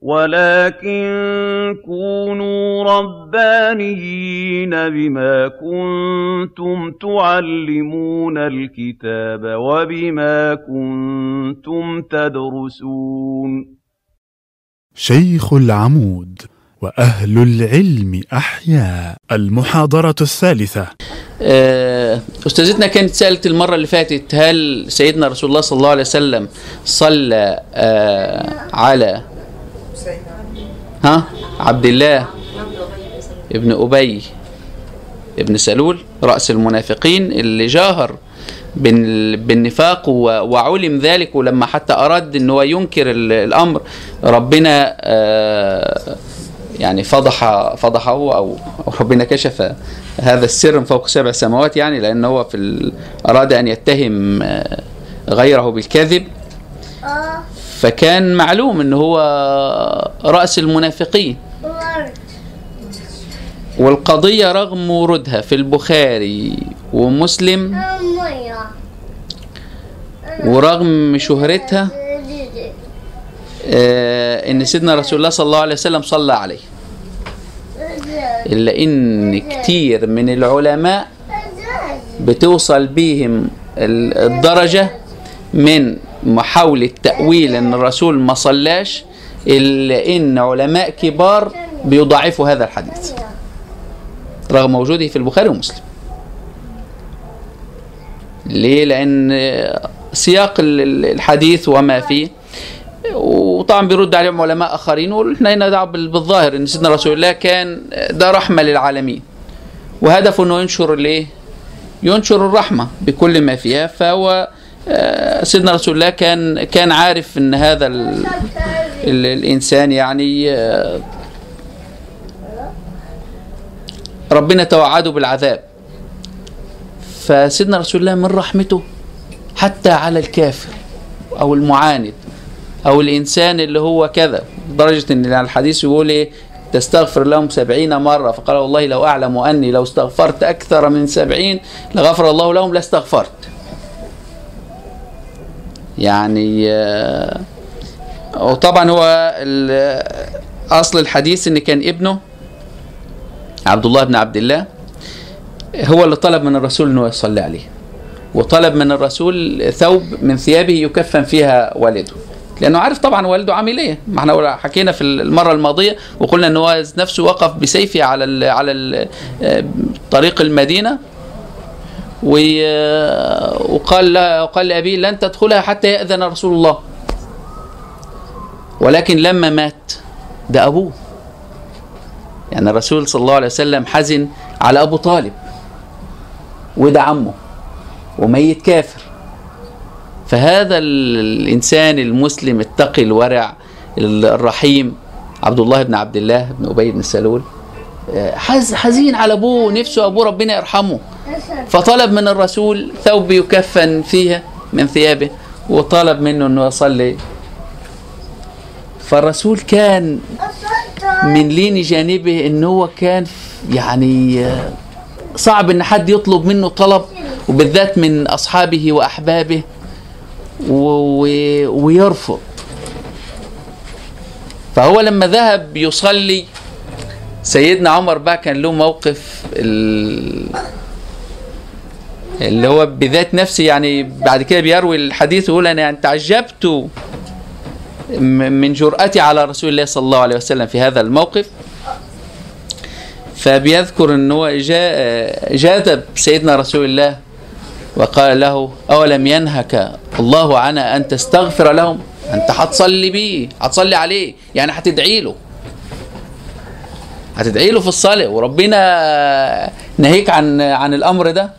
وَلَٰكِن كُونُوا رَبَّانِيِّينَ بِمَا كُنتُمْ تُعَلِّمُونَ الْكِتَابَ وَبِمَا كُنتُمْ تَدْرُسُونَ. شيخ العمود وأهل العلم أحياء المحاضرة الثالثة. آه، أستاذتنا كانت سألت المرة اللي فاتت هل سيدنا رسول الله صلى الله عليه وسلم صلى آه، على ها؟ عبد الله ابن أبي ابن سلول رأس المنافقين اللي جاهر بال- بالنفاق وعلم ذلك ولما حتى أراد أن هو ينكر ال- الأمر ربنا آه، يعني فضح فضحه أو ربنا كشف هذا السر من فوق سبع سماوات يعني لأن هو في أراد أن يتهم آه، غيره بالكذب. فكان معلوم إن هو رأس المنافقين. والقضية رغم ورودها في البخاري ومسلم ورغم شهرتها آه إن سيدنا رسول الله صلى الله عليه وسلم صلى عليه. إلا إن كتير من العلماء بتوصل بيهم ال- الدرجة من محاولة تأويل أن الرسول ما صلاش إلا إن علماء كبار بيضاعفوا هذا الحديث. رغم وجوده في البخاري ومسلم. ليه؟ لأن سياق ال- ال- الحديث وما فيه. وطبعا بيرد عليهم علماء آخرين وإحنا هنا دعوة بال- بالظاهر إن سيدنا رسول الله كان ده رحمة للعالمين. وهدفه إنه ينشر الايه ينشر الرحمة بكل ما فيها فهو سيدنا رسول الله كان كان عارف إن هذا ال ال الإنسان يعني آه، ربنا توعده بالعذاب. فسيدنا رسول الله من رحمته حتى على الكافر أو المعاند أو الإنسان اللي هو كذا. لدرجه إن الحديث يقول إيه؟ تستغفر لهم سبعين مرة. فقال والله لو أعلم أني لو استغفرت أكثر من سبعين لغفر الله لهم لاستغفرت يعني آه، وطبعا هو أصل الحديث إن كان ابنه عبد الله بن عبد الله هو اللي طلب من الرسول إنه يصلي عليه وطلب من الرسول ثوب من ثيابه يكفن فيها والده لأنه عارف طبعا والده عامل إيه ما إحنا حكينا في المرة الماضية وقلنا إن هو نفسه وقف بسيفه على ال على ال طريق المدينة وقال وقال لأبيه لن تدخلها حتى يأذن رسول الله. ولكن لما مات ده أبوه. يعني الرسول صلى الله عليه وسلم حزن على أبو طالب وده عمه وميت كافر. فهذا ال- الإنسان المسلم التقي الورع ال- الرحيم عبد الله بن عبد الله بن أبي بن سلول آه، حز حزين على أبوه نفسه أبوه ربنا يرحمه. فطلب من الرسول ثوب يكفن فيها من ثيابه وطلب منه إنه يصلي. فالرسول كان من لين جانبه ان هو كان يعني آه، صعب إن حد يطلب منه طلب وبالذات من أصحابه وأحبابه ويرفض. فهو لما ذهب يصلي سيدنا عمر بقى كان له موقف ال- اللي هو بذات نفسه يعني بعد كده بيروي الحديث يقول أنا يعني تعجبت من جرأتي على رسول الله صلى الله عليه وسلم في هذا الموقف. فبيذكر إن هو جاذب سيدنا رسول الله وقال له أولم ينهك الله عن أن تستغفر لهم؟ أنت هتصلي بيه هتصلي عليه يعني هتدعي له. هتدعي له في الصلاة. وربنا نهيك عن عن الأمر ده.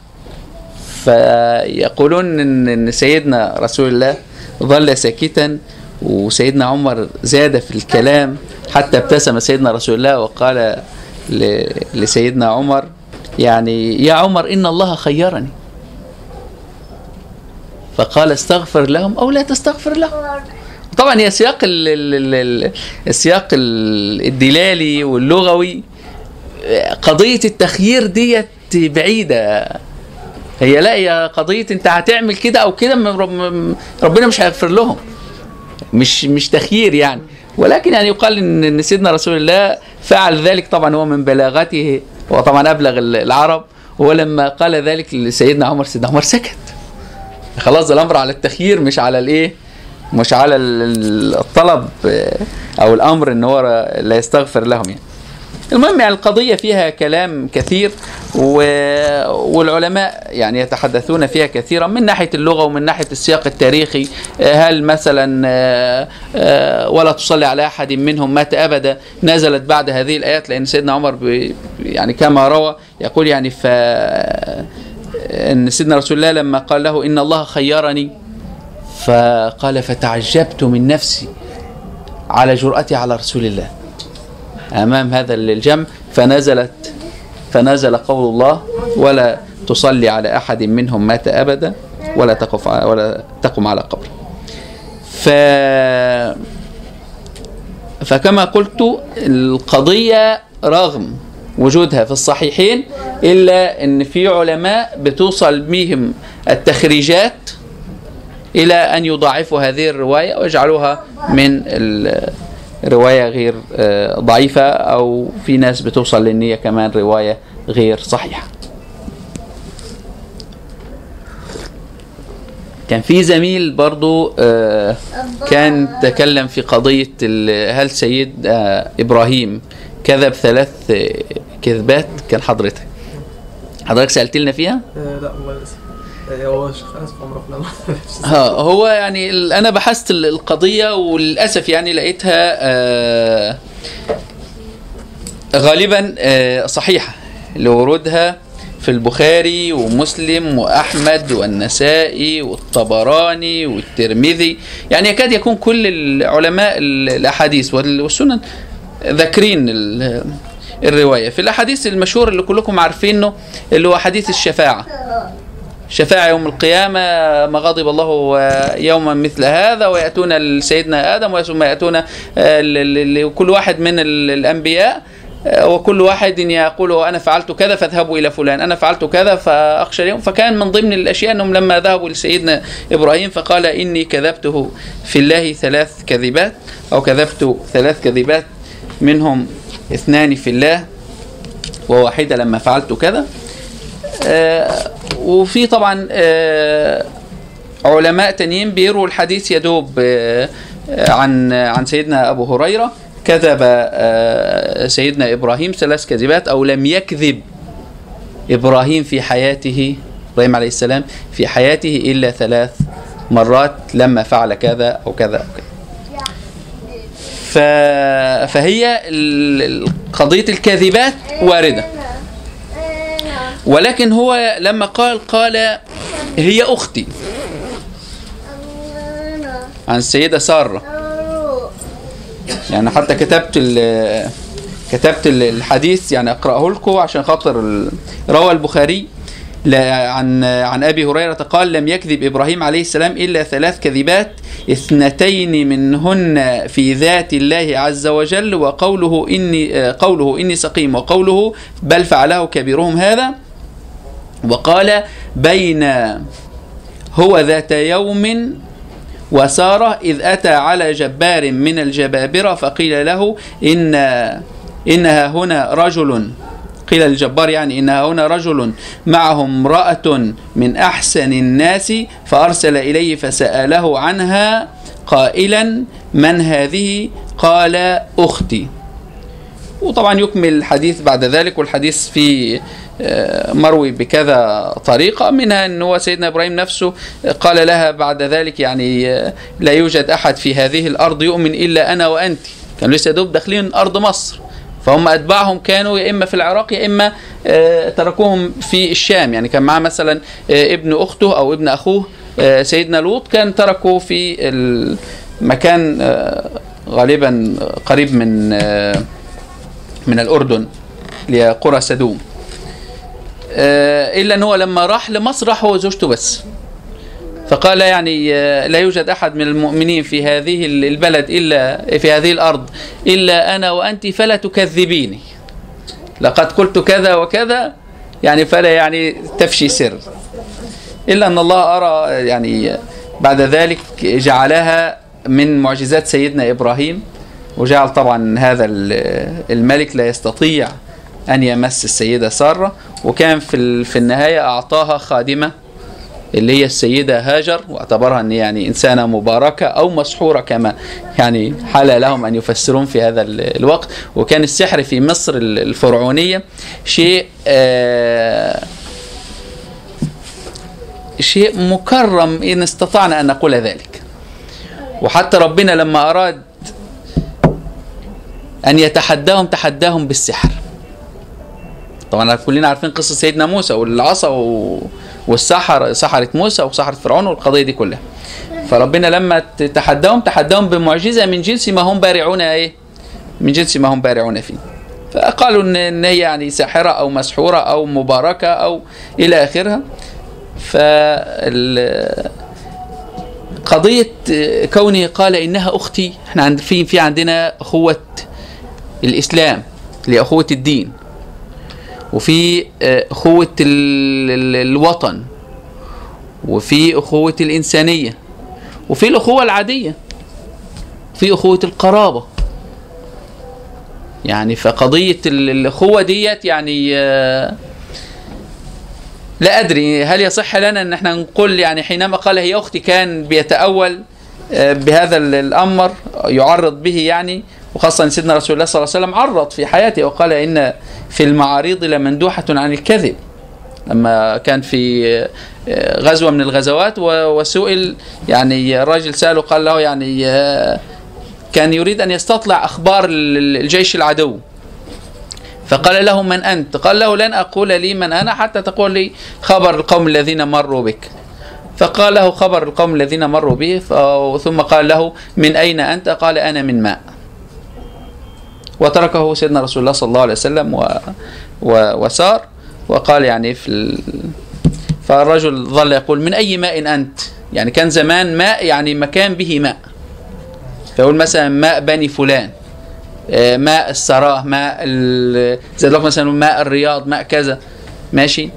فيقولون ان سيدنا رسول الله ظل ساكتا وسيدنا عمر زاد في الكلام حتى ابتسم سيدنا رسول الله وقال لسيدنا عمر يعني يا عمر إن الله خيرني. فقال استغفر لهم أو لا تستغفر لهم. طبعا هي سياق ال ال ال ال السياق ال- الدلالي واللغوي. قضية التخيير ديت بعيدة. هي لا هي قضية انت هتعمل كده أو كده ربنا مش هيغفر لهم. مش مش تخيير يعني. ولكن يعني يقال إن سيدنا رسول الله فعل ذلك طبعا هو من بلاغته هو طبعا أبلغ العرب. ولما قال ذلك لسيدنا عمر سيدنا عمر سكت. خلاص ده الأمر على التخيير مش على الإيه؟ مش على ال- الطلب آه، أو الأمر إن هو لا يستغفر لهم يعني. المهم يعني القضية فيها كلام كثير و... والعلماء يعني يتحدثون فيها كثيرا من ناحية اللغة ومن ناحية السياق التاريخي. آه، هل مثلا آه، آه، ولا تصلي على أحد منهم مات أبدا؟ نزلت بعد هذه الآيات لأن سيدنا عمر ب... يعني كما روى يقول يعني ف أن سيدنا رسول الله لما قال له إن الله خيرني فقال فتعجبت من نفسي على جرأتي على رسول الله. أمام هذا الجمع فنزلت فنزل قول الله ولا تصلي على أحد منهم مات أبدا ولا تقف ولا تقم على قبر. ف فكما قلت القضية رغم وجودها في الصحيحين إلا إن في علماء بتوصل بهم التخريجات إلى أن يضاعفوا هذه الرواية ويجعلوها من رواية غير آه، ضعيفة أو في ناس بتوصل لأن هي كمان رواية غير صحيحة. كان في زميل برضو آه، كان تكلم في قضية ال- هل سيد آه، إبراهيم كذب ثلاث كذبات كان حضرتك حضرتك سالت لنا فيها؟ لا والله هو عمره فلان ها هو يعني أنا بحثت ال- القضية وللأسف يعني لقيتها آه، غالبا آه، صحيحة. لورودها في البخاري ومسلم وأحمد والنسائي والطبراني والترمذي. يعني يكاد يكون كل العلماء ال- الأحاديث وال- والسنن ذاكرين ال- الرواية. في الأحاديث المشهور اللي كلكم عارفينه اللي هو حديث الشفاعة. شفاعة يوم القيامة ما غضب الله يوما مثل هذا ويأتون لسيدنا آدم ثم يأتون آه، لكل واحد من ال- الأنبياء آه، وكل واحد يقول أنا فعلت كذا فاذهبوا إلى فلان أنا فعلت كذا فأخشى اليوم. فكان من ضمن الأشياء أنهم لما ذهبوا لسيدنا إبراهيم فقال إني كذبته في الله ثلاث كذبات أو كذبت ثلاث كذبات منهم اثنان في الله وواحدة لما فعلت كذا. وفي طبعا آه، علماء تانيين بيروا الحديث يدوب آه، آه، عن عن سيدنا أبو هريرة كذب آه، سيدنا إبراهيم ثلاث كذبات أو لم يكذب إبراهيم في حياته إبراهيم عليه السلام في حياته إلا ثلاث مرات لما فعل كذا أو كذا أو كذا. فهي قضية الكذبات واردة ولكن هو لما قال قال هي أختي. عن السيدة سارة. يعني حتى كتبت كتبت ال- الحديث يعني أقرأه لكم عشان خاطر روى البخاري عن عن أبي هريرة قال لم يكذب إبراهيم عليه السلام إلا ثلاث كذبات اثنتين منهن في ذات الله عز وجل وقوله إني قوله إني سقيم وقوله بل فعله كبيرهم هذا. وقال بين هو ذات يوم وسارة إذ أتى على جبار من الجبابرة فقيل له إن إنها هنا رجل. قيل للجبار يعني إنها هنا رجل معه امرأة من أحسن الناس فأرسل إليه فسأله عنها قائلا من هذه؟ قال أختي. وطبعا يكمل الحديث بعد ذلك والحديث في آه، مروي بكذا طريقة منها أن هو سيدنا إبراهيم نفسه قال لها بعد ذلك يعني آه، لا يوجد أحد في هذه الأرض يؤمن إلا أنا وأنت. كانوا لسه دوب داخلين أرض مصر. فهم أتباعهم كانوا يا إما في العراق يا إما آه، تركوهم في الشام. يعني كان معاه مثلا ابن أخته أو ابن أخوه سيدنا لوط كان تركه في المكان غالبا قريب من من الأردن لقرى سدوم. آه، إلا أن هو لما راح لمصر راح هو وزوجته بس. فقال يعني آه، لا يوجد أحد من المؤمنين في هذه البلد إلا في هذه الأرض إلا أنا وأنت فلا تكذبيني. لقد قلت كذا وكذا يعني فلا يعني تفشي سر. إلا أن الله أرى يعني بعد ذلك جعلها من معجزات سيدنا إبراهيم. وجعل طبعا هذا ال- الملك لا يستطيع أن يمس السيدة سارة. وكان في في النهاية أعطاها خادمة اللي هي السيدة هاجر واعتبرها أن يعني إنسانة مباركة أو مسحورة كما يعني حال لهم أن يفسرون في هذا ال- الوقت. وكان السحر في مصر ال- الفرعونية شيء آه شيء مكرم إن استطعنا أن نقول ذلك. وحتى ربنا لما أراد أن يتحداهم تحداهم بالسحر. طبعا كلنا عارفين قصة سيدنا موسى والعصا و- والسحر سحرة موسى وسحرة فرعون والقضية دي كلها. فربنا لما تحداهم تحداهم بمعجزة من جنس ما هم بارعون إيه؟ من جنس ما هم بارعون فيه. فقالوا إن هي يعني ساحرة أو مسحورة أو مباركة أو إلى آخرها. فال قضية كونه قال إنها أختي إحنا عند في في عندنا أخوة الإسلام لأخوة الدين وفي آه، أخوة ال- ال- الوطن وفي أخوة الإنسانية وفي الأخوة العادية في أخوة القرابة. يعني فقضية ال- الأخوة ديت يعني آه، لا أدري هل يصح لنا أن إحنا نقول يعني حينما قال هي أختي كان بيتأول آه، بهذا ال- الأمر يعرض به يعني وخاصة أن سيدنا رسول الله صلى الله عليه وسلم عرض في حياته وقال إن في المعاريض لمندوحة عن الكذب. لما كان في آه، غزوة من الغزوات وسئل يعني الراجل سأله قال له يعني آه، كان يريد أن يستطلع أخبار ال- ال- الجيش العدو. فقال له من أنت؟ قال له لن أقول لي من أنا حتى تقول لي خبر القوم الذين مروا بك. فقال له خبر القوم الذين مروا به ثم قال له من أين أنت؟ قال أنا من ماء. وتركه سيدنا رسول الله صلى الله عليه وسلم و... و... وسار. وقال يعني في ال... فالرجل ظل يقول من أي ماء أنت؟ يعني كان زمان ماء يعني مكان به ماء. فيقول مثلا ماء بني فلان آه، ماء السراه ماء ال- زي مثلا ماء الرياض ماء كذا. ماشي؟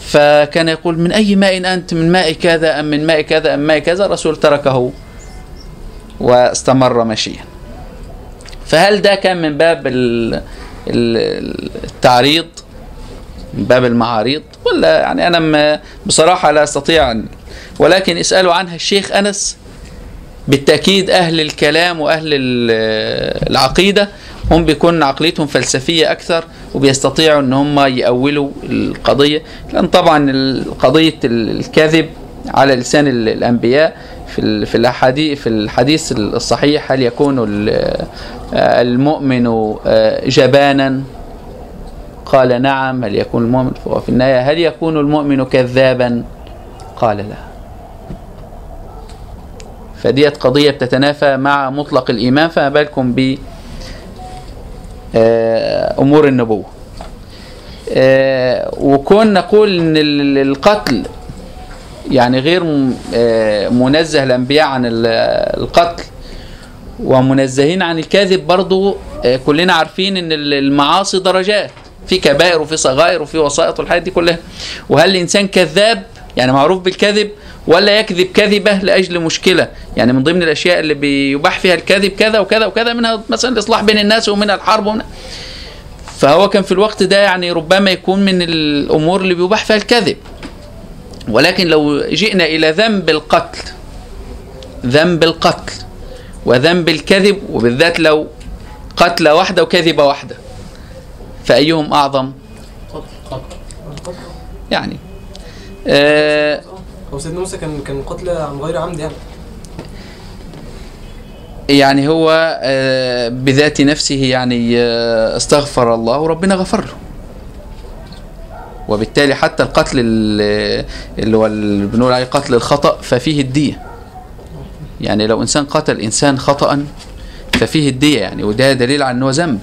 فكان يقول من أي ماء أنت؟ من ماء كذا أم من ماء كذا أم ماء كذا؟ الرسول تركه واستمر مشيا. فهل ده كان من باب ال- ال- التعريض؟ من باب المعاريض؟ ولا يعني أنا بصراحة لا أستطيع أن ولكن اسألوا عنها الشيخ أنس. بالتأكيد أهل الكلام وأهل ال- العقيدة هم بيكون عقليتهم فلسفية أكثر وبيستطيعوا أن هم يأولوا القضية. لأن طبعا قضية ال- الكذب على لسان ال- الأنبياء في في الأحاديث في الحديث الصحيح هل يكون ال- المؤمن آه، جبانا؟ قال نعم. هل يكون المؤمن؟ وفي النهاية هل يكون المؤمن كذابا؟ قال لا. فديت قضية بتتنافى مع مطلق الإيمان فما بالكم ب آه، أمور النبوة. آه، وكون نقول ال- القتل يعني غير آه، منزه الأنبياء عن ال- القتل ومنزهين عن الكذب برضو آه، كلنا عارفين إن ال- المعاصي درجات في كبائر وفي صغائر وفي وسائط والحاجات دي كلها. وهل الإنسان كذاب؟ يعني معروف بالكذب ولا يكذب كذبة لأجل مشكلة؟ يعني من ضمن الأشياء اللي بيباح فيها الكذب كذا وكذا وكذا منها مثلا الإصلاح بين الناس ومنها الحرب ومنها فهو كان في الوقت ده يعني ربما يكون من الأمور اللي بيباح فيها الكذب. ولكن لو جئنا إلى ذنب القتل ذنب القتل وذنب الكذب وبالذات لو قتلة واحدة وكذبة واحدة فأيهم أعظم؟ يعني آه هو سيدنا موسى كان كان قتل عن غير عمد يعني. يعني هو آه بذات نفسه يعني آه استغفر الله وربنا غفر له. وبالتالي حتى القتل ال- اللي هو بنقول عليه قتل الخطأ ففيه الدية. يعني لو إنسان قتل إنسان خطأ ففيه الدية يعني وده دليل على أنه ذنب.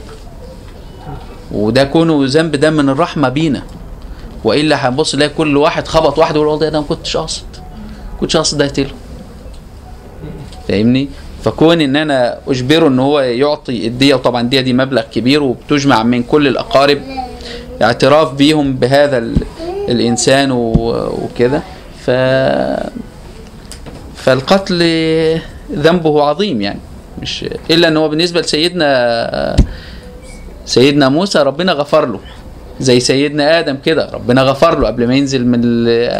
وده كونه ذنب ده من الرحمة بينا. وإلا هنبص نلاقي كل واحد خبط واحد ويقول والله ده ما كنتش قاصد كنتش قاصد اقتله فاهمني؟ فكون إن أنا أجبره إن هو يعطي الدية وطبعا الدية دي مبلغ كبير وبتجمع من كل الأقارب اعتراف بيهم بهذا ال- الإنسان وكده. ف فالقتل ذنبه عظيم يعني. مش إلا إن هو بالنسبة لسيدنا سيدنا موسى ربنا غفر له. زي سيدنا آدم كده ربنا غفر له قبل ما ينزل من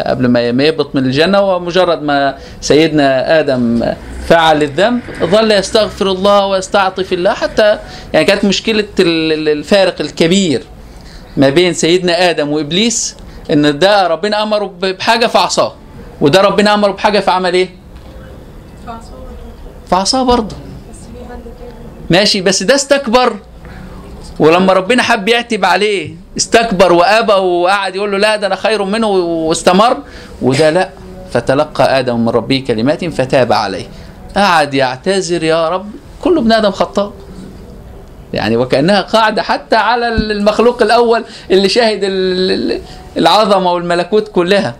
قبل ما يهبط من الجنة. ومجرد ما سيدنا آدم فعل الذنب ظل يستغفر الله ويستعطف الله حتى يعني كانت مشكلة ال- ال- الفارق الكبير. ما بين سيدنا آدم وإبليس إن ده ربنا أمره بحاجة فعصاه. وده ربنا أمره بحاجة فعمل إيه؟ فعصاه برضه. ماشي بس ده استكبر. ولما ربنا حب يعتب عليه استكبر وأبى وقعد يقول له لا ده أنا خير منه واستمر. وده لا فتلقى آدم من ربه كلمات فتاب عليه. قعد يعتذر يا رب. كل ابن آدم خطاء. يعني وكأنها قاعدة حتى على المخلوق الأول اللي شاهد ال- ال- العظمة والملكوت كلها.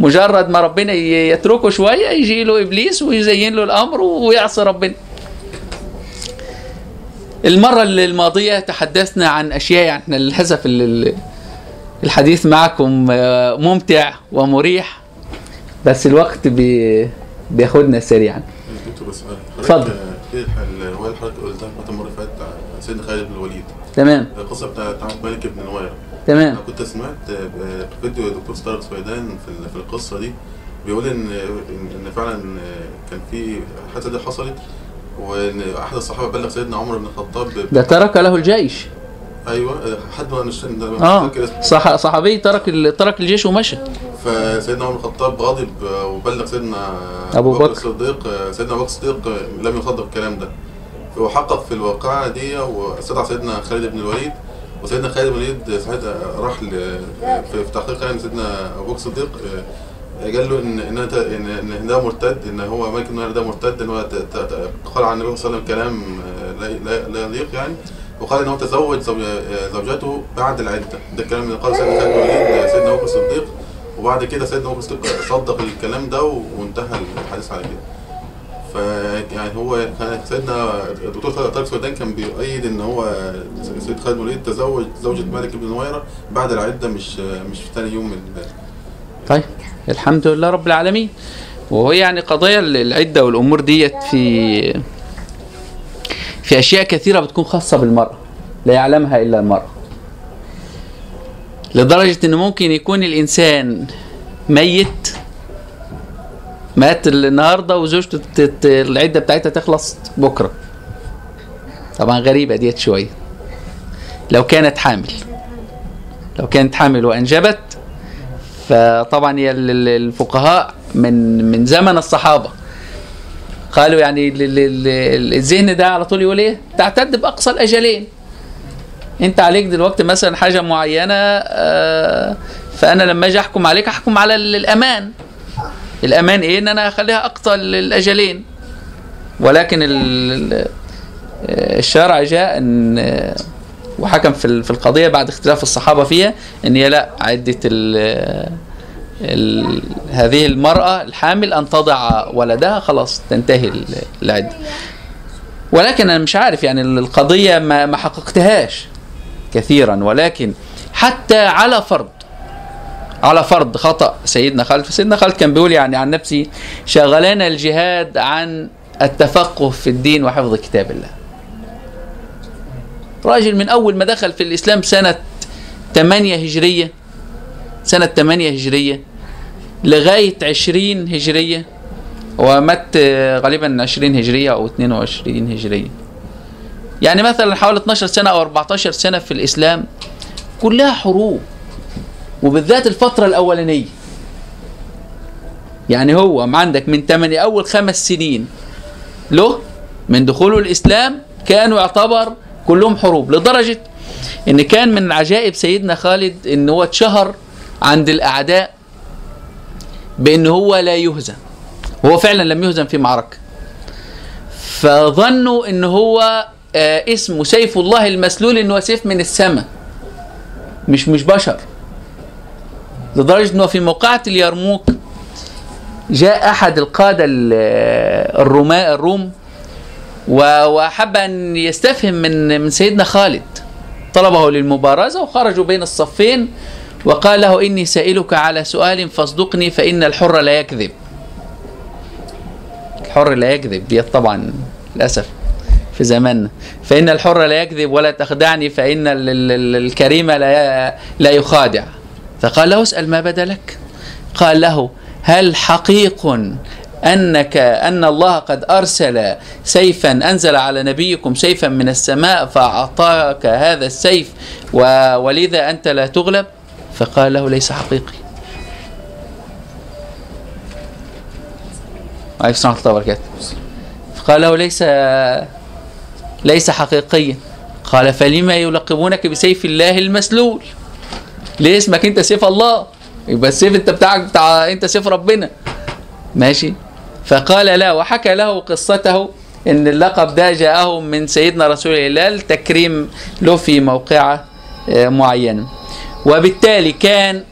مجرد ما ربنا يتركه شوية يجي له إبليس ويزين له الأمر ويعصي ربنا. المرة الماضية تحدثنا عن أشياء يعني إحنا للأسف ال- ال- الحديث معكم آه، ممتع ومريح بس الوقت بي بياخدنا سريعا. اتفضل. إيه الرواية اللي حضرتك قلتها المرة اللي فاتت عن سيدنا خالد بن الوليد. تمام. القصة بتاعت الملك بن نويره تمام. أنا كنت سمعت فيديو دكتور طارق سويدان في ال- في القصة دي. بيقول ان إن فعلا كان في الحادثه دي حصلت وإن أحد الصحابة بلغ سيدنا عمر بن الخطاب ده ترك له الجيش. أيوه حد ما مش آه. صح صحابي ترك ترك الجيش ومشى. فسيدنا عمر بن الخطاب غاضب آه، وبلغ سيدنا أبو بكر. الصديق سيدنا أبو بكر الصديق لم يصدق الكلام ده. وحقق في الواقعة دي واستدعى سيدنا خالد بن الوليد. وسيدنا خالد بن الوليد ساعتها راح في تحقيق يعني سيدنا أبو بكر الصديق آه، قال له ان إن ان ده مرتد إن هو ملك النهر ده مرتد إن هو قال عن النبي صلى الله عليه وسلم كلام آه، لا يليق يعني. وقال إن هو تزوج زوج- آه، زوجته بعد العدة. ده الكلام اللي قاله سيدنا خالد بن الوليد سيدنا أبو بكر الصديق. وبعد كده سيدنا ابو بكر صدق الكلام ده وانتهى الحديث على كده. ف يعني هو سيدنا الدكتور طارق سويدان كان بيؤيد إن هو سيد خالد الوليد تزوج زوجة مالك بن نويرة بعد العدة مش مش في ثاني يوم من طيب الحمد لله رب العالمين. وهو يعني قضايا العدة والأمور ديت في في أشياء كثيرة بتكون خاصة بالمرأة لا يعلمها إلا المرأة. لدرجة إن ممكن يكون الإنسان ميت مات النهارده وزوجته العدة بتاعتها تخلص بكرة طبعا غريبة ديت شوية لو كانت حامل لو كانت حامل وأنجبت فطبعا هي ال- ال- الفقهاء من من زمن الصحابة قالوا يعني ال- ال- ال- الذهن ده على طول يقول إيه؟ تعتد بأقصى الأجلين. انت عليك دلوقتي مثلا حاجة معينة آه، فأنا لما أجي أحكم عليك أحكم على ال- الأمان. الأمان إيه؟ إن أنا أخليها أقصى ال- الأجلين. ولكن ال- ال- الشرع جاء إن آه، وحكم في في القضية بعد اختلاف الصحابة فيها إن هي لا عده ال هذه المرأة الحامل أن تضع ولدها خلاص تنتهي ال- العدة ولكن أنا مش عارف يعني ال- القضية ما ما حققتهاش كثيرا ولكن حتى على فرض على فرض خطأ سيدنا خالد. فسيدنا خالد كان بيقول يعني عن نفسي شغلنا الجهاد عن التفقه في الدين وحفظ كتاب الله. راجل من أول ما دخل في الإسلام سنة 8 هجرية سنة 8 هجرية لغاية 20 هجرية ومات غالبا 20 هجرية أو 22 هجرية. يعني مثلا حوالي 12 سنة أو 14 سنة في الإسلام كلها حروب وبالذات الفترة الأولانية. يعني هو عندك من 8 أول خمس سنين له من دخوله الإسلام كانوا يعتبر كلهم حروب لدرجة إن كان من عجائب سيدنا خالد إن هو اتشهر عند الأعداء بإن هو لا يهزم. هو فعلا لم يهزم في معركة. فظنوا إن هو اسمه سيف الله المسلول ان هو سيف من السماء مش مش بشر. لدرجة إنه في موقعة اليرموك جاء أحد القادة ال- الروما الروم وحب أن يستفهم من من سيدنا خالد. طلبه للمبارزة وخرجوا بين الصفين وقال له إني سائلك على سؤال فاصدقني فإن الحر لا يكذب. الحر لا يكذب طبعا للأسف. في زماننا. فإن الحر لا يكذب ولا تخدعني ال- الكريم لا لا يخادع. فقال له اسأل ما بدا لك قال له هل حقيق انك أن الله قد أرسل سيفا أنزل على نبيكم سيفا من السماء فأعطاك هذا السيف ولذا أنت لا تغلب؟ فقال له ليس حقيقي. عليكم ورحمه الله وبركاته فقال له ليس ليس حقيقيا. قال فلما يلقبونك بسيف الله المسلول؟ ليه اسمك أنت سيف الله؟ يبقى السيف أنت بتاعك بتاع أنت سيف ربنا. ماشي؟ فقال لا وحكى له قصته إن اللقب ده جاءه من سيدنا رسول الله التكريم له في موقعه آه، معينه وبالتالي كان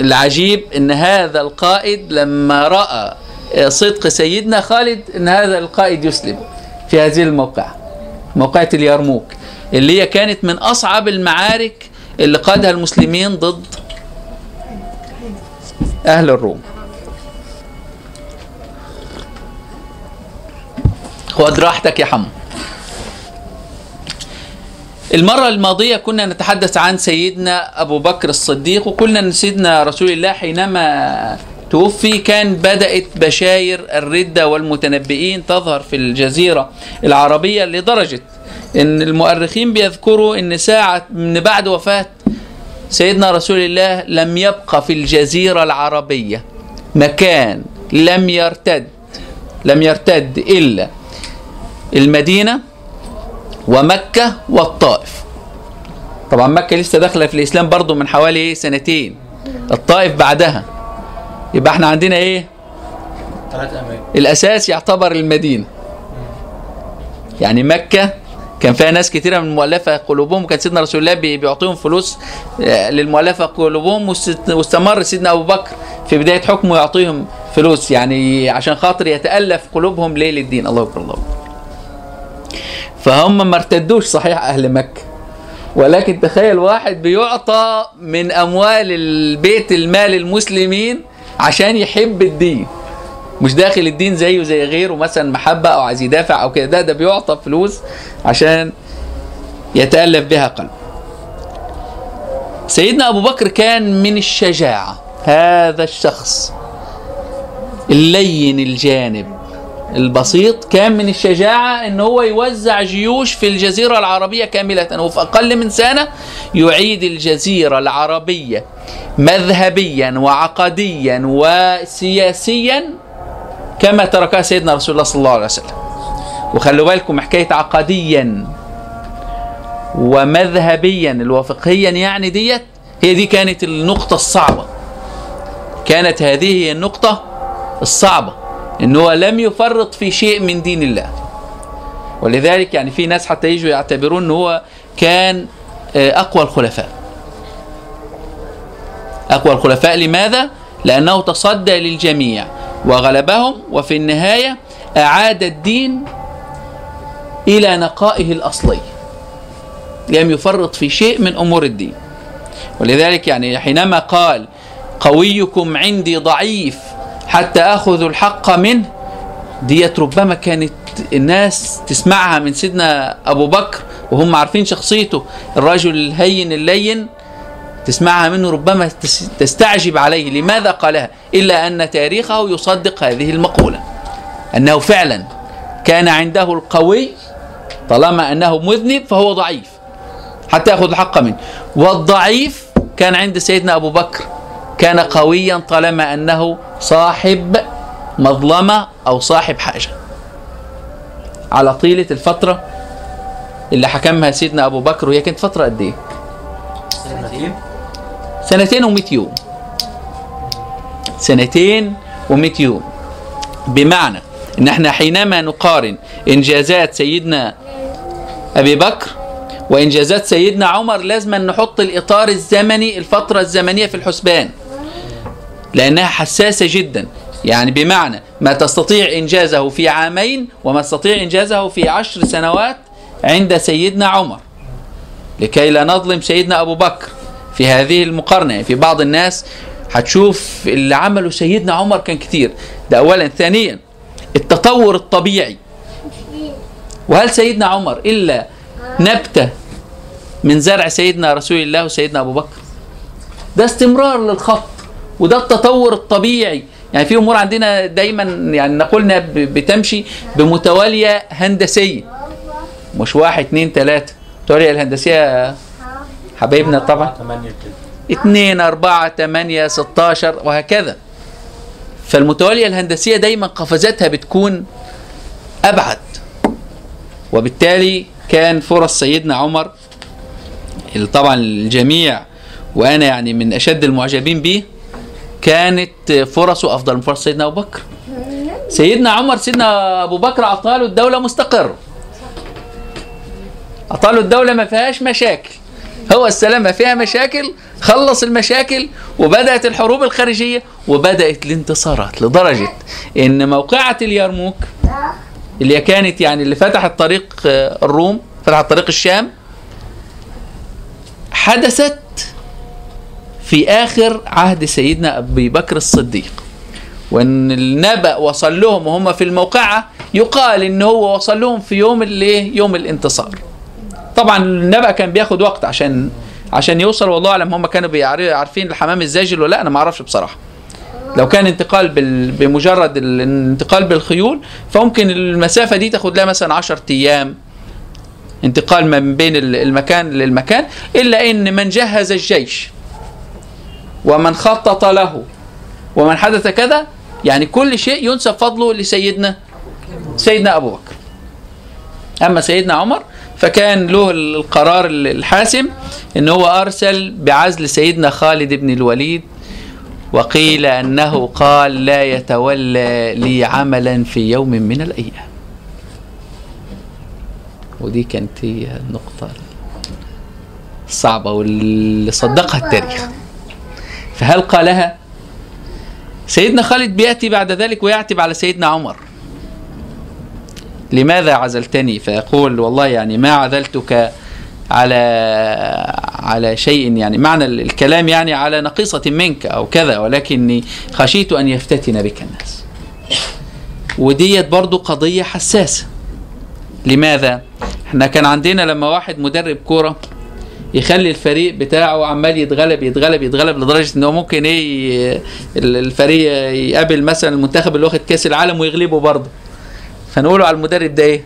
العجيب إن هذا القائد لما رأى آه، صدق سيدنا خالد إن هذا القائد يسلم في هذه الموقعه موقعة اليرموك اللي هي كانت من أصعب المعارك اللي قادها المسلمين ضد أهل الروم. خد راحتك يا حمو. المرة الماضية كنا نتحدث عن سيدنا أبو بكر الصديق وقلنا أن سيدنا رسول الله حينما توفي كان بدأت بشاير الردة والمتنبئين تظهر في الجزيرة العربية لدرجة أن المؤرخين بيذكروا أن ساعة من بعد وفاة سيدنا رسول الله لم يبقى في الجزيرة العربية مكان لم يرتد لم يرتد إلا المدينة ومكة والطائف. طبعا مكة لسه داخلة في الإسلام برضو من حوالي سنتين. الطائف بعدها. يبقى إحنا عندنا إيه؟ الأساس يعتبر المدينة. يعني مكة كان فيها ناس كتيرة من المؤلفة قلوبهم وكان سيدنا رسول الله بي- بيعطيهم فلوس آه، للمؤلفة قلوبهم واست- واستمر سيدنا أبو بكر في بداية حكمه يعطيهم فلوس يعني عشان خاطر يتألف قلوبهم ليه للدين. الله أكبر الله. أكبر فهم ما ارتدوش صحيح أهل مكة. ولكن تخيل واحد بيعطى من أموال البيت المال المسلمين عشان يحب الدين. مش داخل الدين زيه زي غيره مثلا محبة أو عايز يدافع أو كده. ده ده بيعطى فلوس عشان يتألف بها قلبه. سيدنا أبو بكر كان من الشجاعة. هذا الشخص اللين الجانب. البسيط كان من الشجاعة إن هو يوزع جيوش في الجزيرة العربية كاملة وفي أقل من سنة يعيد الجزيرة العربية مذهبيا وعقديا وسياسيا كما تركها سيدنا رسول الله صلى الله عليه وسلم. وخلوا بالكم حكاية عقديا ومذهبيا فقهيا يعني ديت هي دي كانت النقطة الصعبة. كانت هذه هي النقطة الصعبة. إن هو لم يفرط في شيء من دين الله. ولذلك يعني في ناس حتى يجوا يعتبرون إن هو كان آه، أقوى الخلفاء. أقوى الخلفاء لماذا؟ لأنه تصدى للجميع وغلبهم وفي النهاية أعاد الدين إلى نقائه الأصلي. لم يفرط في شيء من أمور الدين. ولذلك يعني حينما قال قويكم عندي ضعيف حتى أخذ الحق منه. ديت ربما كانت الناس تسمعها من سيدنا أبو بكر وهم عارفين شخصيته. الرجل الهين اللين تسمعها منه ربما تس- تستعجب عليه. لماذا قالها؟ إلا أن تاريخه يصدق هذه المقولة. أنه فعلا كان عنده القوي طالما أنه مذنب فهو ضعيف حتى يأخذ الحق منه. والضعيف كان عند سيدنا أبو بكر. كان قويا طالما أنه صاحب مظلمة أو صاحب حاجة. على طيلة الفترة اللي حكمها سيدنا أبو بكر وهي كانت فترة قد إيه؟ سنتين. سنتين و100 يوم. سنتين و100 يوم. بمعنى إن إحنا حينما نقارن إنجازات سيدنا أبي بكر وإنجازات سيدنا عمر لازم نحط الإطار الزمني الفترة الزمنية في الحسبان. لأنها حساسة جدا. يعني بمعنى ما تستطيع إنجازه في عامين وما تستطيع إنجازه في عشر سنوات عند سيدنا عمر. لكي لا نظلم سيدنا أبو بكر في هذه المقارنة. يعني في بعض الناس هتشوف اللي عمله سيدنا عمر كان كتير ده اولا. ثانيا التطور الطبيعي. وهل سيدنا عمر إلا نبتة من زرع سيدنا رسول الله وسيدنا أبو بكر؟ ده استمرار للخط. وده التطور الطبيعي. يعني في أمور عندنا دايما يعني نقولنا بتمشي بمتوالية هندسية. مش واحد اتنين تلاتة. التواليه الهندسية حبايبنا طبعا. 8 كده. اتنين أربعة تمانية ستاشر وهكذا. فالمتوالية الهندسية دايما قفزاتها بتكون أبعد. وبالتالي كان فرص سيدنا عمر اللي طبعا الجميع وأنا يعني من أشد المعجبين به كانت فرصه أفضل من فرص سيدنا أبو بكر. سيدنا عمر سيدنا أبو بكر أعطاله الدولة مستقرة أعطاله الدولة ما فيهاش مشاكل. هو السلامة فيها مشاكل خلص المشاكل وبدأت الحروب الخارجية وبدأت الانتصارات لدرجة إن موقعة اليرموك اللي كانت يعني اللي فتحت طريق آه، الروم فتحت طريق الشام حدثت في آخر عهد سيدنا أبي بكر الصديق. وإن النبأ وصل لهم وهم في الموقعة يقال إن هو وصل لهم في يوم الايه يوم الانتصار. طبعا النبأ كان بياخد وقت عشان عشان يوصل والله أعلم هم كانوا عارفين الحمام الزاجل ولا لأ؟ أنا ما أعرفش بصراحة. لو كان انتقال بال... بمجرد الانتقال بالخيول فممكن المسافة دي تاخد لها مثلا 10 أيام. انتقال ما بين ال- المكان للمكان إلا إن من جهز الجيش. ومن خطط له. ومن حدث كذا يعني كل شيء ينسب فضله لسيدنا سيدنا أبو بكر. أما سيدنا عمر فكان له القرار الحاسم إن هو أرسل بعزل سيدنا خالد بن الوليد وقيل أنه قال لا يتولى لي عملا في يوم من الأيام. ودي كانت هي النقطة الصعبة واللي صدقها التاريخ. فهل قالها؟ سيدنا خالد بيأتي بعد ذلك ويعتب على سيدنا عمر. لماذا عزلتني؟ فيقول والله يعني ما عزلتك على على شيء يعني معنى الكلام يعني على نقيصة منك أو كذا ولكني خشيت أن يفتتن بك الناس. وديت برضو قضية حساسة. لماذا؟ إحنا كان عندنا لما واحد مدرب كورة يخلي الفريق بتاعه عمال يتغلب يتغلب يتغلب لدرجة إن هو ممكن إيه ال- الفريق يقابل مثلا المنتخب اللي واخد كأس العالم ويغلبه برضه. فنقوله على المدرب ده إيه؟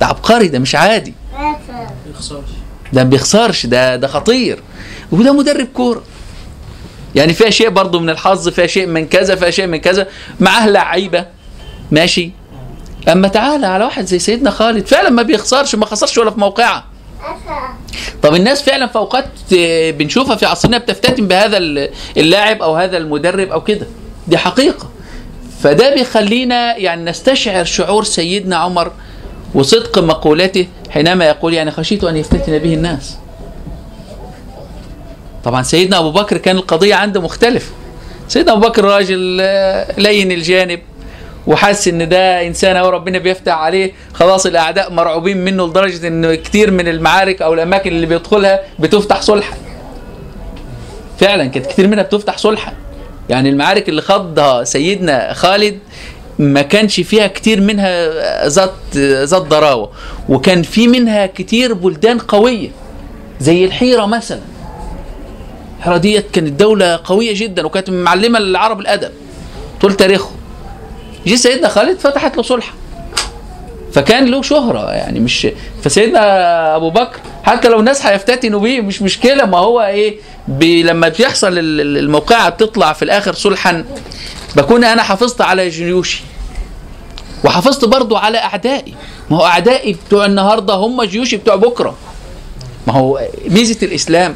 ده عبقري ده مش عادي. ده ما بيخسرش ده ده خطير. وده مدرب كورة. يعني فيها شيء برضه من الحظ فيها شيء من كذا فيها شيء من كذا. معاه لعيبة. ماشي. أما تعالى على واحد زي سيدنا خالد فعلا ما بيخسرش ما خسرش ولا في موقعه. طب الناس فعلا في أوقات آه، بنشوفها في عصرنا بتفتتن بهذا ال- اللاعب أو هذا المدرب أو كده. دي حقيقة. فده بيخلينا يعني نستشعر شعور سيدنا عمر وصدق مقولته حينما يقول يعني خشيت أن يفتتن به الناس. طبعا سيدنا أبو بكر كان القضية عنده مختلفة. سيدنا أبو بكر راجل آه، لين الجانب. وحس إن ده إنسان أو ربنا بيفتح عليه. خلاص الأعداء مرعوبين منه لدرجة إن كتير من المعارك أو الأماكن اللي بيدخلها بتفتح صلحا. فعلا كانت كتير منها بتفتح صلحا. يعني المعارك اللي خاضها سيدنا خالد ما كانش فيها كتير منها ذات ذات ضراوة. وكان في منها كتير بلدان قوية. زي الحيرة مثلا. الحيرة ديت كانت دولة قوية جدا وكانت معلمة للعرب الأدب. طول تاريخهم. جه سيدنا خالد فتحت له صلحة. فكان له شهرة يعني مش فسيدنا أبو بكر حتى لو الناس هيفتتنوا بيه مش مشكلة ما هو إيه بي لما بيحصل ال- ال- الموقعة بتطلع في الآخر صلحا بكون أنا حافظت على جيوشي. وحافظت برضو على أعدائي. ما هو أعدائي بتوع النهاردة هم جيوشي بتوع بكرة. ما هو ميزة الإسلام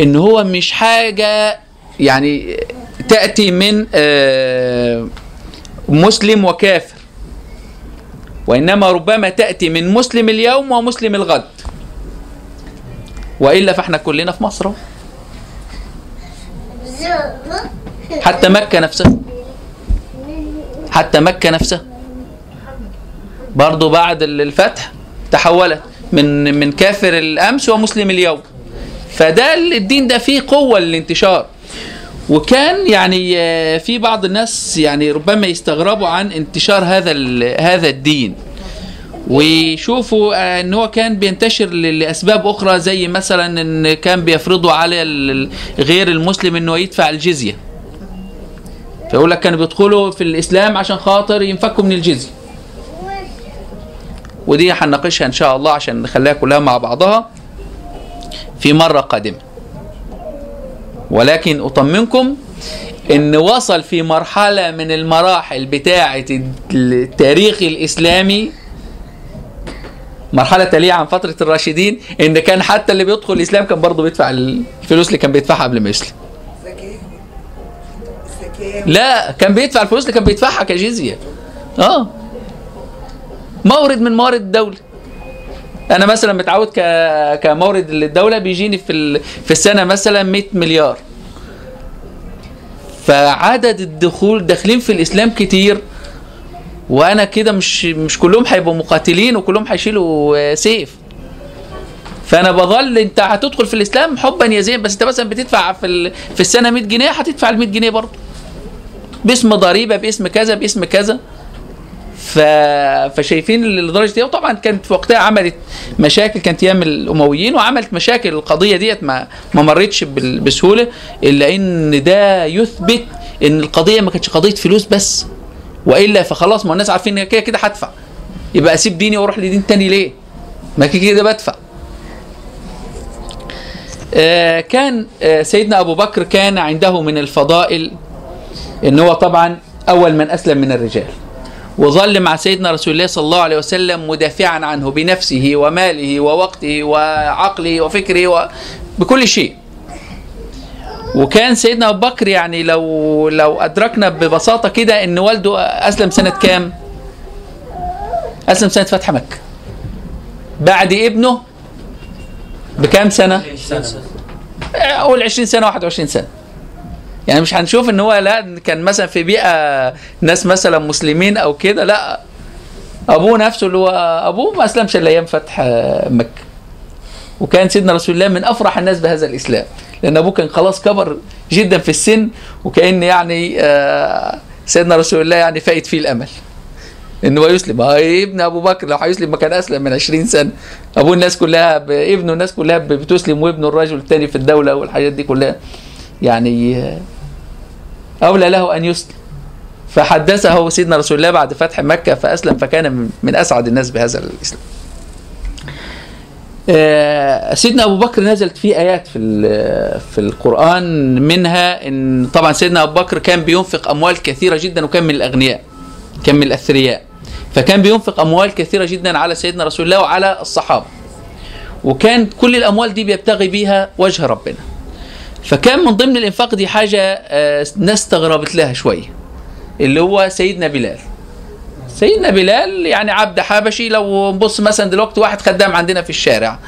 إن هو مش حاجة يعني تأتي من آه، مسلم وكافر. وإنما ربما تأتي من مسلم اليوم ومسلم الغد. وإلا فإحنا كلنا في مصر. حتى مكة نفسها. حتى مكة نفسها. برضو بعد الفتح تحولت من من كافر الأمس ومسلم اليوم. فده الدين ده فيه قوة للانتشار. وكان يعني آه، في بعض الناس يعني ربما يستغربوا عن انتشار هذا هذا الدين. ويشوفوا آه، إن هو كان بينتشر لأسباب أخرى زي مثلا إن كان بيفرضوا على غير المسلم إنه يدفع الجزية. فيقول لك كانوا بيدخلوا في الإسلام عشان خاطر ينفكوا من الجزية. ودي هنناقشها إن شاء الله عشان نخليها كلها مع بعضها في مرة قادمة. ولكن أطمنكم إن وصل في مرحلة من المراحل بتاعة التاريخ الإسلامي مرحلة تاليه عن فترة الراشدين إن كان حتى اللي بيدخل الإسلام كان برضه بيدفع الفلوس اللي كان بيدفعها قبل ما يسلم. لا كان بيدفع الفلوس اللي كان بيدفعها كجزية. آه. مورد من موارد الدولة. أنا مثلا متعود. كمورد للدولة بيجيني في. في السنة مثلا 100 مليار فعدد الدخول داخلين في الإسلام كتير وأنا كده مش مش كلهم هيبقوا مقاتلين وكلهم هيشيلوا سيف فأنا بظل أنت هتدخل في الإسلام حبا يا زين بس أنت مثلا بتدفع في. في السنة 100 جنيه هتدفع ال 100 جنيه برضه باسم ضريبة باسم كذا باسم كذا ف... فشايفين لدرجه دي وطبعا كانت في وقتها عملت مشاكل كانت أيام الأمويين وعملت مشاكل القضية ديت ما ما مرتش. بسهولة إلا إن ده يثبت إن القضية ما كانتش قضية فلوس بس وإلا فخلاص ما الناس عارفين إن كده كده هدفع يبقى أسيب ديني وأروح لدين تاني ليه؟ ما كده كده بدفع آه، كان آه، سيدنا أبو بكر كان عنده من الفضائل إن هو طبعا أول من أسلم من الرجال وظل مع سيدنا رسول الله صلى الله عليه وسلم مدافعا عنه بنفسه وماله ووقته وعقله وفكره و... بكل شيء وكان سيدنا أبو بكر يعني لو لو أدركنا ببساطة كده إن والده أسلم سنة كام؟ أسلم سنة فتح مكة بعد ابنه بكام سنة؟ أقول 20 سنة 21 سنة يعني مش هنشوف إن هو لا كان مثلا في بيئة ناس مثلا مسلمين أو كده لا. أبوه نفسه اللي هو أبوه ما أسلمش إلا أيام فتح آه، مكة. وكان سيدنا رسول الله من أفرح الناس بهذا الإسلام. لأن أبوه كان خلاص كبر جدا في السن وكأن يعني آه، سيدنا رسول الله يعني فايت فيه الأمل. إن هو يسلم. آه، ابن أبو بكر لو هيسلم ما كان أسلم من 20 سنة. أبوه الناس كلها ابنه الناس كلها بتسلم وابنه الرجل الثاني في الدولة والحاجات دي كلها. يعني أولى له أن يسلم. فحدثه سيدنا رسول الله بعد فتح مكة فأسلم فكان من- أسعد الناس بهذا الإسلام. آه، سيدنا أبو بكر نزلت فيه آيات في في القرآن منها إن طبعا سيدنا أبو بكر كان بينفق أموال كثيرة جدا وكان من الأغنياء كان من الأثرياء. فكان بينفق أموال كثيرة جدا على سيدنا رسول الله وعلى الصحابة. وكان كل الأموال دي بيبتغي بيها وجه ربنا. فكان من ضمن الإنفاق دي حاجة آه، ناس استغربت لها شوية اللي هو سيدنا بلال. سيدنا بلال يعني عبد حبشي لو نبص مثلا دلوقتي واحد خدام عندنا في الشارع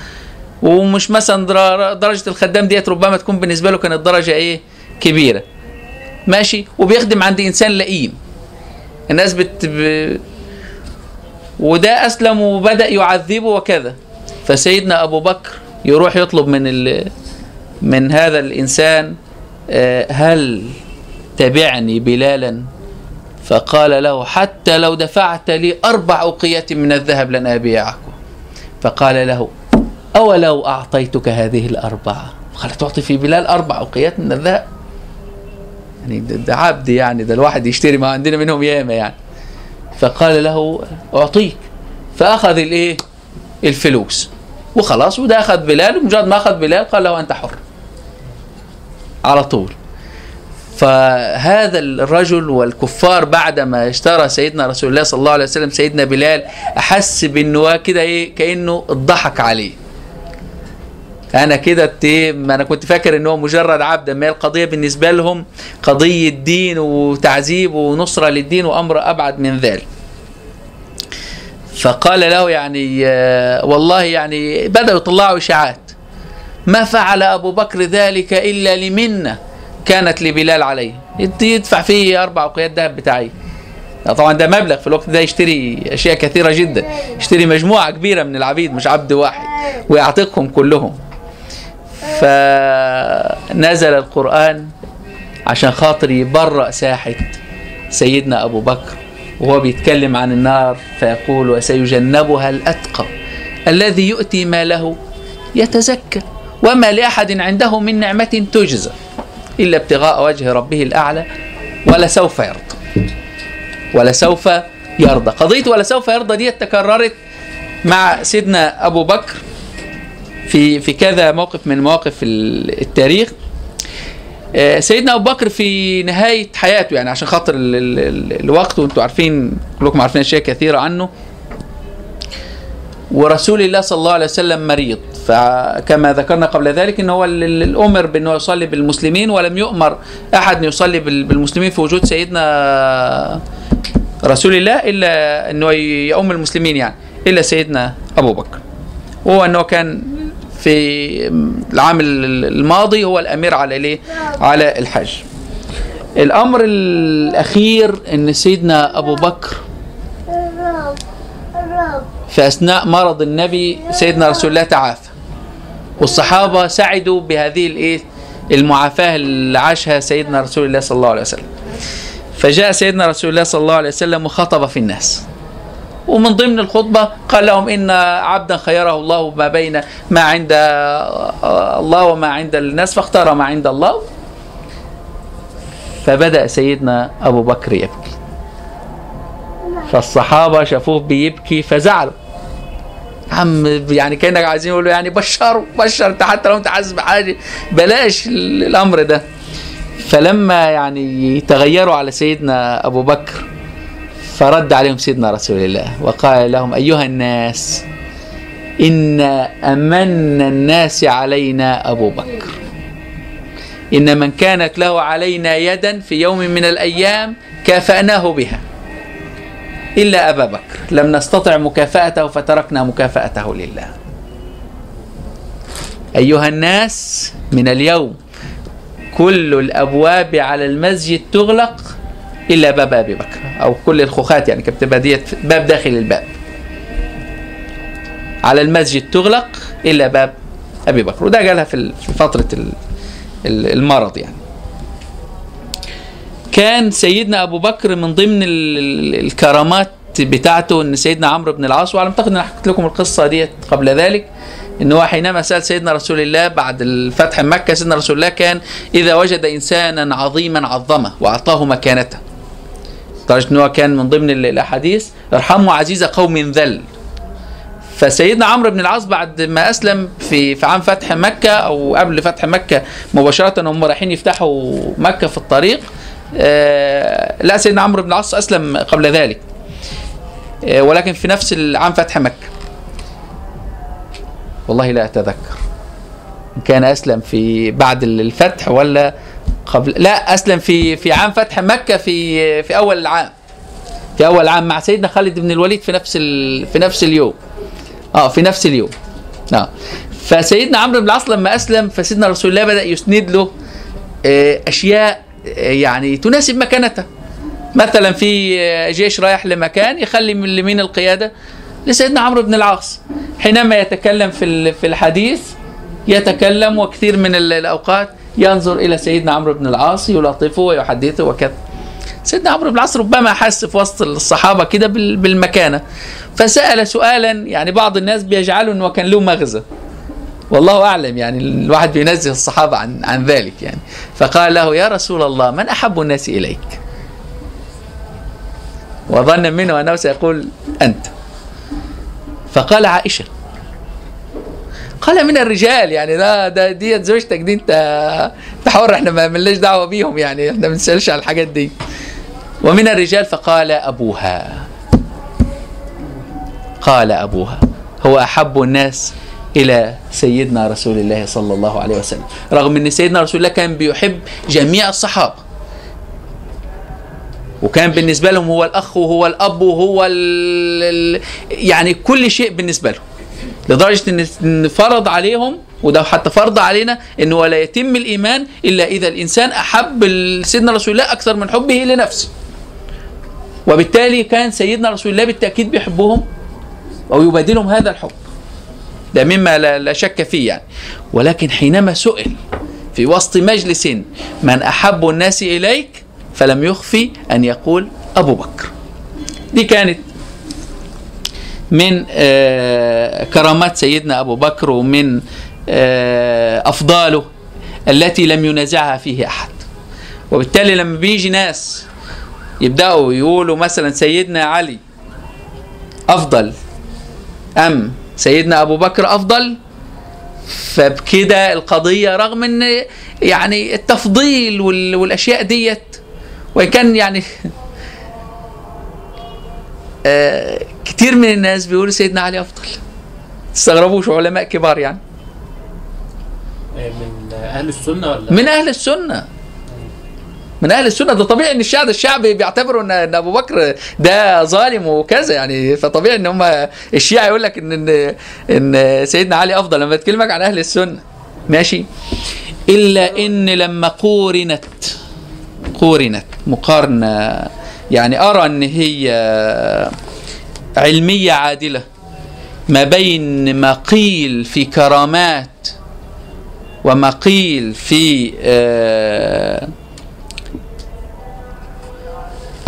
ومش مثلا در- درجة الخدام ديت ربما تكون بالنسبة له كانت درجة إيه؟ كبيرة. ماشي؟ وبيخدم عند إنسان لئيم. الناس بت ب... وده أسلم وبدأ يعذبه وكذا. فسيدنا أبو بكر يروح يطلب من ال... من هذا الإنسان آه، هل تبعني بلالا؟ فقال له حتى لو دفعت لي أربع أوقيات من الذهب لن أبيعكم فقال له أولو أعطيتك هذه الأربعة؟ قال تعطي في بلال أربع أوقيات من الذهب؟ يعني ده عبد يعني ده الواحد يشتري ما عندنا منهم ياما يعني. فقال له أعطيك. فأخذ الإيه؟ الفلوس. وخلاص وده أخذ بلال ومجرد ما أخذ بلال قال له أنت حر. على طول. فهذا الرجل والكفار بعدما اشترى سيدنا رسول الله صلى الله عليه وسلم سيدنا بلال أحس بأنه كده إيه؟ كأنه اتضحك عليه. أنا كده ما أنا كنت فاكر إن هو مجرد عبد ما القضية بالنسبة لهم قضية دين وتعذيب ونصرة للدين وأمر أبعد من ذلك. فقال له يعني آه، والله يعني بدأوا يطلعوا إشاعات. ما فعل أبو بكر ذلك إلا لمنة كانت لبلال عليه يد- يدفع فيه أربع وقيات ذهب بتاعي. طبعا ده مبلغ في الوقت ده يشتري أشياء كثيرة جدا. يشتري مجموعة كبيرة من العبيد مش عبد واحد ويعتقهم كلهم. فنزل القرآن عشان خاطر يبرأ ساحة سيدنا أبو بكر وهو بيتكلم عن النار فيقول وسيجنبها الأتقى الذي يؤتي ماله يتزكى. وما لأحد عنده من نعمة تجزى إلا ابتغاء وجه ربه الأعلى ولسوف يرضى. ولسوف يرضى. قضية ولسوف يرضى دي تكررت مع سيدنا أبو بكر في في كذا موقف من مواقف ال- التاريخ. آه، سيدنا أبو بكر في نهاية حياته يعني عشان خاطر ال ال ال الوقت وأنتم عارفين كلكم عارفين أشياء كثيرة عنه. ورسول الله صلى الله عليه وسلم مريض. فكما ذكرنا قبل ذلك إن هو ال- ال- الأمر بأنه يصلي بالمسلمين ولم يؤمر أحد أن يصلي بال- بالمسلمين في وجود سيدنا رسول الله إلا انه يؤم المسلمين يعني إلا سيدنا أبو بكر. وهو أنه كان في العام الماضي هو الأمير على على الحج. الأمر الأخير إن سيدنا أبو بكر في أثناء مرض النبي سيدنا رسول الله تعافى. والصحابة سعدوا بهذه الايه المعافاة اللي عاشها سيدنا رسول الله صلى الله عليه وسلم. فجاء سيدنا رسول الله صلى الله عليه وسلم وخطب في الناس. ومن ضمن الخطبة قال لهم إن عبدا خيره الله ما بين ما عند الله وما عند الناس فاختار ما عند الله. فبدأ سيدنا أبو بكر يبكي. فالصحابة شافوه بيبكي فزعلوا. عم يعني كأنك عايزين يقولوا يعني بشروا بشر انت حتى لو انت حاسس بحاجه بلاش الأمر ده. فلما يعني تغيروا على سيدنا أبو بكر فرد عليهم سيدنا رسول الله وقال لهم أيها الناس إن أمن الناس علينا أبو بكر. إن من كانت له علينا يدا في يوم من الأيام كافأناه بها. إلا أبا بكر. لم نستطع مكافأته فتركنا مكافأته لله. أيها الناس من اليوم كل الأبواب على المسجد تغلق إلا باب أبي بكر أو كل الخوخات يعني بتبقى ديت باب داخل الباب. على المسجد تغلق إلا باب أبي بكر. وده قالها في ال- المرض يعني. كان سيدنا أبو بكر من ضمن ال- ال- الكرامات بتاعته إن سيدنا عمرو بن العاص واعتقد إن أنا حكيت لكم القصة ديت قبل ذلك إن هو حينما سأل سيدنا رسول الله بعد الفتح مكة سيدنا رسول الله كان إذا وجد إنسانا عظيما عظمه وأعطاه مكانته. لدرجة إن هو كان من ضمن ال- الأحاديث ارحموا عزيز قوم ذل. فسيدنا عمرو بن العاص بعد ما أسلم في في عام فتح مكة أو قبل فتح مكة مباشرة هم رايحين يفتحوا مكة في الطريق. لا سيدنا عمرو بن العاص أسلم قبل ذلك. آه ولكن في نفس العام فتح مكة. والله لا أتذكر. إن كان أسلم في بعد الفتح ولا قبل. لا أسلم في في عام فتح مكة في في أول العام. في أول العام مع سيدنا خالد بن الوليد في نفس ال... في نفس اليوم. آه في نفس اليوم. آه فسيدنا عمرو بن العاص لما أسلم فسيدنا رسول الله بدأ يسند له آه، أشياء آه، يعني تناسب مكانته مثلا في جيش رايح لمكان يخلي من اليمين القيادة؟ لسيدنا عمرو بن العاص. حينما يتكلم في في الحديث يتكلم وكثير من ال- الأوقات ينظر إلى سيدنا عمرو بن العاص يلاطفه ويحدثه وكذا. سيدنا عمرو بن العاص ربما حس في وسط الصحابة كده بال- بالمكانة. فسأل سؤالا يعني بعض الناس بيجعلوا إنه كان له مغزى. والله أعلم يعني الواحد بينزه الصحابة عن عن ذلك يعني. فقال له يا رسول الله من أحب الناس إليك؟ وظن منه أنه سيقول أنت. فقال عائشة. قال من الرجال يعني ده ده ديت زوجتك دي أنت أنت حر إحنا ما ملناش دعوة بيهم يعني إحنا ما بنسألش على الحاجات دي. ومن الرجال فقال أبوها. قال أبوها هو أحب الناس إلى سيدنا رسول الله صلى الله عليه وسلم. رغم إن سيدنا رسول الله كان بيحب جميع الصحابة. وكان بالنسبة لهم هو الأخ وهو الأب وهو ال يعني كل شيء بالنسبة لهم لدرجة إن فرض عليهم وده حتى فرض علينا إنه ولا يتم الإيمان إلا إذا الإنسان أحب سيدنا رسول الله أكثر من حبه لنفسه. وبالتالي كان سيدنا رسول الله بالتأكيد بيحبهم أو يبادلهم هذا الحب. ده مما لا, لا شك فيه يعني. ولكن حينما سئل في وسط مجلس من أحب الناس إليك فلم يخفي أن يقول أبو بكر. دي كانت من آه، كرامات سيدنا أبو بكر ومن آه، أفضاله التي لم ينازعها فيه أحد. وبالتالي لما بيجي ناس يبدأوا يقولوا مثلا سيدنا علي أفضل أم سيدنا أبو بكر أفضل. فبكده القضية رغم أن يعني التفضيل وال- والأشياء ديت وإن كان يعني آه، كتير من الناس بيقولوا سيدنا علي أفضل. تستغربوش علماء كبار يعني. من أهل السنة ولا؟ من أهل السنة. من أهل السنة ده طبيعي إن الشعب الشعب بيعتبروا إن أبو بكر ده ظالم وكذا يعني فطبيعي إن هم الشيعة يقول لك ان ان إن سيدنا علي أفضل. لما بتكلمك عن أهل السنة ماشي؟ إلا إن لما قورنت قورنت مقارنة يعني أرى إن هي علمية عادلة ما بين ما قيل في كرامات وما قيل في آه،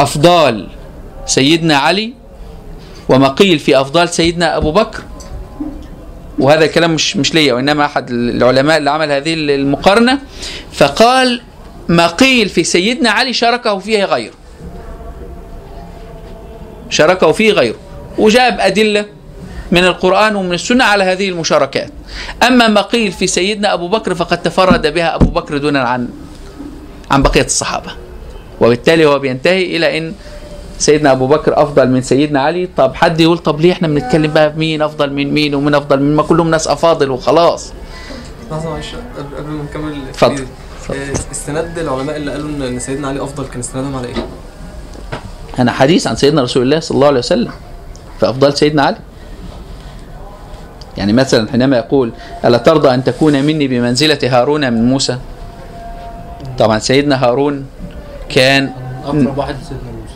أفضال سيدنا علي وما قيل في أفضال سيدنا أبو بكر وهذا الكلام مش مش ليا وإنما أحد العلماء اللي عمل هذه المقارنة. فقال ما قيل في سيدنا علي شاركه فيه غيره. شاركه فيه غيره وجاب أدلة من القرآن ومن السنة على هذه المشاركات. أما ما قيل في سيدنا أبو بكر فقد تفرد بها أبو بكر دون عن عن بقية الصحابة. وبالتالي هو بينتهي إلى أن سيدنا أبو بكر أفضل من سيدنا علي. طب حد يقول طب ليه إحنا بنتكلم بقى مين أفضل من مين ومين أفضل من ما كلهم ناس أفاضل وخلاص. قبل ما نكمل اتفضل. آه، استناد العلماء اللي قالوا إن سيدنا علي أفضل كان استنادهم على إيه؟ أنا حديث عن سيدنا رسول الله صلى الله عليه وسلم فأفضل سيدنا علي. يعني مثلا حينما يقول ألا ترضى أن تكون مني بمنزلة هارون من موسى؟ طبعا سيدنا هارون كان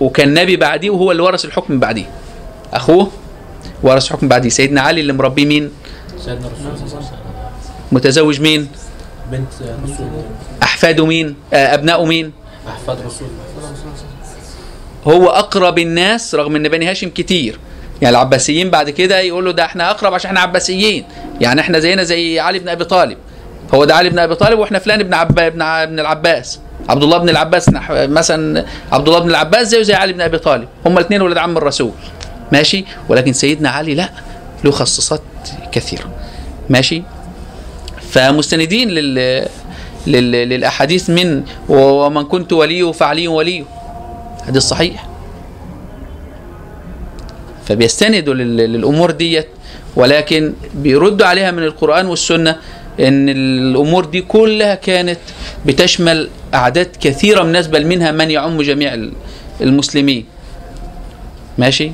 وكان نبي بعديه وهو اللي ورث الحكم بعديه. أخوه ورث الحكم بعديه. سيدنا علي اللي مربيه مين؟ سيدنا رسول الله صلى الله عليه وسلم. متزوج مين؟ بنت رسول أحفاده مين؟ آه أبنائه مين؟ أحفاد رسول هو أقرب الناس رغم إن بني هاشم كتير. يعني العباسيين بعد كده يقولوا ده إحنا أقرب عشان إحنا عباسيين. يعني إحنا زينا زي علي بن أبي طالب. هو ده علي بن أبي طالب وإحنا فلان ابن عب... ابن ابن العباس. عبد الله بن العباس نح- مثلا عبد الله بن العباس زيه زي علي بن أبي طالب. هما الاثنين ولاد عم الرسول. ماشي؟ ولكن سيدنا علي لا له خصصات كثيرة. ماشي؟ فمستندين لل... لل... للأحاديث من ومن كنت وليه فعلي وليه حديث صحيح فبيستندوا لل- للأمور ديت ولكن بيردوا عليها من القرآن والسنة إن الأمور دي كلها كانت بتشمل أعداد كثيرة من الناس بل منها من يعم جميع ال- المسلمين. ماشي؟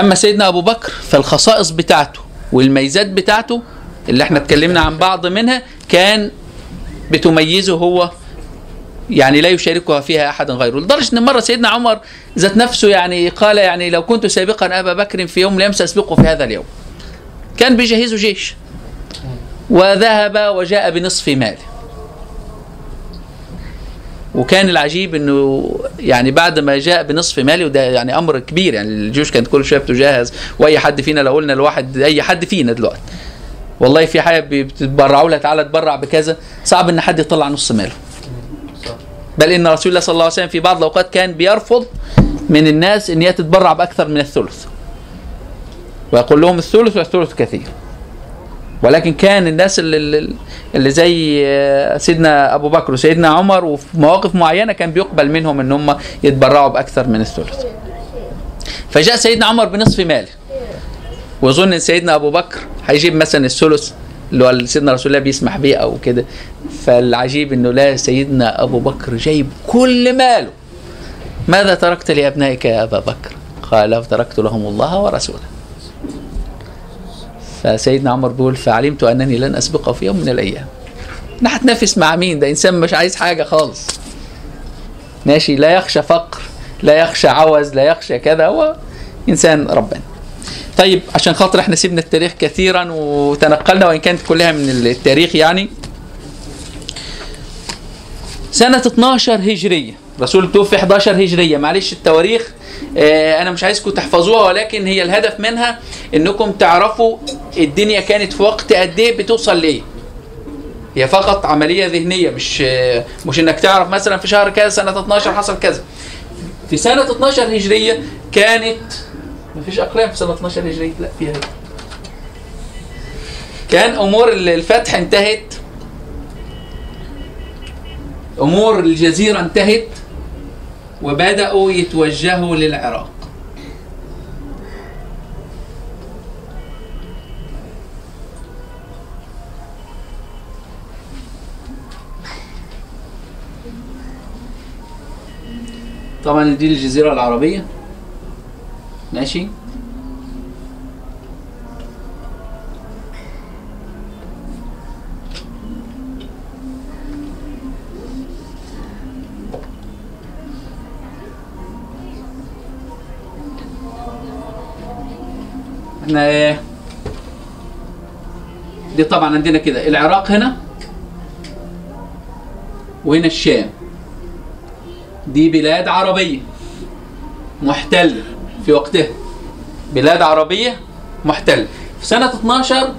أما سيدنا أبو بكر فالخصائص بتاعته والميزات بتاعته اللي إحنا اتكلمنا عن بعض منها كان بتميزه هو يعني لا يشاركها فيها أحد غيره. لدرجة إن مرة سيدنا عمر ذات نفسه يعني قال يعني لو كنت سابقا أبا بكر في يوم لم سأسبقه في هذا اليوم. كان بيجهزوا جيش. وذهب وجاء بنصف ماله. وكان العجيب إنه يعني بعد ما جاء بنصف ماله وده يعني أمر كبير يعني الجيوش كانت كل شوية بتجهز وأي حد فينا لو قلنا لواحد أي حد فينا دلوقتي والله في حاجة بتتبرعوا لها تعالى اتبرع بكذا صعب إن حد يطلع نص ماله. بل إن رسول الله صلى الله عليه وسلم في بعض الأوقات كان بيرفض من الناس إن هي تتبرع بأكثر من الثلث. ويقول لهم الثلث والثلث كثير. ولكن كان الناس اللي, اللي- زي سيدنا أبو بكر وسيدنا عمر وفي مواقف معينة كان بيقبل منهم إن هم يتبرعوا بأكثر من الثلث. فجاء سيدنا عمر بنصف ماله ويظن إن سيدنا أبو بكر هيجيب مثلا الثلث اللي هو سيدنا رسول الله بيسمح بيه أو كده. فالعجيب إنه لا سيدنا أبو بكر جايب كل ماله. ماذا تركت لأبنائك يا أبا بكر؟ قال تركت لهم الله ورسوله. فسيدنا عمر بيقول فعلمت أنني لن اسبقه في يوم من الأيام. أنا هتنافس مع مين؟ ده إنسان مش عايز حاجة خالص. ماشي لا يخشى فقر لا يخشى عوز لا يخشى كذا هو إنسان ربنا. طيب عشان خاطر إحنا سيبنا التاريخ كثيرا وتنقلنا وإن كانت كلها من التاريخ يعني. سنة 12 هجرية. رسول توفي 11 هجرية. معلش التواريخ آه، أنا مش عايزكم تحفظوها ولكن هي الهدف منها إنكم تعرفوا الدنيا كانت في وقت قد إيه بتوصل لإيه هي فقط عملية ذهنية مش آه، مش إنك تعرف مثلا في شهر كذا سنة 12 حصل كذا. في سنة 12 هجرية كانت مفيش أقلام في سنة 12 هجرية لا فيها كان أمور الفتح انتهت. أمور الجزيرة انتهت. وبدأوا يتوجهوا للعراق. طبعا دي الجزيره العربية. ماشي. إحنا إيه؟ دي طبعا عندنا كده. العراق هنا وهنا الشام. دي بلاد عربية محتلة في وقتها. بلاد عربية محتلة في سنة 12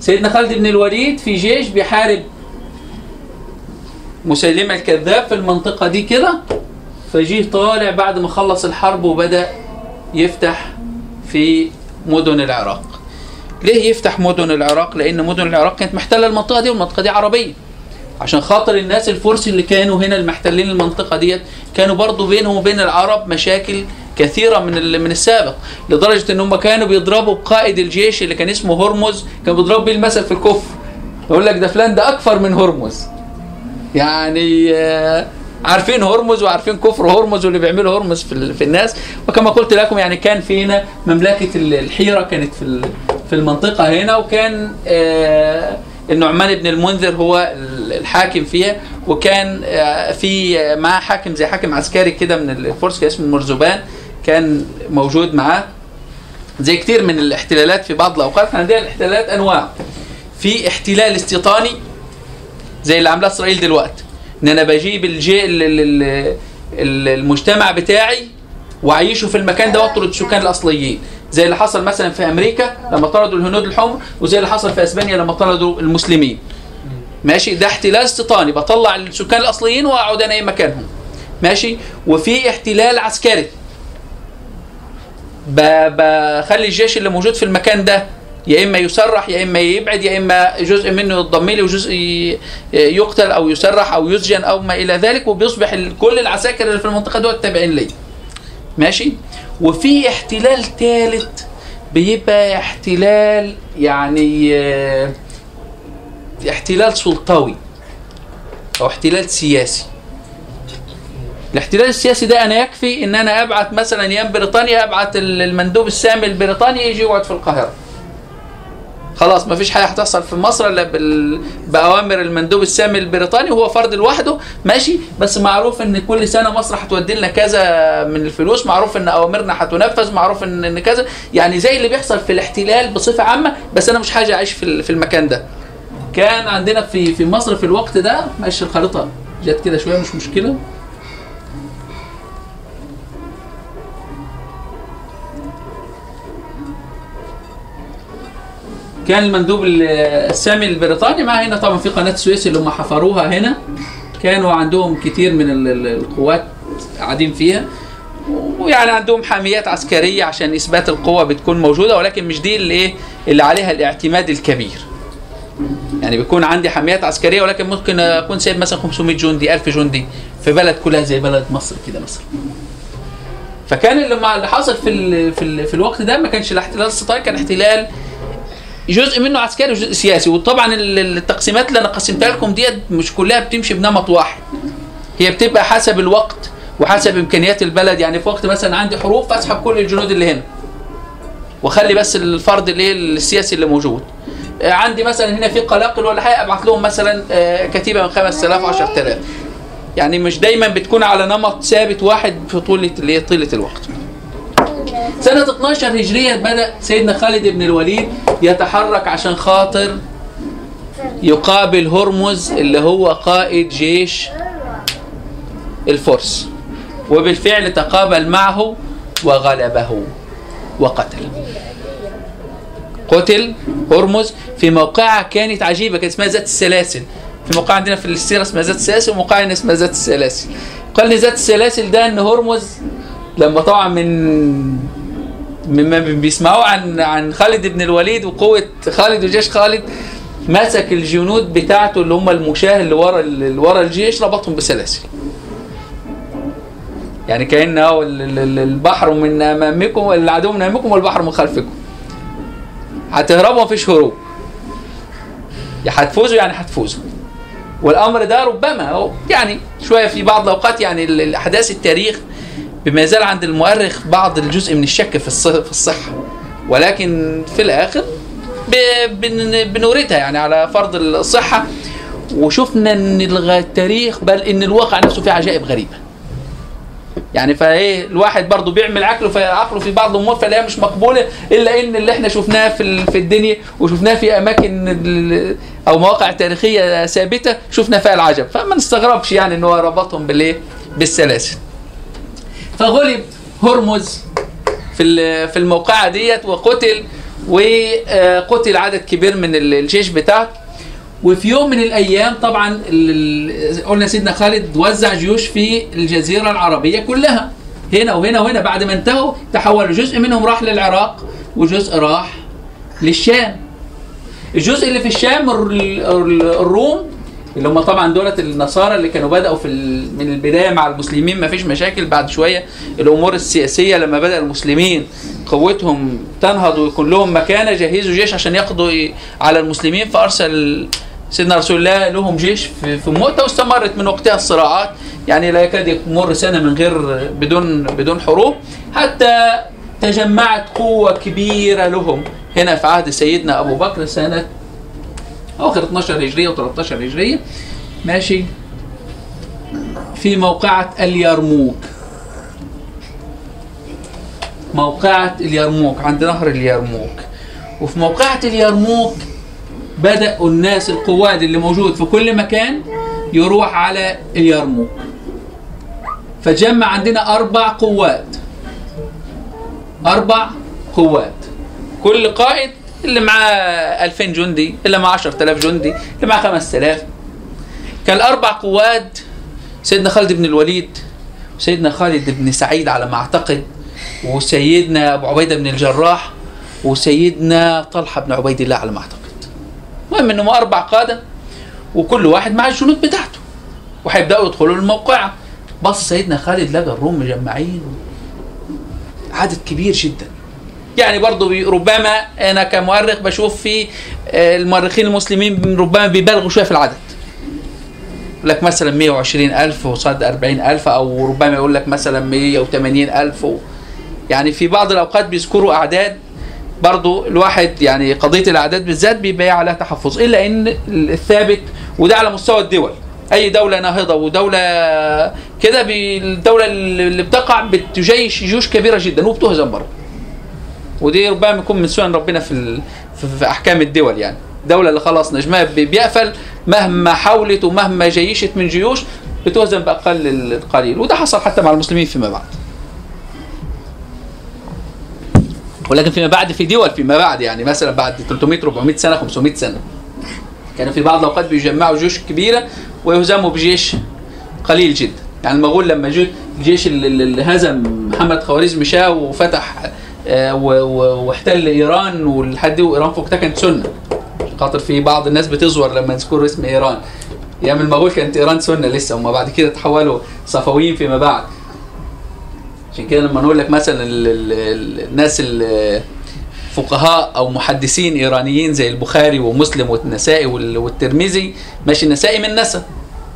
سيدنا خالد بن الوليد في جيش بيحارب مسيلمة الكذاب في المنطقة دي كده. فجيه طالع بعد ما خلص الحرب وبدأ يفتح في مدن العراق. ليه يفتح مدن العراق؟ لأن مدن العراق كانت محتلة المنطقة دي والمنطقة دي عربية. عشان خاطر الناس الفرس اللي كانوا هنا المحتلين المنطقة ديت كانوا برضو بينهم وبين العرب مشاكل كثيرة من من السابق. لدرجة إن هم كانوا بيضربوا قائد الجيش اللي كان اسمه هرمز كان بيضربوا بيه المثل في الكفر. يقول لك ده فلان ده أكفر من هرمز. يعني آه، عارفين هرمز وعارفين كفر هرمز واللي بيعملوا هرمز في, في الناس. وكما قلت لكم يعني كان فينا مملكة ال- الحيرة كانت في في المنطقة هنا وكان آه، النعمان بن المنذر هو ال- الحاكم فيها. وكان آه، في معاه حاكم زي حاكم عسكري كده من الفرس كان اسمه مرزبان كان موجود معاه. زي كتير من الاحتلالات في بعض الأوقات. إحنا عندنا الاحتلالات أنواع. في احتلال استيطاني زي اللي عاملاه إسرائيل دلوقتي. إن أنا بجيب الجي ال- ال- ال- ال- المجتمع بتاعي وأعيشه في المكان ده وأطرد السكان الأصليين. زي اللي حصل مثلا في أمريكا لما طردوا الهنود الحمر وزي اللي حصل في أسبانيا لما طردوا المسلمين. ماشي؟ ده احتلال استيطاني بطلع السكان الأصليين وأقعد أنا إيه مكانهم ماشي؟ وفي احتلال عسكري. بخلي الجيش اللي موجود في المكان ده يا إما يسرح يا إما يبعد يا إما جزء منه يتضم لي وجزء يقتل أو يسرح أو يسجن أو ما إلى ذلك وبيصبح كل العساكر اللي في المنطقة دول تابعين لي. ماشي؟ وفي احتلال ثالث بيبقى احتلال يعني آه، احتلال سلطوي أو احتلال سياسي. الاحتلال السياسي ده أنا يكفي إن أنا أبعت مثلا أيام بريطانيا أبعت ال- المندوب السامي البريطاني يجي يقعد في القاهرة. خلاص ما فيش حاجة هتحصل في مصر إلا بال... بأوامر المندوب السامي البريطاني وهو فرد لوحده. ماشي؟ بس معروف إن كل سنة مصر هتودي لنا كذا من الفلوس. معروف إن أوامرنا هتنفذ معروف ان إن كذا. يعني زي اللي بيحصل في الاحتلال بصفة عامة بس أنا مش حاجة أعيش في في المكان ده. كان عندنا في في مصر في الوقت ده ماشي الخريطة جت كده شوية مش مشكلة. كان المندوب ال- السامي البريطاني معاه هنا طبعا في قناة السويس اللي هم حفروها هنا. كانوا عندهم كتير من ال- ال- القوات قاعدين فيها. ويعني عندهم حاميات عسكرية عشان إثبات القوة بتكون موجودة ولكن مش دي اللي إيه اللي عليها الاعتماد الكبير. يعني بيكون عندي حاميات عسكرية ولكن ممكن أكون سايب مثلا 500 جندي 1000 جندي في بلد كلها زي بلد مصر كده مثلا. فكان اللي اللي حصل في في, في الوقت ده ما كانش الاحتلال الستاير كان احتلال جزء منه عسكري وجزء سياسي. وطبعا ال- ال- التقسيمات اللي أنا قسمتها لكم ديت مش كلها بتمشي بنمط واحد. هي بتبقى حسب الوقت وحسب إمكانيات البلد. يعني في وقت مثلا عندي حروب فاسحب كل الجنود اللي هنا. وأخلي بس الفرد اللي السياسي اللي موجود. آه، عندي مثلا هنا في قلاقل ولا حاجة ابعت لهم مثلا آه، كتيبة من 5000 10000 يعني مش دايما بتكون على نمط ثابت واحد في هي طيلة الوقت. سنة 12 هجرية بدأ سيدنا خالد بن الوليد يتحرك عشان خاطر يقابل هرمز اللي هو قائد جيش الفرس. وبالفعل تقابل معه وغلبه وقتله قتل هرمز في موقعة كانت عجيبة كانت اسمها ذات السلاسل. في موقع عندنا في السيرة اسمها ذات السلاسل وموقع اسمها ذات السلاسل. قال لي ذات السلاسل ده إن هرمز لما طبعا من مما بيسمعوه عن عن خالد بن الوليد وقوة خالد وجيش خالد مسك الجنود بتاعته اللي هم المشاة اللي ورا اللي ورا الجيش ربطهم بسلاسل. يعني كأن هو ال- ال- ال- البحر من أمامكم العدو من أمامكم والبحر من خلفكم. هتهربوا مفيش هروب. يا هتفوزوا يعني هتفوزوا. والأمر ده ربما يعني شوية في بعض الأوقات يعني ال- الأحداث التاريخ بما يزال عند المؤرخ بعض الجزء من الشك في الص- في الصحة. ولكن في بن- بنوردها يعني على فرض الصحة. وشفنا إن التاريخ بل إن الواقع نفسه فيه عجائب غريبة. يعني فإيه الواحد برضه بيعمل عقله في عقله في بعض الأمور فلاقيها مش مقبولة إلا إن اللي إحنا شفناه في في الدنيا وشفناه في أماكن أو مواقع تاريخية ثابتة شفنا فيها العجب. فما نستغربش يعني إن هو ربطهم بالإيه؟ بالسلاسل. فغلب هرمز في في الموقعة ديت وقتل وقتل عدد كبير من ال- الجيش بتاعه وفي يوم من الأيام طبعا قلنا سيدنا خالد وزع جيوش في الجزيرة العربية كلها. هنا وهنا وهنا بعد ما انتهوا تحولوا جزء منهم راح للعراق وجزء راح للشام. الجزء اللي في الشام ال- ال- الروم اللي هم طبعا دولة النصارى اللي كانوا بدأوا في من البداية مع المسلمين. ما فيش مشاكل. بعد شوية الأمور السياسية لما بدأ المسلمين قوتهم تنهض ويكون لهم مكانة جهزوا جيش عشان يقضوا ي- على المسلمين. فأرسل سيدنا رسول الله لهم جيش في, في مؤتة واستمرت من وقتها الصراعات. يعني لا يكاد يمر سنة من غير بدون بدون حروب. حتى تجمعت قوة كبيرة لهم. هنا في عهد سيدنا أبو بكر سنة اواخر 12 هجرية و13 هجرية. ماشي. في موقعة اليرموك. موقعة اليرموك. عند نهر اليرموك. وفي موقعة اليرموك بدأوا الناس القواد اللي موجود في كل مكان يروح على اليرموك. فجمع عندنا أربع قوات أربع قوات كل قائد اللي معاه 2000 جندي اللي معاه 10000 جندي اللي معاه 5000 كان الأربع قوات سيدنا خالد بن الوليد وسيدنا خالد بن سعيد على ما أعتقد وسيدنا أبو عبيدة بن الجراح وسيدنا طلحة بن عبيد الله على ما أعتقد. المهم إنهم أربع قادة وكل واحد مع الجنود بتاعته. وهيبداوا يدخلوا الموقعة. بص سيدنا خالد لقى الروم مجمعين. عدد كبير جدا. يعني برضو بي- ربما أنا كمؤرخ بشوف في آه، المؤرخين المسلمين ربما بيبالغوا شوية في العدد. لك مثلا 120 ألف وصاد 40 ألف أو ربما يقول لك مثلا 180 ألف. يعني في بعض الأوقات بيذكروا أعداد. برضو الواحد يعني قضية الأعداد بالذات بيبقى عليها تحفظ. إلا إن الثابت وده على مستوى الدول. أي دولة ناهضة ودولة كده الدولة اللي بتقع بتجيش جيوش كبيرة جدا وبتهزم برضه ودي ربما يكون من سنن ربنا في. في, أحكام الدول يعني. الدولة اللي خلاص نجمها بي- بيقفل مهما حاولت ومهما جيشت من جيوش بتهزم بأقل القليل. وده حصل حتى مع المسلمين فيما بعد. ولكن فيما بعد في دول فيما بعد يعني مثلا بعد 300 400 سنة 500 سنة. كانوا في بعض الأوقات بيجمعوا جيوش كبيرة ويهزموا بجيش قليل جدا. يعني المغول لما جو الجيش اللي هزم محمد خوارزم شاه وفتح واحتل إيران ولحد وإيران فوقتها كانت سنة. خاطر في بعض الناس بتزور لما يذكروا اسم إيران. أيام المغول كانت إيران سنة لسه هم بعد كده تحولوا صفويين فيما بعد. عشان كده لما نقول لك مثلا ال ال ال الناس ال- فقهاء أو محدثين إيرانيين زي البخاري ومسلم والنسائي وال- والترمذي ماشي النسائي من نسا.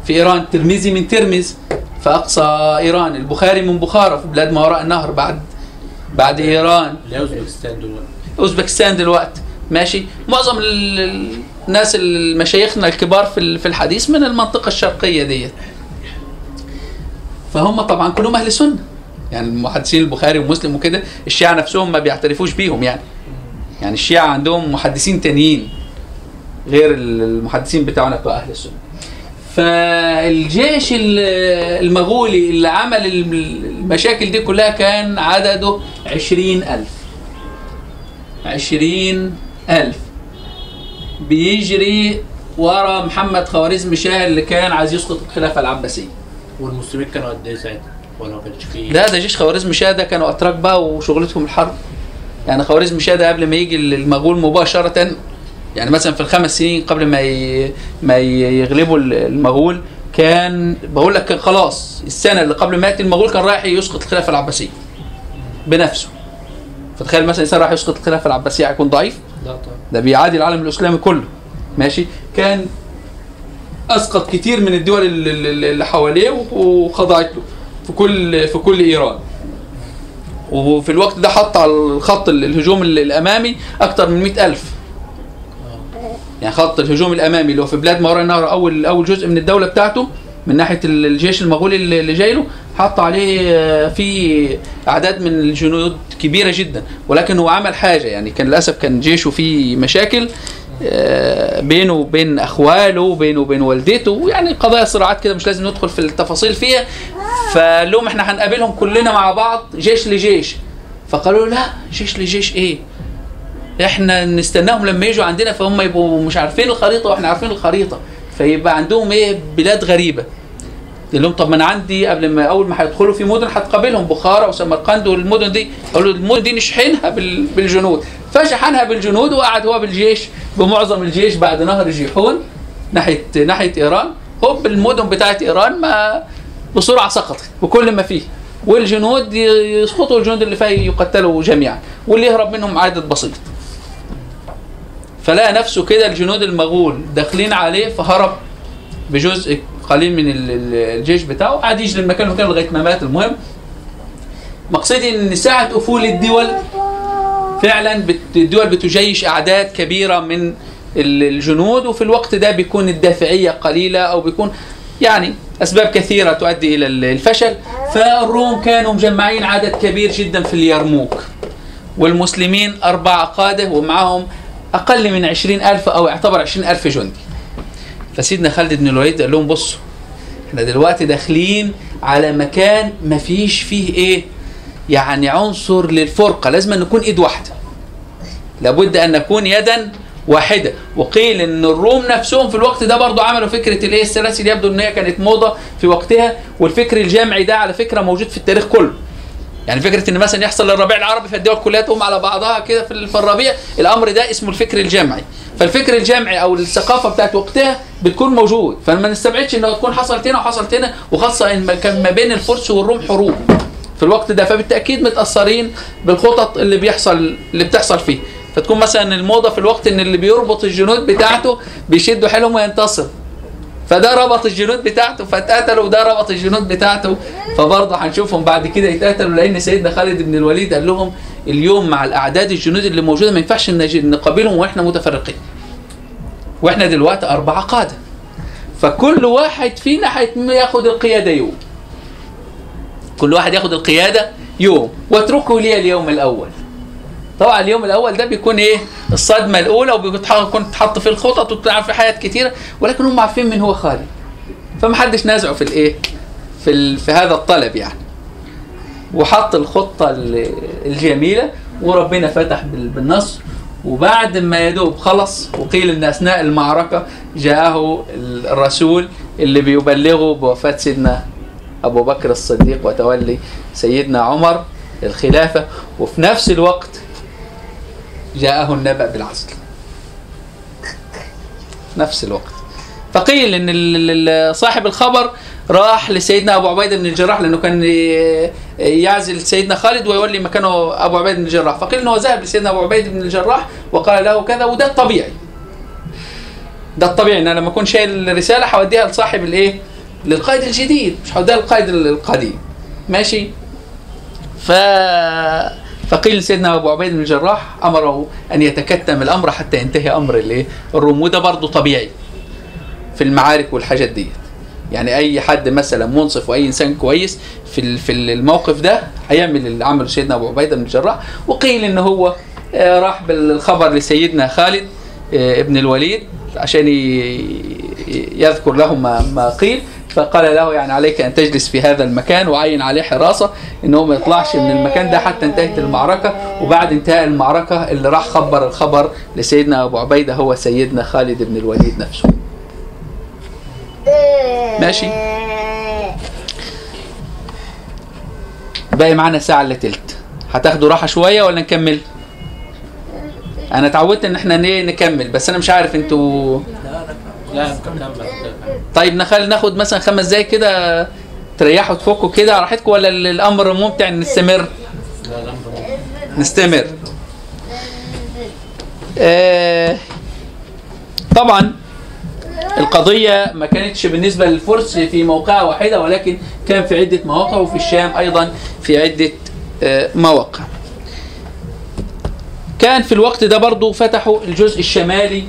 في إيران الترمذي من ترمز في اقصى إيران. البخاري من بخارى في بلاد ما وراء النهر بعد بعد إيران. أوزبكستان دلوقتي. أوزبكستان دلوقتي. ماشي. معظم ال- ال- الناس المشايخنا الكبار في في الحديث من المنطقة الشرقية ديت. فهم طبعا كلهم أهل سنة. يعني المحدثين البخاري ومسلم وكده الشيعة نفسهم ما بيعترفوش بيهم يعني. يعني الشيعة عندهم محدثين تانيين غير ال- المحدثين بتاعنا بتوع أهل السنة. فالجيش ال- المغولي اللي عمل المشاكل دي كلها كان عدده عشرين ألف عشرين ألف بيجري ورا محمد خوارزم شاه اللي كان عايز يسقط الخلافة العباسية والمسلمين كانوا قد إيه ساعتها؟ ولا ما كانش فيه؟ لا ده جيش خوارزم شاه ده كانوا أتراك بقى وشغلتهم الحرب يعني خوارزم شاه ده قبل ما يجي المغول مباشرة يعني مثلا في الخمس سنين قبل ما. ما يغلبوا المغول كان بقول لك كان خلاص السنة اللي قبل ما يأتي المغول كان رايح يسقط الخلافة العباسية بنفسه. فتخيل مثلا إنسان راح يسقط الخلافة العباسية هيكون ضعيف؟ لا طبعا. ده بيعادي العالم الإسلامي كله. ماشي؟ كان أسقط كتير من الدول اللي- حواليه وخضعت له في كل في كل إيران. وفي الوقت ده حط على الخط ال- الهجوم ال- الأمامي أكتر من مئة ألف. يعني خط الهجوم الأمامي اللي هو في بلاد ما وراء النهر اول أول جزء من الدولة بتاعته من ناحية ال- الجيش المغولي اللي جاي له حط عليه آه، في أعداد من الجنود كبيرة جدا. ولكن هو عمل حاجة يعني كان للأسف كان جيشه فيه مشاكل آه، بينه وبين أخواله وبينه وبين والدته يعني قضايا صراعات كده مش لازم ندخل في التفاصيل فيها. لهم إحنا هنقابلهم كلنا مع بعض جيش لجيش. فقالوا لا جيش لجيش إيه؟ إحنا نستناهم لما يجوا عندنا فهم يبقوا مش عارفين الخريطة وإحنا عارفين الخريطة. فيبقى عندهم إيه؟ بلاد غريبة. قال لهم طب ما أنا عندي قبل ما أول ما هيدخلوا في مدن هتقابلهم بخارى وسمرقند والمدن دي قالوا المدن دي نشحنها بال- بالجنود. فشحنها بالجنود وقعد هو بالجيش بمعظم الجيش بعد نهر جيحون ناحيه ناحية إيران. هوب المدن بتاعت إيران ما بسرعة سقطت بكل ما فيه. والجنود يسقطوا الجنود اللي فيها يقتلوا جميعا. واللي يهرب منهم عدد بسيط. فلقى نفسه كده الجنود المغول داخلين عليه فهرب بجزء قليل من ال- ال- الجيش بتاعه قعد يجري من مكان لمكان لغاية ما مات. المهم مقصدي إن ساعة افول الدول فعلا الدول بتجيش أعداد كبيرة من ال- الجنود وفي الوقت ده بيكون الدافعية قليلة أو بيكون يعني أسباب كثيرة تؤدي إلى ال- الفشل. فالروم كانوا مجمعين عدد كبير جدا في اليرموك والمسلمين أربعة قادة ومعهم أقل من عشرين ألف أو يعتبر عشرين ألف جندي. فسيدنا خالد بن الوليد قال لهم بصوا إحنا دلوقتي داخلين على مكان ما فيش فيه إيه؟ يعني عنصر للفرقة لازم أن نكون إيد واحدة. لابد أن نكون يدا واحدة. وقيل إن الروم نفسهم في الوقت ده برضو عملوا فكرة الإيه؟ السلاسل يبدو إن هي كانت موضة في وقتها والفكر الجامعي ده على فكرة موجود في التاريخ كله. يعني فكرة إن مثلا يحصل الربيع العربي فالدول كلها تقوم على بعضها كده في الربيع الأمر ده اسمه الفكر الجامعي فالفكر الجامعي أو الثقافة بتاعت وقتها بتكون موجود. فما نستبعدش إنها تكون حصلت هنا وحصلت هنا وخاصة إن كان ما بين الفرس والروم حروب. في الوقت ده فبالتأكيد متأثرين بالخطط اللي بيحصل اللي بتحصل فيه. فتكون مثلا الموضة في الوقت إن اللي بيربط الجنود بتاعته بيشدوا حيلهم وينتصر. فده ربط الجنود بتاعته فاتقتلوا وده ربط الجنود بتاعته فبرضه هنشوفهم بعد كده يتقتلوا لأن سيدنا خالد بن الوليد قال لهم اليوم مع الأعداد الجنود اللي موجودة ما ينفعش نقابلهم وإحنا متفرقين. وإحنا دلوقتي أربعة قادة. فكل واحد فينا هياخد القيادة يوم. كل واحد ياخد القيادة يوم. واتركوا لي اليوم الأول. طبعا اليوم الأول ده بيكون إيه؟ الصدمة الأولى وبيكون تحط فيه الخطط وبتلعب في حاجات كتيرة ولكن هم عارفين من هو خالد فمحدش نازعه في الإيه؟ في ال... في هذا الطلب يعني. وحط الخطة ال- الجميلة وربنا فتح بال- بالنصر. وبعد ما يدوب خلص وقيل إن أثناء المعركة جاءه الرسول اللي بيبلغه بوفاة سيدنا أبو بكر الصديق وتولي سيدنا عمر الخلافة. وفي نفس الوقت جاءه النبأ بالعزل نفس الوقت. فقيل إن صاحب الخبر راح لسيدنا أبو عبيده بن الجراح لأنه كان يعزل سيدنا خالد ويولي مكانه أبو عبيده بن الجراح. فقيل إنه ذهب لسيدنا أبو عبيده بن الجراح وقال له كذا وده الطبيعي. ده الطبيعي إن أنا لما أكون شايل الرسالة هوديها لصاحب الإيه؟ للقائد الجديد. مش هوديها للقائد القديم. ماشي؟ ف فقيل سيدنا أبو عبيد بن الجراح أمره أن يتكتم الأمر حتى ينتهي أمر الروم وده برضه طبيعي في المعارك والحاجات ديت. يعني أي حد مثلا منصف وأي إنسان كويس في في الموقف ده هيعمل اللي عمله سيدنا أبو عبيده بن الجراح. وقيل إن هو آه، راح بالخبر لسيدنا خالد آه، ابن الوليد عشان يذكر له ما, ما قيل. فقال له يعني عليك أن تجلس في هذا المكان وعين عليه حراسة ان هو ما يطلعش من المكان ده حتى انتهت المعركة وبعد انتهاء المعركة اللي راح خبر الخبر لسيدنا أبو عبيدة هو سيدنا خالد بن الوليد نفسه. ماشي باقي معانا ساعة إلا تلت هتاخدوا راحة شوية ولا نكمل؟ أنا اتعودت إن إحنا ن- نكمل بس أنا مش عارف أنتوا لا نكمل طيب نخل ناخد مثلا خمس دقايق كده تريحوا تفكوا كده على راحتكم ولا ال- الأمر ممتع ان نستمر؟ الامر ممكن. نستمر. آه طبعا القضية ما كانتش بالنسبة للفرس في موقعة واحدة ولكن كان في عدة مواقع وفي الشام أيضا في عدة آه، مواقع كان في الوقت ده برضو فتحوا الجزء الشمالي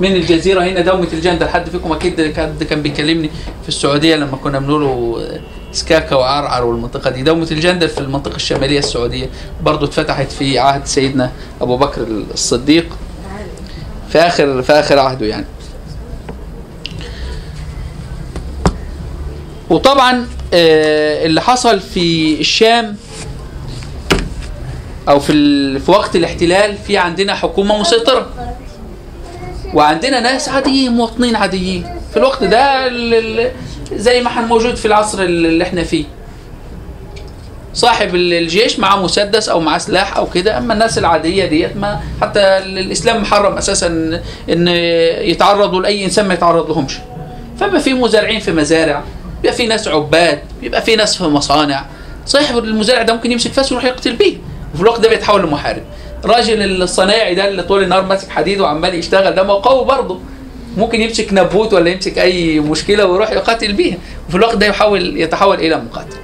من الجزيرة هنا دومة الجندل حد فيكم أكيد حد كان بيكلمني في السعودية لما كنا بنقوله سكاكا وعرعر والمنطقة دي. دومة الجندل في المنطقة الشمالية السعودية. برضو اتفتحت في عهد سيدنا أبو بكر الصديق في آخر في آخر عهده يعني. وطبعا آه، اللي حصل في الشام أو في. في وقت الاحتلال في عندنا حكومة مسيطرة. وعندنا ناس عاديين مواطنين عاديين. في الوقت ده. زي ما إحنا موجود في العصر اللي إحنا فيه. صاحب ال- الجيش معاه مسدس أو معاه سلاح أو كده أما الناس العادية ديت ما حتى ال- الإسلام محرم أساسا إن يتعرضوا لأي إنسان ما يتعرض لهمش فما في مزارعين في مزارع بيبقى في ناس عباد بيبقى في ناس في مصانع. صاحب المزارع ده ممكن يمسك فاس ويروح يقتل بيه وفي الوقت ده بيتحول لمحارب. راجل الصنايعي ده اللي طول النهار ماسك حديد وعمال يشتغل ده ما هو قوي برضه. ممكن يمسك نبوت ولا يمسك أي مشكلة ويروح يقاتل بيها. وفي الوقت ده يحاول يتحول إلى مقاتل.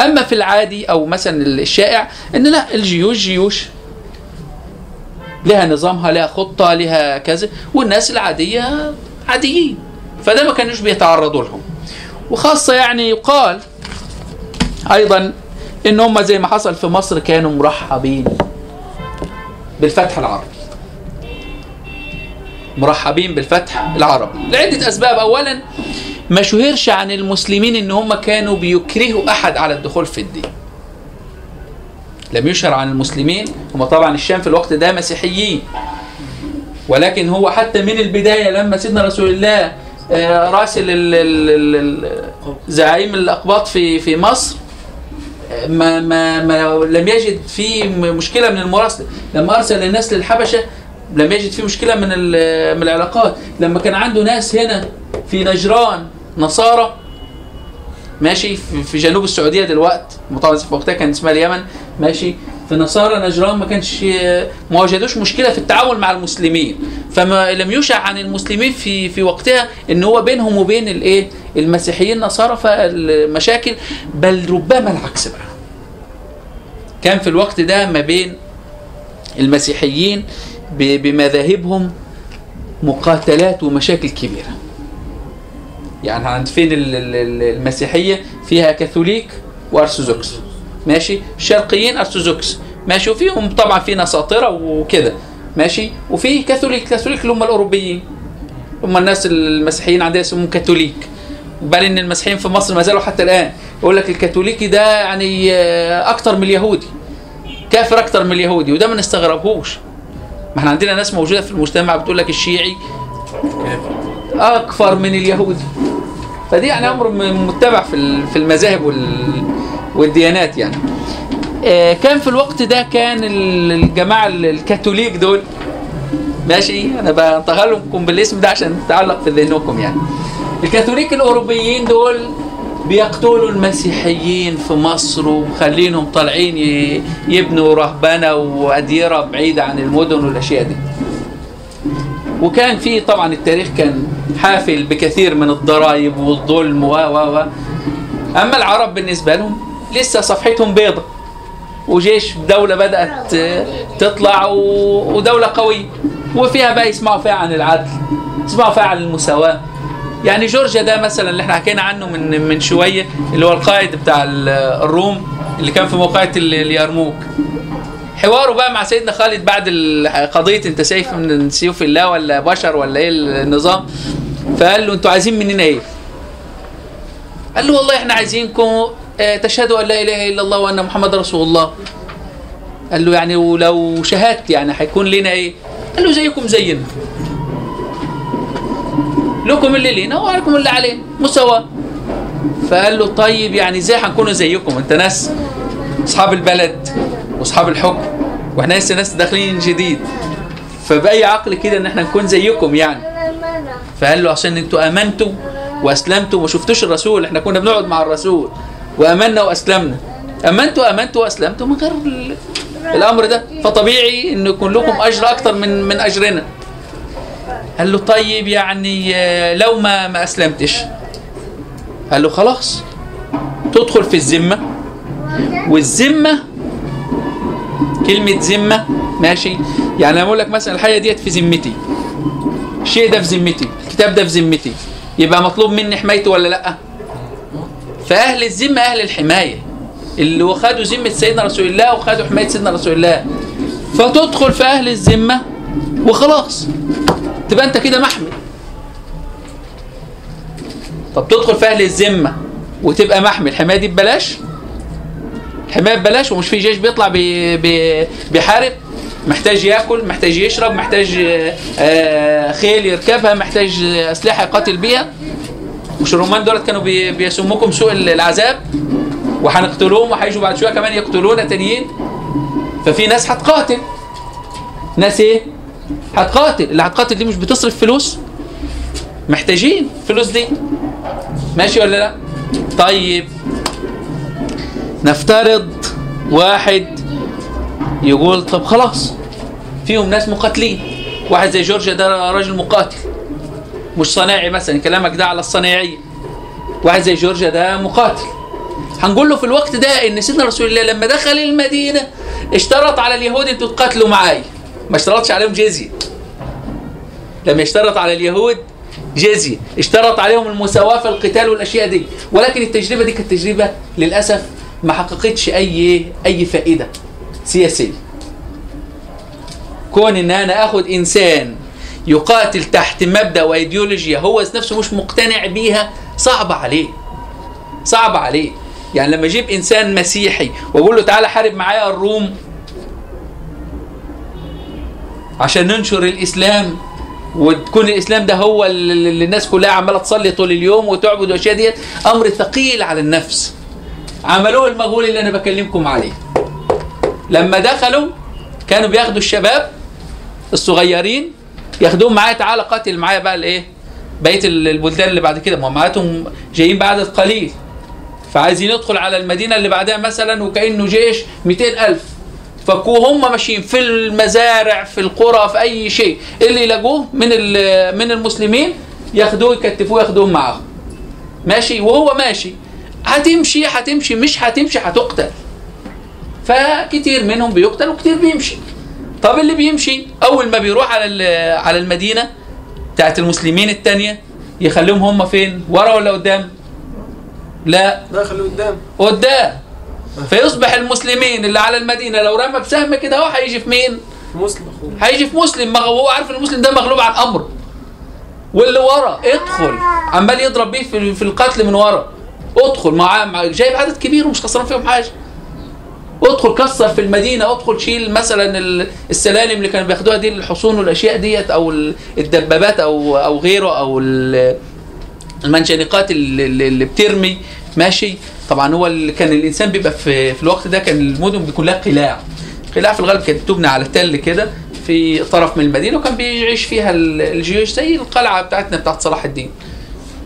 أما في العادي أو مثلا الشائع إن لا الجيوش جيوش. لها نظامها لها خطة لها كذا. والناس العادية عاديين. فده ما كانوش بيتعرضوا لهم. وخاصة يعني يقال أيضا إن هم زي ما حصل في مصر كانوا مرحبين. بالفتح العربي. مرحبين بالفتح العربي. لعدة أسباب. أولا ما شهرش عن المسلمين إن هم كانوا بيكرهوا أحد على الدخول في الدين. لم يشهر عن المسلمين. هم طبعا الشام في الوقت ده مسيحيين. ولكن هو حتى من البداية لما سيدنا رسول الله آه، راسل زعيم الأقباط في في مصر ما ما ما لم يجد في م- مشكلة من المراسله لما أرسل الناس للحبشة لم يجد في مشكلة من من العلاقات. لما كان عنده ناس هنا في نجران نصارى ماشي في جنوب السعودية دلوقتي طبعا في وقتها كان اسمها اليمن ماشي. في نصارى نجران ما كانش ما وجدوش مشكلة في التعامل مع المسلمين. فما لم يشع عن المسلمين في في وقتها إن هو بينهم وبين الإيه؟ المسيحيين نصارى فالمشاكل بل ربما العكس بقى. كان في الوقت ده ما بين المسيحيين بمذاهبهم مقاتلات ومشاكل كبيرة. يعني عند فين ال- ال- ال- المسيحية فيها كاثوليك وأرثوذكس. ماشي؟ الشرقيين أرثوذكس. ماشي؟ وفيهم طبعا في نساطره وكده. ماشي؟ وفي كاثوليك. كاثوليك اللي هم الأوروبيين. هم الناس المسيحيين عندنا اسمهم كاثوليك. بل إن المسيحيين في مصر ما زالوا حتى الآن. يقول لك الكاثوليكي ده يعني آه، أكتر من اليهودي. كافر أكتر من اليهودي وده ما نستغربهوش. ما إحنا عندنا ناس موجودة في المجتمع بتقول لك الشيعي أكثر من اليهودي. فدي يعني أمر متبع في في المذاهب وال- والديانات يعني. آه، كان في الوقت ده كان ال- الجماعة ال- الكاثوليك دول ماشي؟ أنا لكم بالاسم ده عشان تعلق في ذهنكم يعني. الكاثوليك الأوروبيين دول بيقتلوا المسيحيين في مصر ومخلينهم طالعين يبنوا رهبنة وأديرة بعيدة عن المدن والأشياء دي. وكان في طبعا التاريخ كان حافل بكثير من الضرائب والظلم و و و. أما العرب بالنسبة لهم لسه صفحتهم بيضة وجيش دولة بدأت تطلع ودولة قوية وفيها بقى يسمعوا فيها عن العدل يسمعوا فيها عن المساواة. يعني جورجيا ده مثلا اللي إحنا حكينا عنه من من شوية اللي هو القائد بتاع ال- الروم اللي كان في موقعة ال- اليرموك. حواره بقى مع سيدنا خالد بعد قضية انت سيف من سيوف الله ولا بشر ولا إيه النظام؟ فقال له أنتوا عايزين مننا إيه؟ قال له والله إحنا عايزينكم آه، تشهدوا أن لا إله إلا الله وأن محمد رسول الله. قال له يعني ولو شهدت يعني هيكون لنا إيه؟ قال له زيكم زينا. لكم اللي لينا وعليكم اللي علينا. مساواة. فقال له طيب يعني إزاي هنكونوا زيكم؟ انت ناس أصحاب البلد. واصحاب الحكم وإحنا لسه ناس داخلين جديد. فبأي عقل كده إن إحنا نكون زيكم يعني. فقال له عشان أنتوا آمنتوا وأسلمتوا وما شفتوش الرسول إحنا كنا بنقعد مع الرسول. وآمنا وأسلمنا. آمنتوا آمنتوا وأسلمتوا من غير ال- الأمر ده. فطبيعي إن يكون لكم أجر أكتر من من أجرنا. قال له طيب يعني آه، لو ما ما أسلمتش. قال له خلاص تدخل في الذمة. والذمة كلمة ذمة ماشي؟ يعني أنا بقول لك مثلا الحاجة ديت في ذمتي. الشيء ده في ذمتي الكتاب ده في ذمتي. يبقى مطلوب مني حمايته ولا لأ؟ فأهل الذمة أهل الحماية. اللي خدوا ذمة سيدنا رسول الله وخدوا حماية سيدنا رسول الله. فتدخل في أهل الذمة وخلاص. تبقى أنت كده محمي. طب تدخل في أهل الذمة وتبقى محمي الحماية دي ببلاش؟ الحمايه ببلاش ومش في جيش بيطلع بي بي بيحارب. محتاج ياكل محتاج يشرب محتاج آه، آه، خيل يركبها محتاج آه، أسلحة يقاتل بيها. مش الرومان دولت كانوا بي- بيسموكم سوء العذاب؟ وهنقتلوهم وهيجوا بعد شوية كمان يقتلونا تانيين. ففي ناس هتقاتل. ناس إيه؟ هتقاتل. اللي هتقاتل دي مش بتصرف فلوس. محتاجين فلوس دي. ماشي ولا لا؟ طيب. نفترض واحد يقول طب خلاص فيهم ناس مقاتلين. واحد زي جورجيا ده راجل مقاتل مش صناعي مثلا كلامك ده على الصنايعية. واحد زي جورجيا ده مقاتل. هنقول له في الوقت ده إن سيدنا رسول الله لما دخل المدينة اشترط على اليهود إنتوا تقاتلوا معايا ما اشترطش عليهم جزية. لما اشترط على اليهود جزية اشترط عليهم المساواة في القتال والأشياء دي. ولكن التجربة دي كانت تجربة للأسف ما حققتش اي أي فائدة سياسية. كون إن أنا اخد إنسان يقاتل تحت مبدأ وإيديولوجيا هو نفسه مش مقتنع بيها صعب عليه. صعب عليه. يعني لما أجيب إنسان مسيحي واقول له تعالى حارب معايا الروم عشان ننشر الإسلام وتكون الإسلام ده هو اللي الناس كلها عمالة تصلي طول اليوم وتعبد والاشياء ديت أمر ثقيل على النفس. عملوه المغول اللي أنا بكلمكم عليه. لما دخلوا كانوا بياخدوا الشباب الصغيرين ياخدوهم معايا تعالى قاتل معايا بقى الإيه؟ بقية البلدان اللي بعد كده. ما هم معاهم جايين بعدد قليل. فعايزين يدخل على المدينة اللي بعدها مثلا وكأنه جيش 200000 فكوا هم ماشيين في المزارع في القرى في أي شيء. اللي يلاقوه من من المسلمين ياخدوه يكتفوه ياخدوهم معاهم. ماشي؟ وهو ماشي. هتمشي هتمشي مش هتمشي هتقتل. فكتير منهم بيقتل وكتير بيمشي. طب اللي بيمشي؟ أول ما بيروح على على المدينة بتاعت المسلمين التانية يخليهم هم فين؟ ورا ولا قدام؟ لا. لا خليه قدام. قدام. فيصبح المسلمين اللي على المدينة لو رمى بسهم كده هو هيجي في مين؟ مسلم. هيجي في مسلم. وهو عارف المسلم ده مغلوب عن امره واللي ورا ادخل. عمال يضرب بيه في في القتل من ورا. ادخل مع جايب عدد كبير ومش خسران فيهم حاجة. ادخل كسر في المدينة ادخل شيل مثلا ال- السلالم اللي كانوا بياخدوها دي للحصون والأشياء ديت أو ال- الدبابات أو أو غيره أو ال- المنجنيقات اللي, اللي بترمي. ماشي؟ طبعا هو اللي كان الإنسان بيبقى في, في الوقت ده كان المدن بيكون لها قلاع. قلاع في الغالب كانت تبنى على تل كده في طرف من المدينة وكان بيعيش فيها ال- الجيوش زي القلعة بتاعتنا بتاعت صلاح الدين.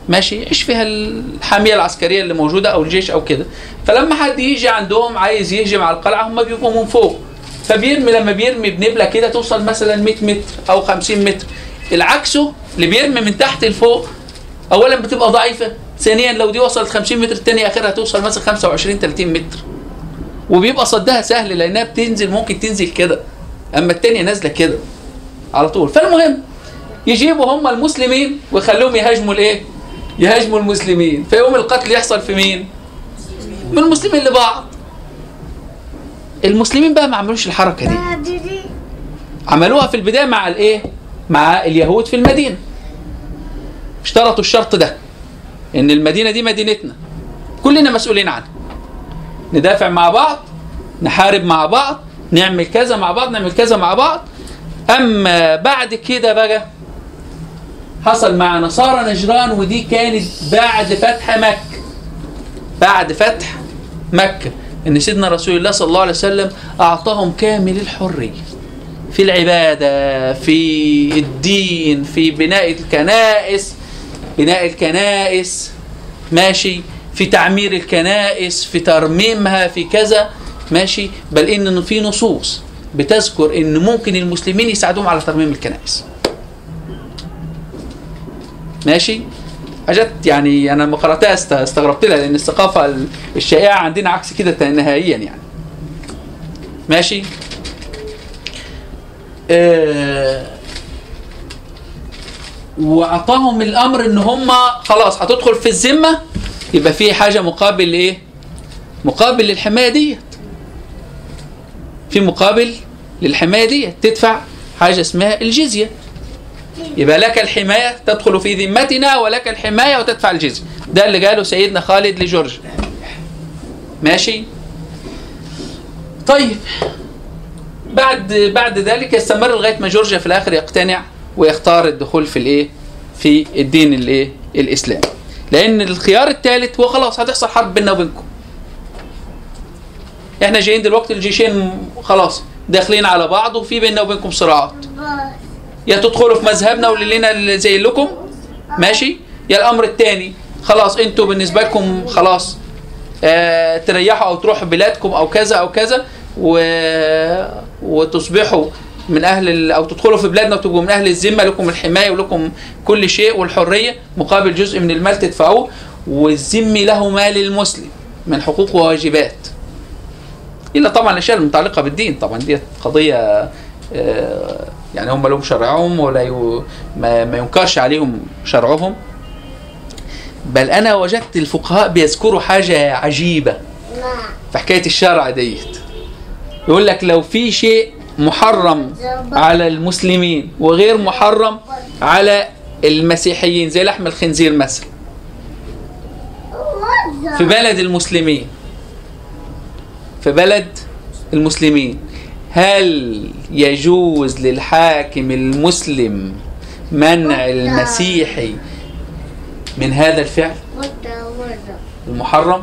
ماشي يعيش فيها الحامية العسكرية اللي موجودة أو الجيش أو كده. فلما حد يجي عندهم عايز يهجم على القلعة هم بيبقوا من فوق. فبيرمي لما بيرمي بنبلة كده توصل مثلا 100 متر أو 50 متر. العكسه اللي بيرمي من تحت لفوق اولا بتبقى ضعيفة. ثانيا لو دي وصلت 50 متر الثانية آخرها توصل مثلا 25 30 متر. وبيبقى صدها سهل لأنها بتنزل ممكن تنزل كده. أما الثانية نازلة كده على طول. فالمهم يجيبوا هم المسلمين ويخلوهم يهاجموا الإيه؟ يهاجموا المسلمين. فيوم القتل يحصل في مين؟ من المسلمين لبعض. المسلمين بقى ما عملوش الحركة دي. عملوها في البداية مع الايه؟ مع اليهود في المدينة. اشترطوا الشرط ده إن المدينة دي مدينتنا. كلنا مسؤولين عنها. ندافع مع بعض نحارب مع بعض نعمل كذا مع بعض نعمل كذا مع بعض. أما بعد كده بقى حصل مع نصارى نجران ودي كانت بعد فتح مكة. بعد فتح مكة. إن سيدنا رسول الله صلى الله عليه وسلم أعطاهم كامل الحرية. في العبادة في الدين في بناء الكنائس. بناء الكنائس ماشي. في تعمير الكنائس في ترميمها في كذا ماشي. بل إن في نصوص بتذكر إن ممكن المسلمين يساعدوهم على ترميم الكنائس. ماشي؟ حاجات يعني أنا لما قرأتها است- استغربت لها لأن الثقافة ال- الشائعة عندنا عكس كده نهائيا يعني. ماشي؟ آه وأعطاهم الأمر إن هم خلاص هتدخل في الذمة يبقى في حاجة مقابل إيه؟ مقابل للحماية ديت في مقابل للحماية ديت تدفع حاجة اسمها الجزية. يبقى لك الحماية تدخل في ذمتنا ولك الحماية وتدفع الجزيه ده اللي قاله سيدنا خالد لجورج. ماشي؟ طيب. بعد بعد ذلك يستمر لغاية ما جورجيا في الآخر يقتنع ويختار الدخول في الإيه؟ في الدين الإيه؟ الاسلامي لأن الخيار الثالث هو خلاص هتحصل حرب بيننا وبينكم. إحنا جايين دلوقتي الجيشين خلاص داخلين على بعض وفي بيننا وبينكم صراعات. يا تدخلوا في مذهبنا اللي زي لكم. ماشي؟ يا الأمر الثاني خلاص أنتوا بالنسبة لكم خلاص آه تريحوا أو تروحوا بلادكم أو كذا أو كذا و... وتصبحوا من أهل ال... أو تدخلوا في بلادنا وتبقوا من أهل الذمة لكم الحماية ولكم كل شيء والحرية مقابل جزء من المال تدفعوه والذمي له مال المسلم من حقوق وواجبات. إلا طبعا الأشياء المتعلقة بالدين طبعا دي قضية آه، يعني هم لهم شرعهم ولا ي... ما... ما ينكرش عليهم شرعهم. بل أنا وجدت الفقهاء بيذكروا حاجة عجيبة في حكاية الشرع ديت. يقول لك لو في شيء محرم على المسلمين وغير محرم على المسيحيين زي لحم الخنزير مثلا. في بلد المسلمين. في بلد المسلمين. هل يجوز للحاكم المسلم منع المسيحي من هذا الفعل؟ المحرم؟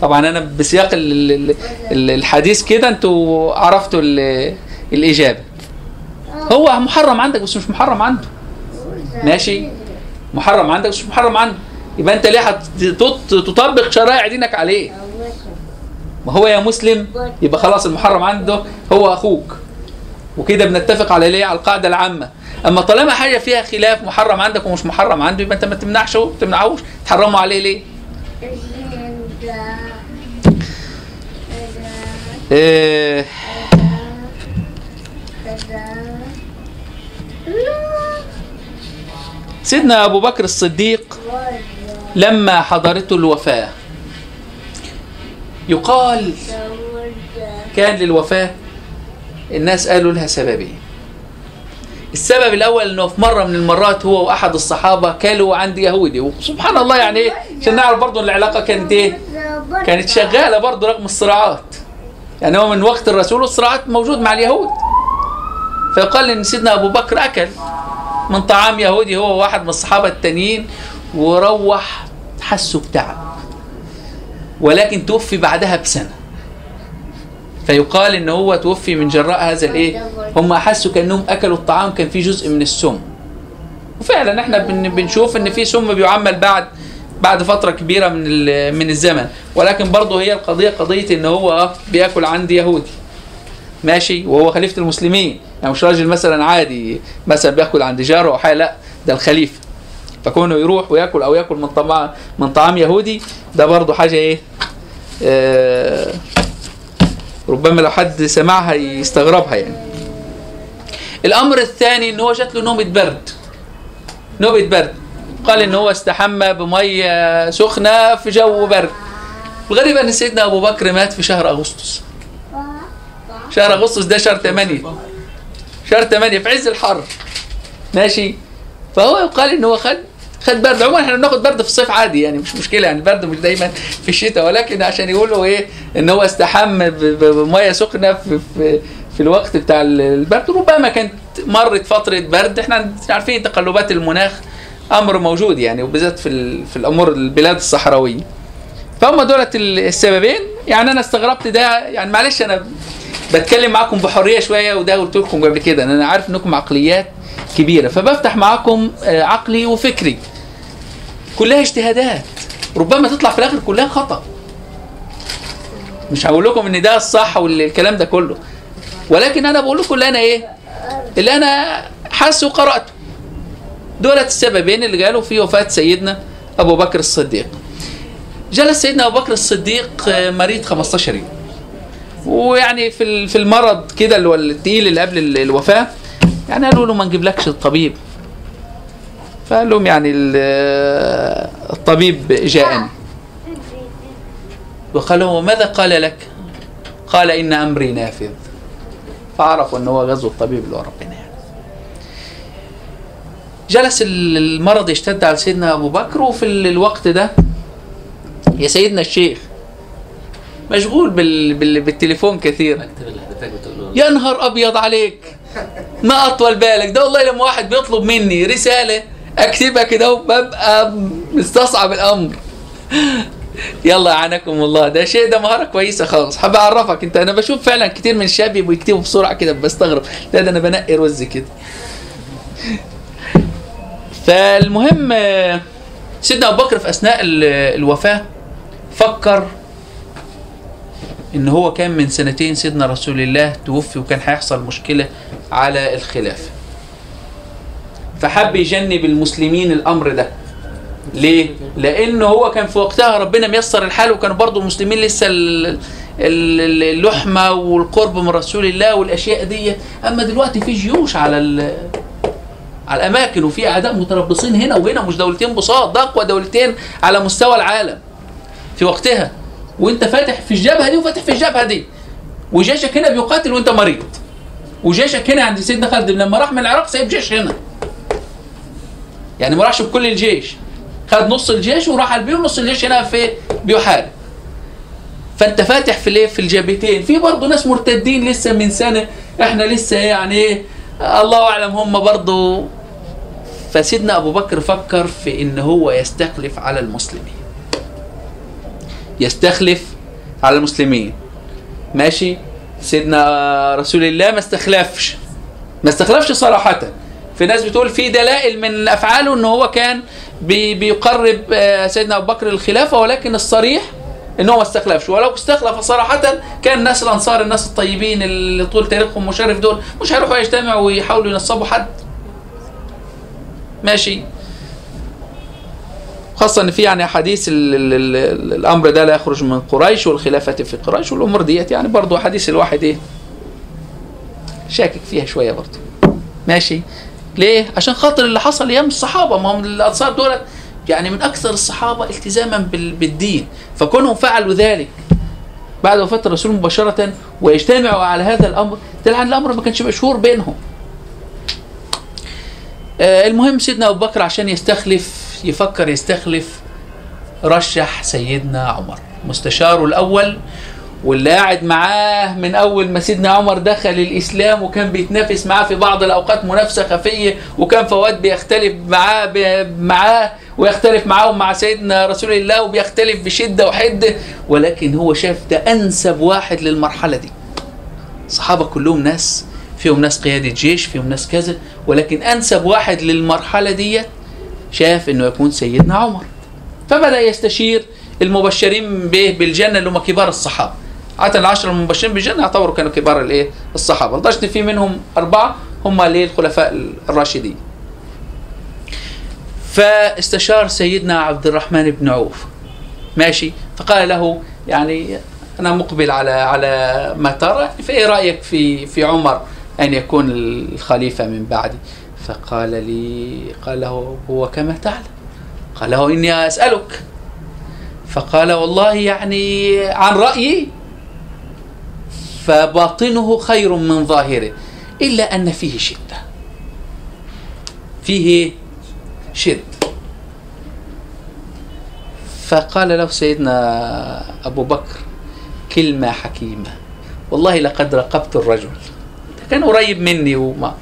طبعا أنا بسياق ال- ال- ال- الحديث كده أنتوا عرفتوا ال- الإجابة. هو محرم عندك بس مش محرم عنده. ماشي. محرم عندك بس مش محرم عنده. يبقى أنت ليه هتط- تطبق شرائع دينك عليه؟ ما هو يا مسلم؟ يبقى خلاص المحرم عنده هو أخوك. وكده بنتفق على ليه على القاعدة العامة. أما طالما حاجة فيها خلاف محرم عندك ومش محرم عنده يبقى أنت ما تمنعش ما تمنعوش. تحرموا عليه ليه؟ إيه. سيدنا أبو بكر الصديق لما حضرته الوفاة. يقال كان للوفاة الناس قالوا لها سببين السبب الأول إنه في مرة من المرات هو وأحد الصحابة كلوا عند يهودي وسبحان الله يعني إيه عشان نعرف برضه العلاقة كانت إيه؟ كانت شغالة برضه رغم الصراعات. يعني هو من وقت الرسول والصراعات موجود مع اليهود. فيقال إن سيدنا أبو بكر أكل من طعام يهودي هو واحد من الصحابة التانيين وروح حسه بتعب. ولكن توفي بعدها بسنة. فيقال إن هو توفي من جراء هذا الإيه؟ هم حسوا كأنهم أكلوا الطعام كان فيه جزء من السم. وفعلا إحنا بن بنشوف إن في سم بيعمل بعد بعد فترة كبيرة من من الزمن. ولكن برضه هي القضية قضية إن هو بيأكل عند يهودي. ماشي؟ وهو خليفة المسلمين. يعني مش راجل مثلا عادي مثلا بيأكل عند جاره أو حاجة لا ده الخليفة. فكونه يروح وياكل أو ياكل من طعام من طعام يهودي ده برضه حاجة إيه؟ آه ربما لو حد سمعها يستغربها يعني. الأمر الثاني إن هو جات له نوبة برد. نوبة برد. قال إن هو استحمى بمية سخنة في جو برد. الغريب إن سيدنا أبو بكر مات في شهر أغسطس. شهر أغسطس ده شهر 8 شهر 8 في عز الحر. ماشي؟ فهو يقال ان هو خد خد برد. عموما إحنا بناخد برد في الصيف عادي يعني مش مشكلة يعني البرد مش دايما في الشتاء. ولكن عشان يقولوا إيه إن هو استحم بمية سخنة في, في في الوقت بتاع البرد. ربما كانت مرت فترة برد. إحنا عارفين تقلبات المناخ أمر موجود يعني وبالذات في في الأمور البلاد الصحراوية. فهم دولت ال- السببين. يعني أنا استغربت ده. يعني معلش أنا بتكلم معاكم بحرية شوية وده قلت لكم قبل كده. ان أنا عارف إنكم عقليات كبيرة. فبفتح معاكم آه، عقلي وفكري. كلها اجتهادات. ربما تطلع في الآخر كلها خطأ. مش هقول لكم إن ده الصح والكلام ده كله. ولكن أنا بقول لكم اللي أنا إيه؟ اللي أنا حاسه وقرأته. دولت السببين اللي قالوا في وفاة سيدنا أبو بكر الصديق. جلس سيدنا أبو بكر الصديق آه، مريض 15 يوم. ويعني في في المرض كده اللي هو التقيل اللي قبل ال- الوفاة يعني قالوا له ما نجيبلكش الطبيب. فقال لهم يعني ال- الطبيب جاءني وقال له ماذا قال لك؟ قال إن أمري نافذ. فعرفوا أنه هو غزو الطبيب اللي هو ربنا يعني. جلس ال- المرض يشتد على سيدنا أبو بكر وفي ال- الوقت ده يا سيدنا الشيخ مشغول بال... بال... بالتليفون كثيرا. يا نهار أبيض عليك. ما أطول بالك. ده والله لما واحد بيطلب مني رسالة أكتبها كده وببقى مستصعب الأمر. يلا يعانكم الله. ده شيء ده مهارة كويسة خالص. حابب أعرفك. أنت أنا بشوف فعلا كتير من الشباب يبقوا يكتبوا بسرعة كده بستغرب. لا ده أنا بنقي رز كده. فالمهم سيدنا أبو بكر في أثناء ال- الوفاة فكر إن هو كان من سنتين سيدنا رسول الله توفي وكان هيحصل مشكلة على الخلافه فحب يجنب المسلمين الأمر ده. ليه؟ لأنه هو كان في وقتها ربنا ميسر الحال وكانوا برضو المسلمين لسه ال- ال- اللحمة والقرب من رسول الله والأشياء دي. أما دلوقتي في جيوش على على الأماكن وفي أعداء متربصين هنا وهنا مش دولتين بساط ده أقوى دولتين على مستوى العالم. في وقتها وانت فاتح في الجبهة دي وفاتح في الجبهة دي. وجيشك هنا بيقاتل وانت مريض. وجيشك هنا عند سيدنا خالد لما راح من العراق سايب جيش هنا. يعني ما راحش بكل الجيش. خد نص الجيش وراح على البيو ونص الجيش هنا في بيحارب فانت فاتح في الايه؟ في الجبهتين. في برضه ناس مرتدين لسه من سنة. إحنا لسه يعني إيه الله أعلم هم برضه. فسيدنا أبو بكر فكر في إن هو يستخلف على المسلمين. يستخلف على المسلمين. ماشي؟ سيدنا رسول الله ما استخلفش. ما استخلفش صراحة. في ناس بتقول في دلائل من أفعاله إن هو كان بي بيقرب آه، سيدنا أبو بكر الخلافة ولكن الصريح إن هو ما استخلفش. ولو استخلف صراحة كان الناس الأنصار الناس الطيبين اللي طول تاريخهم مشرف دول مش هيروحوا يجتمعوا ويحاولوا ينصبوا حد. ماشي؟ خاصة ان في يعني ال الأمر ده لا يخرج من قريش والخلافة في قريش والأمور ديت يعني برضو احاديث الواحد إيه؟ شاكك فيها شوية برضو. ماشي؟ ليه؟ عشان خاطر اللي حصل أيام الصحابة. ما هم الأنصار دول يعني من أكثر الصحابة التزاما بال- بالدين. فكونهم فعلوا ذلك بعد وفاة الرسول مباشرة ويجتمعوا على هذا الأمر ده عن الأمر ما كانش مشهور بينهم. آه، المهم سيدنا أبو بكر عشان يستخلف يفكر يستخلف رشح سيدنا عمر. مستشاره الأول واللي قاعد معاه من أول ما سيدنا عمر دخل الإسلام وكان بيتنافس معاه في بعض الأوقات منافسة خفية وكان فواد بيختلف معاه معاه ويختلف معاهم مع سيدنا رسول الله وبيختلف بشدة وحده ولكن هو شاف ده أنسب واحد للمرحلة دي. الصحابه كلهم ناس فيهم ناس قيادة جيش فيهم ناس كذا ولكن أنسب واحد للمرحلة ديت شاف إنه يكون سيدنا عمر. فبدأ يستشير المبشرين به بالجنة اللي هم كبار الصحابة. عادة العشرة المبشرين بالجنة يعتبروا كانوا كبار الإيه؟ الصحابة. لدرجة في منهم أربعة هم الايه الخلفاء الراشدين. فاستشار سيدنا عبد الرحمن بن عوف. ماشي؟ فقال له يعني أنا مقبل على على ما ترى. فايه رأيك في في عمر أن يكون الخليفة من بعدي؟ فقال لي قال له هو كما تعلم. قال له إني أسألك. فقال والله يعني عن رأيي فباطنه خير من ظاهره إلا أن فيه شدة. فيه شد. فقال له سيدنا أبو بكر كلمة حكيمة. والله لقد رقبت الرجل. كان قريب مني وما.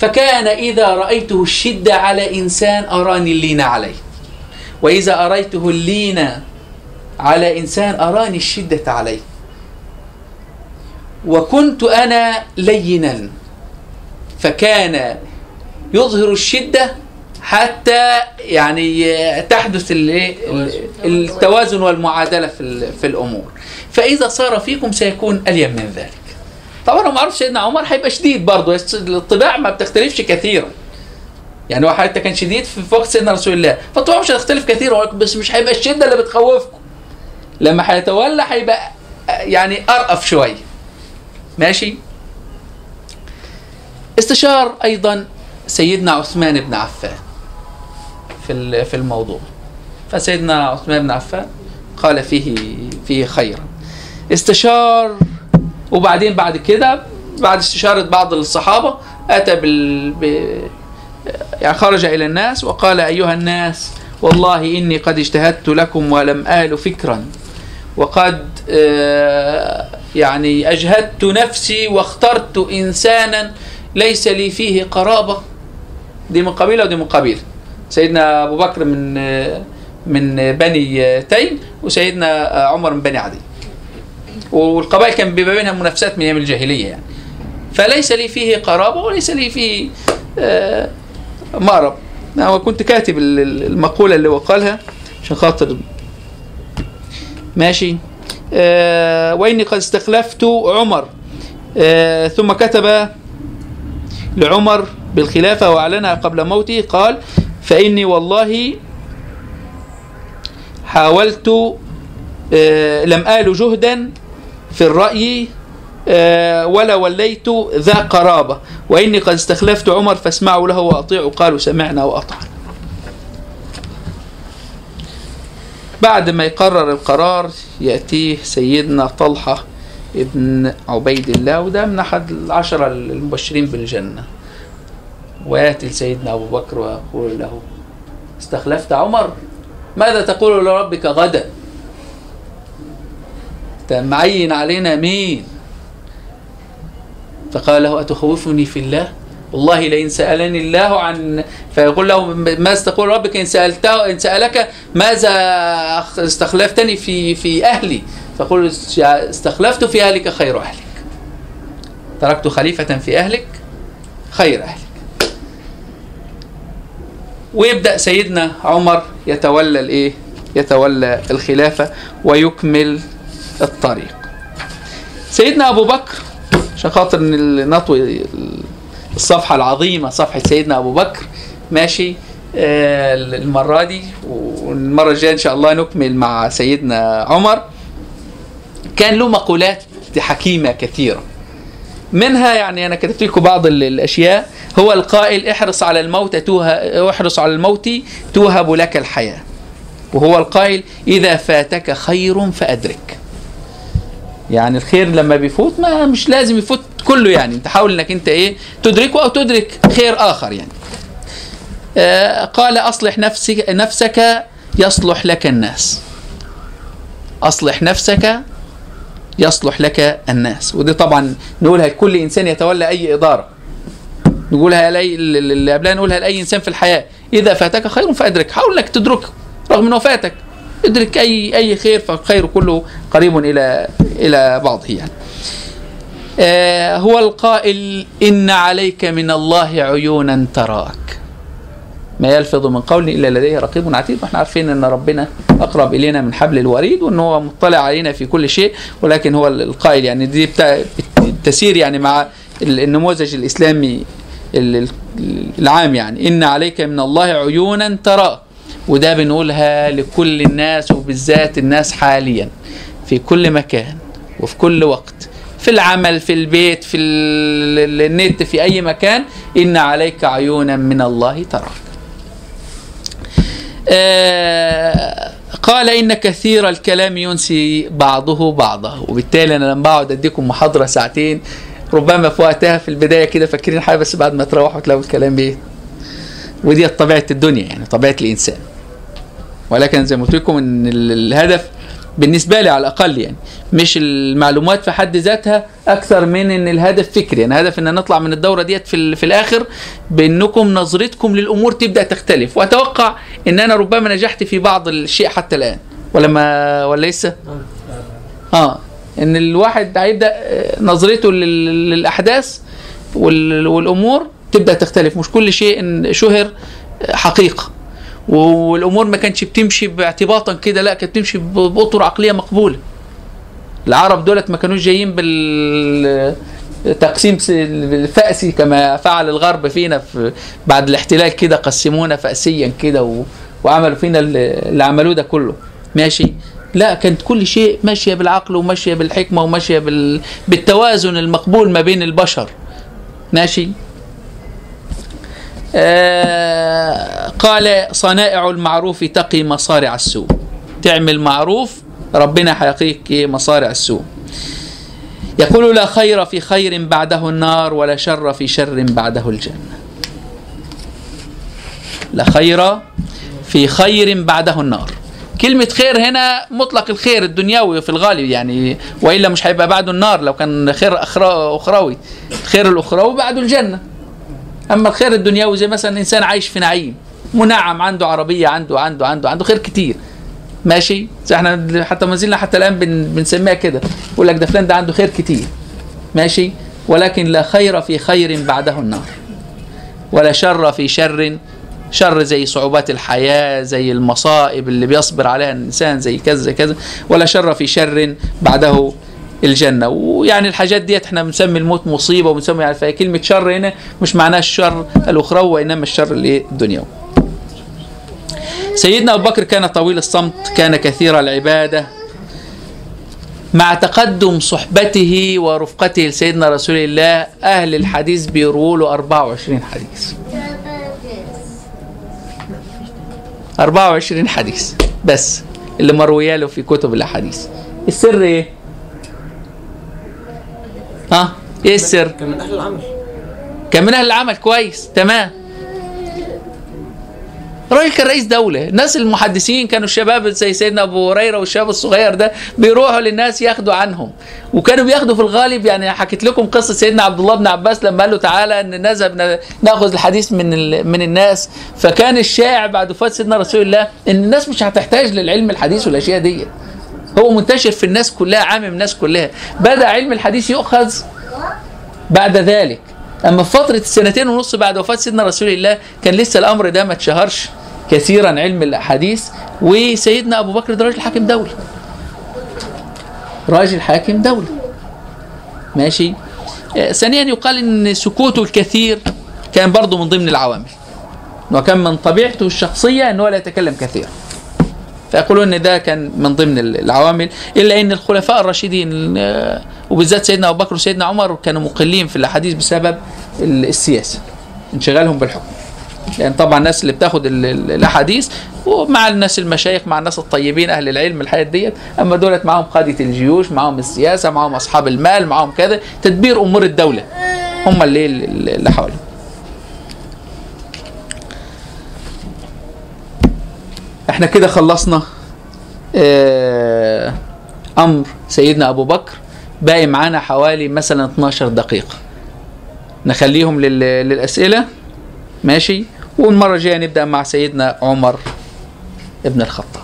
فكان إذا رأيته الشدة على إنسان أراني اللين عليه. وإذا أريته اللين على إنسان أراني الشدة عليه. وكنت أنا لينا. فكان يظهر الشدة حتى يعني تحدث ال- ال- التوازن والمعادلة في ال- في الأمور. فإذا صار فيكم سيكون ألين من ذلك. طبعا هو معروف سيدنا عمر هيبقى شديد برضه. الطباع ما بتختلفش كثيرا. يعني هو حتى كان شديد في وقت سيدنا رسول الله. فالطباع مش هتختلف كثيرا بس مش هيبقى الشدة اللي بتخوفكم. لما هيتولى هيبقى يعني أرأف شوية ماشي؟ استشار أيضا سيدنا عثمان بن عفان في في الموضوع. فسيدنا عثمان بن عفان قال فيه فيه خيرا. استشار وبعدين بعد كده بعد استشارة بعض الصحابة أتى بال ب... يعني خرج إلى الناس وقال أيها الناس والله إني قد اجتهدت لكم ولم آل فكرا وقد آه، يعني أجهدت نفسي واخترت إنسانا ليس لي فيه قرابة. دي من قبيلة ودي من قبيلة سيدنا أبو بكر من آه، من بني تيم وسيدنا آه، عمر من بني عدي. والقبائل كان بيبقى بينها منافسات من أيام الجاهلية يعني. فليس لي فيه قرابة وليس لي فيه آه، مأرب أنا كنت كاتب ال- ال- المقولة اللي هو قالها عشان خاطر ماشي. آه، وإني قد استخلفت عمر. آه، ثم كتب لعمر بالخلافة وأعلنها قبل موته قال فإني والله حاولت آه، لم آل جهدا في الرأي آه، ولا وليت ذا قرابة. وإني قد استخلفت عمر فاسمعوا له وأطيعوا قالوا سمعنا وأطعنا. بعد ما يقرر القرار يأتيه سيدنا طلحة ابن عبيد الله وده من أحد العشرة المبشرين بالجنة. ويأتي لسيدنا أبو بكر ويقول له استخلفت عمر؟ ماذا تقول لربك غدا؟ معين علينا مين؟ فقال له أتخوفني في الله؟ والله لئن سألني الله عن فيقول له ماذا تقول ربك إن سألته إن سألك ماذا استخلفتني في في أهلي؟ فقل استخلفت في أهلك خير أهلك. تركت خليفة في أهلك خير أهلك. ويبدأ سيدنا عمر يتولى الإيه؟ يتولى الخلافة ويكمل الطريق. سيدنا أبو بكر عشان خاطر نطوي الصفحة العظيمة صفحة سيدنا أبو بكر ماشي آه، المرة دي والمرة الجاية إن شاء الله نكمل مع سيدنا عمر. كان له مقولات حكيمة كثيرة. منها يعني أنا كتبت لكم بعض ال- الأشياء. هو القائل احرص على الموت احرص على الموت توهب لك الحياة. وهو القائل إذا فاتك خير فأدرك. يعني الخير لما بيفوت ما مش لازم يفوت كله يعني. انت حاول انك انت إيه تدركه أو تدرك خير آخر يعني. آه قال اصلح نفسك نفسك يصلح لك الناس. اصلح نفسك يصلح لك الناس. ودي طبعا نقولها لكل إنسان يتولى أي إدارة. نقولها لأي اللي قبلها نقولها لأي إنسان في الحياة. إذا فاتك خير فادرك حاول إنك تدركه رغم إنه فاتك. ادرك أي أي خير فالخير كله قريب إلى إلى بعضه يعني. آه هو القائل إن عليك من الله عيونا تراك. ما يلفظ من قول إلا لديه رقيب عتيد وإحنا عارفين إن ربنا أقرب إلينا من حبل الوريد وإن هو مطلع علينا في كل شيء ولكن هو القائل يعني دي تسير يعني مع النموذج الإسلامي ال- العام يعني إن عليك من الله عيونا تراك وده بنقولها لكل الناس وبالذات الناس حاليا في كل مكان وفي كل وقت في العمل في البيت في ال- ال- النت في أي مكان إن عليك عيونا من الله تراك. آه، قال إن كثير الكلام ينسي بعضه بعضه وبالتالي أنا لما بقعد أديكم محاضرة ساعتين ربما في وقتها في البداية كده فاكرين حاجة بس بعد ما تروحوا تلاقوا الكلام إيه؟ ودي طبيعة الدنيا يعني طبيعة الإنسان. ولكن زي ما قلت لكم إن ال- الهدف بالنسبة لي على الأقل يعني مش المعلومات في حد ذاتها أكثر من إن الهدف فكري. أنا هدف إن نطلع من الدورة ديت في, في الآخر بإنكم نظرتكم للأمور تبدأ تختلف. وأتوقع إن أنا ربما نجحت في بعض الشيء حتى الآن. ولا ما ولا لسه؟ آه. إن الواحد هيبدأ آه، نظرته لل- للأحداث وال- والأمور تبدأ تختلف. مش كل شيء شهر حقيقة. والأمور ما كانتش بتمشي باعتباطا كده لا كانت بتمشي بأطر عقلية مقبولة. العرب دولت ما كانوش جايين بال تقسيم الفأسي كما فعل الغرب فينا في بعد الاحتلال كده قسمونا فأسيا كده. وعملوا فينا اللي عملوه ده كله. ماشي؟ لا كانت كل شيء ماشية بالعقل وماشية بالحكمة وماشية بال... بالتوازن المقبول ما بين البشر. ماشي؟ قال صنائع المعروف تقي مصارع السوء. تعمل معروف ربنا هيقيك إيه مصارع السوء. يقول لا خير في خير بعده النار ولا شر في شر بعده الجنة. لا خير في خير بعده النار. كلمة خير هنا مطلق الخير الدنيوي في الغالب يعني وإلا مش هيبقى بعده النار لو كان خير أخروي. الخير الأخروي بعده الجنة. أما الخير الدنيوي زي مثلا إنسان عايش في نعيم منعم عنده عربية عنده عنده عنده عنده خير كتير. ماشي؟ إحنا حتى ما زلنا حتى الآن بن بنسميها كده يقول لك ده فلان ده عنده خير كتير. ماشي؟ ولكن لا خير في خير بعده النار. ولا شر في شر شر زي صعوبات الحياة زي المصائب اللي بيصبر عليها الإنسان زي كذا كذا. ولا شر في شر بعده الجنة. ويعني الحاجات ديت إحنا بنسمي الموت مصيبة وبنسمي يعني فهي كلمة شر هنا مش معناها الشر الأخروي وإنما الشر الايه الدنيوي سيدنا أبو بكر كان طويل الصمت كان كثير العبادة. مع تقدم صحبته ورفقته لسيدنا رسول الله أهل الحديث بيرووا له 24 حديث. 24 حديث بس اللي مرويه له في كتب الأحاديث. السر إيه؟ ها؟ إيه السر؟ كان من أهل العمل. كان من أهل العمل كويس تمام. راجل كان رئيس دولة. الناس المحدثين كانوا الشباب زي سيدنا أبو هريرة والشباب الصغير ده بيروحوا للناس ياخدوا عنهم. وكانوا بياخدوا في الغالب يعني حكيت لكم قصة سيدنا عبد الله بن عباس لما قال له تعالى أن نذهب نأخذ الحديث من ال- من الناس. فكان الشائع بعد وفاة سيدنا رسول الله أن الناس مش هتحتاج للعلم الحديث والأشياء دي هو منتشر في الناس كلها عامم الناس كلها. بدأ علم الحديث يؤخذ بعد ذلك. أما في فترة السنتين ونص بعد وفاة سيدنا رسول الله كان لسه الأمر ده ما اتشهرش كثيرا علم الأحاديث. وسيدنا أبو بكر ده راجل حاكم دولة. راجل حاكم دولة. ماشي؟ ثانيا يقال إن سكوته الكثير كان برضه من ضمن العوامل. وكان من طبيعته الشخصية إن هو لا يتكلم كثيرا. فيقولون إن ده كان من ضمن العوامل إلا إن الخلفاء الراشدين آه، وبالذات سيدنا أبو بكر وسيدنا عمر كانوا مقلين في الأحاديث بسبب ال- السياسة انشغالهم بالحكم. لأن طبعا الناس اللي بتاخد ال- ال- الأحاديث ومع الناس المشايخ مع الناس الطيبين أهل العلم الحياة ديت أما دولت معاهم قادة الجيوش معاهم السياسة معاهم أصحاب المال معاهم كذا تدبير أمور الدولة. هم اللي اللي حواليهم. إحنا كده خلصنا آه، أمر سيدنا أبو بكر. باقي معانا حوالي مثلا 12 دقيقة. نخليهم لل- للأسئلة. ماشي؟ والمرة الجايه نبدأ مع سيدنا عمر ابن الخطاب.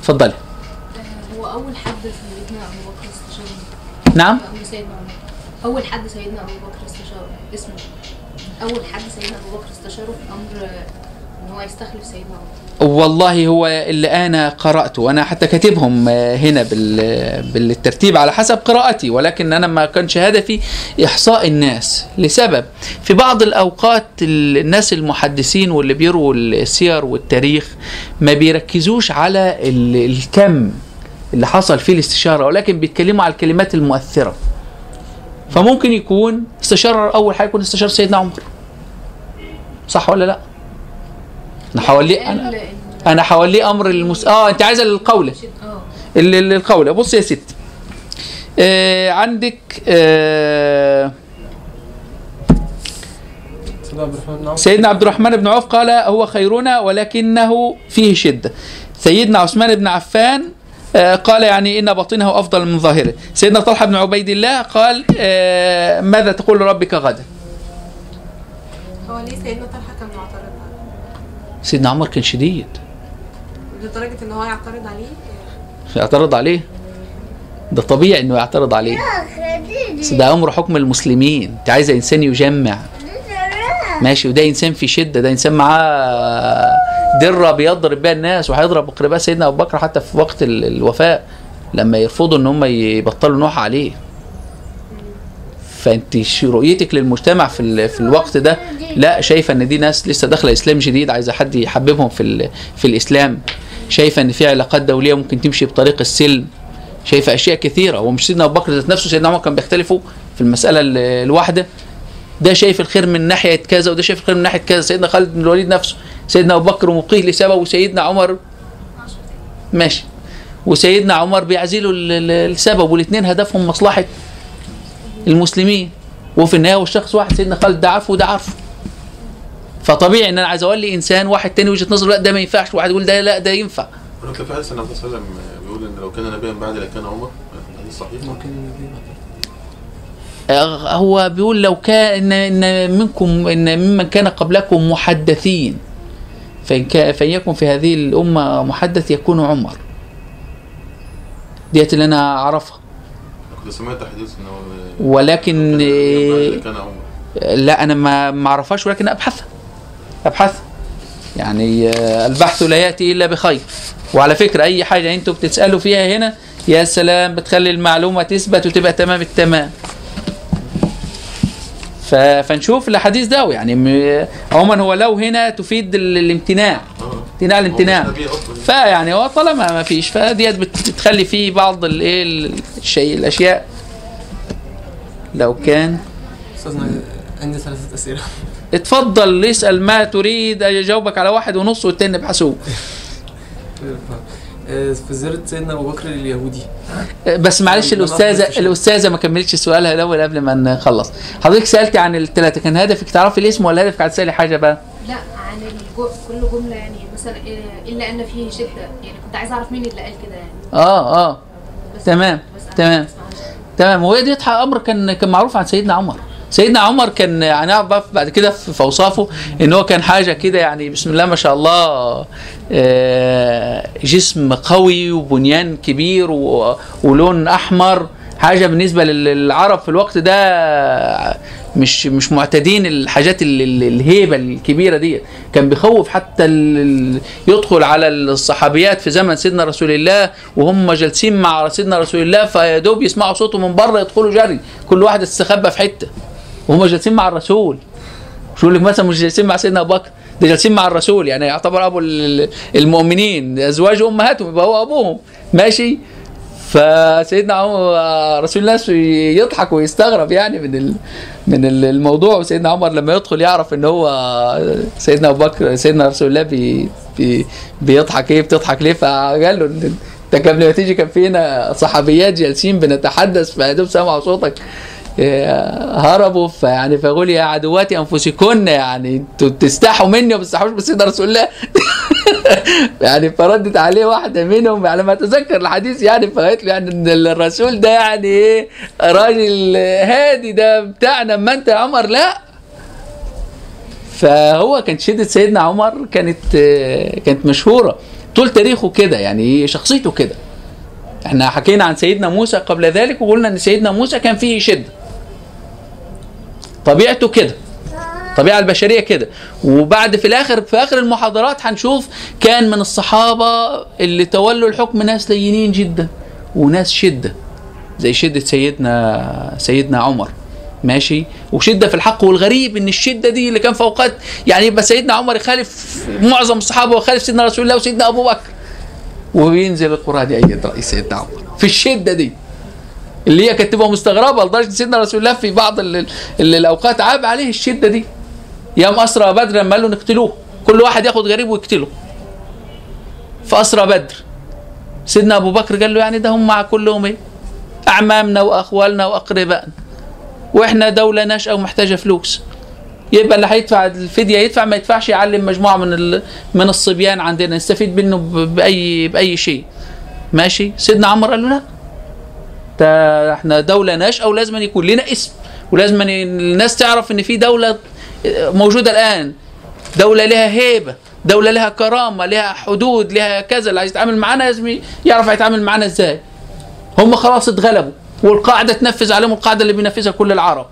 اتفضلي. هو أول حد سيدنا أبو بكر استشاره نعم؟ سيدنا عمر. أول حد سيدنا أبو بكر استشاره اسمه. أول حد سيدنا أبو بكر استشاره في أمر إن هو يستخلف سيدنا عمر. والله هو اللي أنا قرأته. أنا حتى كاتبهم آه، هنا بال- بالترتيب على حسب قراءتي. ولكن أنا ما كانش هدفي إحصاء الناس. لسبب في بعض الأوقات ال- الناس المحدثين واللي بيروا السير والتاريخ ما بيركزوش على ال- الكم اللي حصل فيه الاستشارة ولكن بيتكلموا على الكلمات المؤثرة. فممكن يكون استشار أول حاجة يكون استشار سيدنا عمر. صح ولا لا؟ أنا حوالي أنا أنا حوالي أمر المس... آه أنت عايزه القوله ال- ال- القوله بص يا ستي آه عندك آه سيدنا عبد الرحمن بن عوف قال هو خيرنا ولكنه فيه شدة. سيدنا عثمان بن عفان آه، قال يعني إن باطنه أفضل من ظاهره. سيدنا طلحة بن عبيد الله قال آه، ماذا تقول لربك غدا؟ هو ليه سيدنا طلحة كان معترض؟ سيدنا عمر كان شديد. لدرجة إن هو يعترض عليه؟ يعترض عليه؟ ده طبيعي إنه يعترض عليه. بس ده أمر حكم المسلمين. أنت عايزة إنسان يجمع. ماشي وده إنسان في شدة. ده إنسان معاه دره بيضرب بيها الناس وهيضرب اقرباء سيدنا أبو بكر حتى في وقت ال- الوفاه لما يرفضوا إن هم يبطلوا نوح عليه. فأنت رؤيتك للمجتمع في في الوقت ده لا شايفة إن دي ناس لسه داخلة إسلام جديد عايزة حد يحببهم في في الإسلام. شايفة إن في علاقات دولية ممكن تمشي بطريق السلم. شايفة أشياء كثيرة ومش سيدنا أبو بكر ذات نفسه سيدنا عمر كان بيختلفوا في المسألة ال- الواحدة. ده شايف الخير من ناحية كذا وده شايف الخير من ناحية كذا. سيدنا خالد بن الوليد نفسه سيدنا أبو بكر مبقيه لسبب وسيدنا عمر ماشي. وسيدنا عمر ال- السبب والاثنين هدفهم مصلحة المسلمين. وفي النهاية والشخص واحد سيدنا خالد ده عارفه وده عارفه فطبيعي إن أنا عايز أولي إنسان واحد تاني وجهة نظره لا ده ما ينفعش. واحد يقول ده لا ده ينفع. ولكن في حديث النبي صلى الله عليه وسلم بيقول إن لو كان نبيا بعد لكان عمر. حديث صحيح؟ آه، هو بيقول لو كان إن منكم إن ممن كان قبلكم محدثين. فإن كان فإن يكن في هذه الأمة محدث يكون عمر. ديت اللي أنا أعرفها. كنت سمعت حديث إنه ولكن آه، لكان عمر لا أنا ما ما أعرفهاش ولكن أبحثها أبحثها يعني آه، البحث لا يأتي إلا بخير. وعلى فكرة أي حاجة أنتوا بتسألوا فيها هنا يا سلام بتخلي المعلومة تثبت وتبقى تمام التمام. فنشوف الحديث ده يعني م- عموما هو لو هنا تفيد ال- الامتناع امتناع الامتناع. نبي أصلا فيعني هو طالما ما فيش فديت بت- بتخلي فيه بعض الايه الشيء الأشياء. لو كان. أستاذنا عندي ثلاثة أسئلة. اتفضل اسأل ما تريد أجاوبك على واحد ونص والتاني ابحثوه آه، في زيارة سيدنا أبو بكر لليهودي بس معلش الاستاذه. الأستاذة ما كملتش سؤالها الأول قبل ما نخلص. حضرتك سألتي عن الثلاثه كان هدفك تعرفي الاسم ولا هدفك عايز تسألي حاجة بقى؟ لا عن الجو... كل جملة يعني مثلا إيه- إلا أن فيه شدة. يعني كنت عايزه أعرف مين اللي قال كده يعني. آه آه. بس تمام، بس تمام. تمام. وهي دي أمر كان كان معروف عن سيدنا عمر. سيدنا عمر كان بقى بعد كده في أوصافه إن هو كان حاجة كده يعني بسم الله ما شاء الله آه، جسم قوي وبنيان كبير ولون أحمر حاجة بالنسبة لل- للعرب في الوقت ده مش مش معتادين الحاجات ال- ال- الهيبة الكبيرة دي. كان بيخوف حتى يدخل على الصحابيات في زمن سيدنا رسول الله وهم جالسين مع سيدنا رسول الله فيا دوب يسمعوا صوته من بره يدخلوا جري. كل واحد استخبى في حتة. وهم جالسين مع الرسول. مش لك مثلا مش جالسين مع سيدنا أبو بكر؟ ده جالسين مع الرسول يعني يعتبر أبو ال- المؤمنين أزواج أمهاتهم يبقى هو أبوهم. ماشي؟ فسيدنا عمر رسول الله يضحك ويستغرب يعني من من ال- الموضوع. وسيدنا عمر لما يدخل يعرف إن هو سيدنا أبو بكر سيدنا رسول الله بي بي بيضحك. إيه؟ بتضحك ليه؟ فقال له أنت قبل ما تيجي كان فينا صحابيات جالسين بنتحدث فيدوب سمعوا صوتك. هربوا فيعني فيقول يا عدوات أنفسكن يعني أنتوا تستحوا مني وما تستحوش من سيدنا رسول الله. يعني فردت عليه واحدة منهم على ما أتذكر الحديث يعني فقالت له يعني إن الرسول ده يعني إيه راجل هادي ده بتاعنا أما أنت يا عمر لا. فهو كانت شدة سيدنا عمر كانت آه، كانت مشهورة. طول تاريخه كده يعني شخصيته كده. إحنا حكينا عن سيدنا موسى قبل ذلك وقلنا إن سيدنا موسى كان فيه شدة. طبيعته كده الطبيعه البشرية كده. وبعد في الآخر في آخر المحاضرات هنشوف كان من الصحابة اللي تولوا الحكم ناس لينين جدا وناس شدة زي شدة سيدنا سيدنا عمر. ماشي؟ وشدة في الحق والغريب إن الشدة دي اللي كان في اوقات يعني يبقى سيدنا عمر يخالف معظم الصحابة ويخالف سيدنا رسول الله وسيدنا أبو بكر. وبينزل القرآن يأيد رأي سيدنا عمر في الشدة دي. اللي هي كانت تبقى مستغربة لدرجة سيدنا رسول الله في بعض ال ال الأوقات عاب عليه الشدة دي. يوم أسرى بدر قال له نقتلوه. كل واحد ياخد غريب ويقتله. فأسرى بدر. سيدنا أبو بكر قال له يعني ده هم مع كلهم إيه؟ أعمامنا وأخوالنا وأقربائنا. وإحنا دولة ناشئة ومحتاجة فلوس. يبقى اللي هيدفع الفدية يدفع ما يدفعش يعلم مجموعة من من الصبيان عندنا نستفيد منه باي بأي شيء. ماشي؟ سيدنا عمر قال له لا. ده إحنا دولة ناشئة ولازم يكون لنا اسم. ولازم الناس تعرف إن في دولة موجودة الآن. دولة لها هيبة دولة لها كرامة لها حدود لها كذا. اللي عايز يتعامل معانا لازم يعرف يتعامل معانا إزاي. هم خلاص اتغلبوا والقاعدة تنفذ عليهم القاعدة اللي بينفذها كل العرب.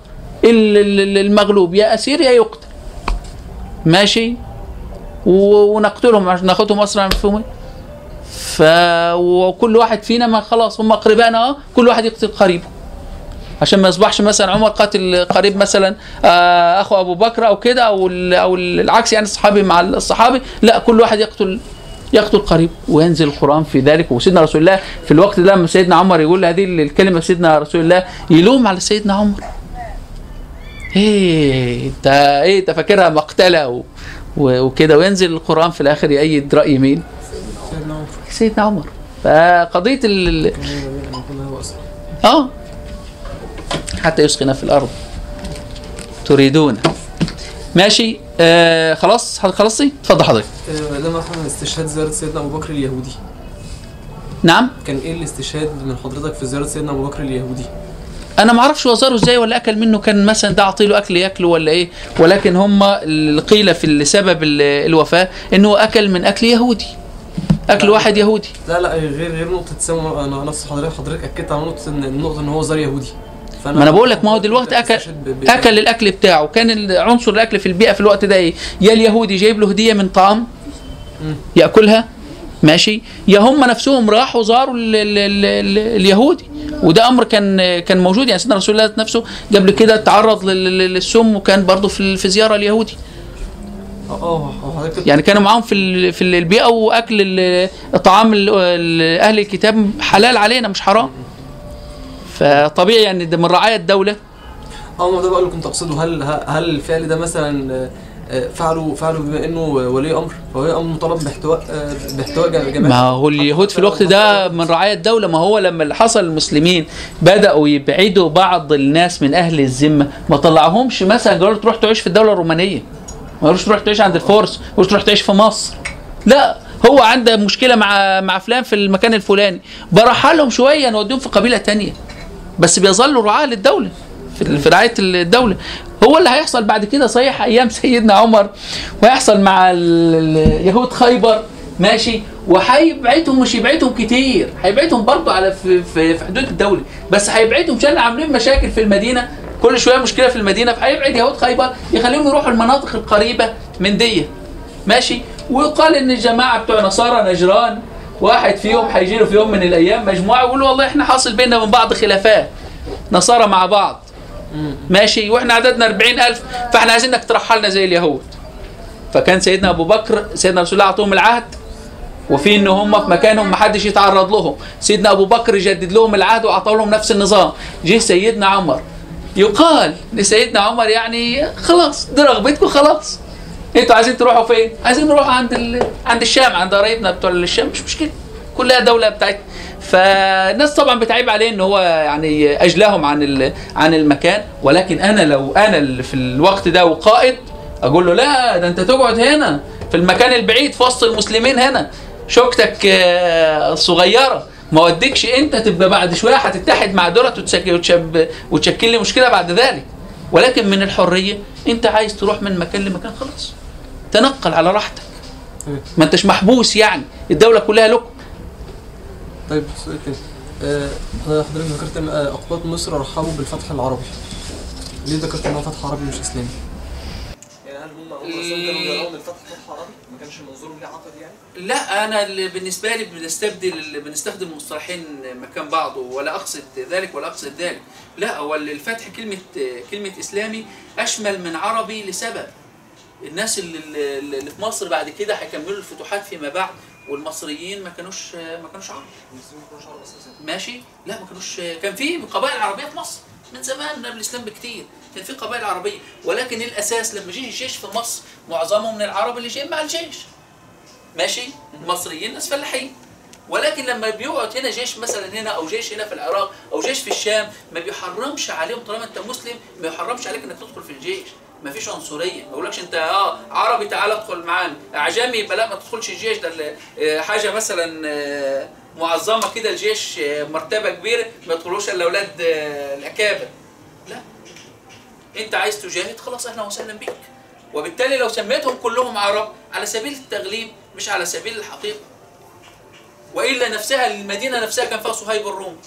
ال- ال- ال- المغلوب يا أسير يا يقتل. ماشي؟ ونقتلهم ناخدهم اسرع مفهوم ف وكل واحد فينا ما خلاص هم اقربائنا كل واحد يقتل قريبه. عشان ما يصبحش مثلا عمر قاتل قريب مثلا آه، أخو أبو بكر أو كده أو أو العكس يعني الصحابي مع الصحابي لا كل واحد يقتل يقتل قريب. وينزل القرآن في ذلك. وسيدنا رسول الله في الوقت ده لما سيدنا عمر يقول هذه الكلمة سيدنا رسول الله يلوم على سيدنا عمر. إيه انت إيه أنت فاكرها مقتلة وكده. وينزل القرآن في الآخر يأيد رأي مين؟ سيدنا عمر. سيدنا عمر فقضية ال... هو آه. حتى يسقنا في الأرض. تريدون. ماشي. آه خلاص. خلصتي؟ اتفضل حضرتك. آه، لما إحنا استشهاد زيارة سيدنا أبو بكر اليهودي. نعم. كان إيه الاستشهاد من حضرتك في زيارة سيدنا أبو بكر اليهودي؟ أنا ما أعرفش وزاره إزاي ولا أكل منه كان مثلا ده اعطي له أكل ياكله ولا إيه. ولكن هم اللي قيل في سبب ال- الوفاة إنه أكل من أكل يهودي. أكل واحد يهودي. لا لا غير غير نقطة سامو أنا نفس حضرتك حضرتك أكدت على نقطة إن النقطة إن هو زار يهودي. فأنا ما أنا بقول لك ما هو دلوقتي اكل أكل الأكل بتاعه. كان عنصر الأكل في البيئة في الوقت ده إيه؟ يا اليهودي جايب له هدية من طعام. يأكلها ماشي؟ يا هم نفسهم راحوا زاروا ال ال ال ال اليهودي. وده أمر كان كان موجود. يعني سيدنا رسول الله نفسه قبل كده تعرض لل- لل- للسم وكان برضه في في زيارة اليهودي. آه آه يعني كانوا معاهم في في البيئه واكل طعام أهل الكتاب حلال علينا مش حرام فطبيعي يعني ده من رعايا الدولة آه ده بقى اللي كنت اقصده هل هل الفعل ده مثلا آه، آه، فعله فعله بما انه ولي أمر فولي أمر مطالب باحتواء آه، باحتواء ما هو اليهود في الوقت ده من رعايا الدولة ما هو لما اللي حصل المسلمين بدأوا يبعدوا بعض الناس من أهل الذمة ما طلعهمش مثلا قالوا تروح تعيش في الدولة الرومانية ما قالوش تروح تعيش عند الفرس ما قالوش تروح تعيش في مصر. لا هو عنده مشكلة مع مع فلان في المكان الفلاني. برحلهم شوية نوديهم في قبيلة تانية. بس بيظلوا رعاة للدولة في رعاية الدولة. هو اللي هيحصل بعد كده صحيح أيام سيدنا عمر وهيحصل مع يهود خيبر ماشي؟ وهيبعدهم مش يبعدهم كتير هيبعدهم برضه على في, في, في حدود الدولة. بس هيبعدهم عشان عاملين مشاكل في المدينة. كل شوية مشكلة في المدينة فهيبعد يهود خيبر يخليهم يروحوا المناطق القريبة من دي. ماشي؟ ويقال إن الجماعة بتوع نصارى نجران واحد فيهم هيجي له في يوم من الأيام مجموعة يقولوا والله إحنا حاصل بيننا وبين بعض خلافات. نصارى مع بعض. ماشي؟ وإحنا عددنا 40000 فإحنا عايزينك ترحلنا زي اليهود. فكان سيدنا أبو بكر سيدنا رسول الله أعطوهم العهد وفي إن هم في مكانهم ما حدش يتعرض لهم. سيدنا أبو بكر جدد لهم العهد واعطوا لهم نفس النظام. جه سيدنا عمر. يقال لسيدنا عمر يعني خلاص دي رغبتكم خلاص. أنتوا عايزين تروحوا فين؟ عايزين نروح عند ال... عند الشام عند قرايبنا بتوع الشام مش مشكلة. كلها دولة بتاعتنا فالناس طبعا بتعيب عليه إن هو يعني أجلاهم عن ال... عن المكان. ولكن أنا لو أنا اللي في الوقت ده وقائد أقول له لا ده أنت تقعد هنا في المكان البعيد في وسط المسلمين هنا. شوكتك آه، صغيرة. ما وديكش انت تبقى بعد شوية هتتحد مع دولت وتشك- وتشب- وتشكل لي مشكلة بعد ذلك. ولكن من الحرية انت عايز تروح من مكان لمكان خلاص. تنقل على راحتك. ما انتش محبوس يعني. الدولة كلها لكم. طيب سؤال تاني. آه، حضرتك ذكرت إن آه، اقباط مصر رحبوا بالفتح العربي. ليه ذكرت ان هو فتح عربي مش إسلامي؟ يعني هل هم هم أصلا كانوا بيرون الفتح فتح عربي؟ ما كانش منظورهم ليه عقد يعني؟ لا أنا بالنسبة لي بنستبدل بنستخدم مصطلحين مكان بعض ولا أقصد ذلك ولا أقصد ذلك. لا هو الفتح كلمة كلمة إسلامي أشمل من عربي لسبب. الناس اللي, اللي في مصر بعد كده هيكملوا الفتوحات فيما بعد والمصريين ما كانوش ما كانوش عرب. ماشي؟ لا ما كانوش. كان في قبائل عربية في مصر من زمان قبل الإسلام بكتير. كان في قبائل عربية. ولكن الأساس لما جه الجيش في مصر معظمهم من العرب اللي جايين مع الجيش. ماشي؟ المصريين فلاحين. ولكن لما بيقعد هنا جيش مثلا هنا أو جيش هنا في العراق أو جيش في الشام ما بيحرمش عليهم طالما أنت مسلم ما يحرمش عليك إنك تدخل في الجيش. ما فيش عنصرية. ما يقولكش أنت آه عربي تعالى أدخل معانا. أعجمي يبقى لا ما تدخلش الجيش. ده آه، حاجة مثلا آه، معظمة كده الجيش آه، مرتبة كبيرة. ما يدخلوش إلا أولاد الأكابر. لا. أنت عايز تجاهد خلاص أهلا وسهلا بك وبالتالي لو سميتهم كلهم عرب على سبيل التغليب مش على سبيل الحقيقة. وإلا نفسها المدينة نفسها كان فيها صهيب الرومي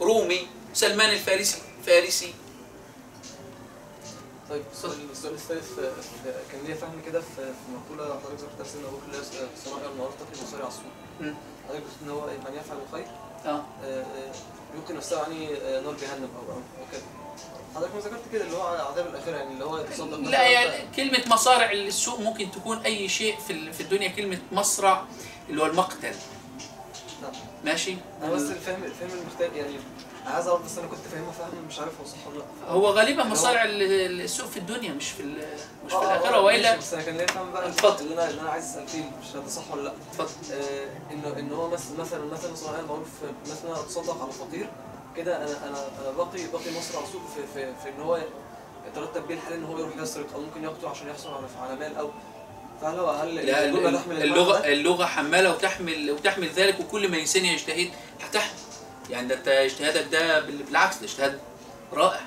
رومي سلمان الفارسي فارسي. طيب السؤال السؤال الثالث كان ليا فهم كده في في مقولة حضرتك ذكرتها سيدنا أبو بكر اللي هي صنائع المعروف تقي مصاري على السوق. حضرتك قلت إن هو من يفعل الخير آه. آه، آه، يلقي نفسه يعني آه، نار جهنم أو أو كده. حضرتك ما ذكرت كده اللي هو عذاب الاخره يعني اللي هو يتصدق لا يعني كلمة مصارع السوق ممكن تكون أي شيء في في الدنيا كلمة مصرع اللي هو المقتل. نعم. ماشي؟ أنا بس الفهم الفهم المختلف يعني عايز أعرف بس أنا كنت فاهمها فهم مش عارف هو صح ولا لأ. هو غالبا مصارع ال- السوق في الدنيا مش في مش في آه، الآخرة. آه، ماشي، بس أنا كان ليا فهم بقى اتفضل. اللي أنا اللي أنا عايز اسال فيه مش ده صح ولا لأ. اتفضل. آه، انه إن هو مثلا مثلا مثلا صناعي المعروف مثلا أتصدق على فقير. كده أنا أنا أنا باقي باقي مصر على في, في, في إن هو يترتب بيه الحال ان هو يروح يسرق أو ممكن يقتل عشان يحصل على على مال أو. فهل هو هل لا الجمله ال- تحمل ده؟ اللغة حمالة وتحمل وتحمل ذلك وكل ما إنسان يجتهد هتحمل. يعني ده انت اجتهادك ده بال- بالعكس ده اجتهاد رائع.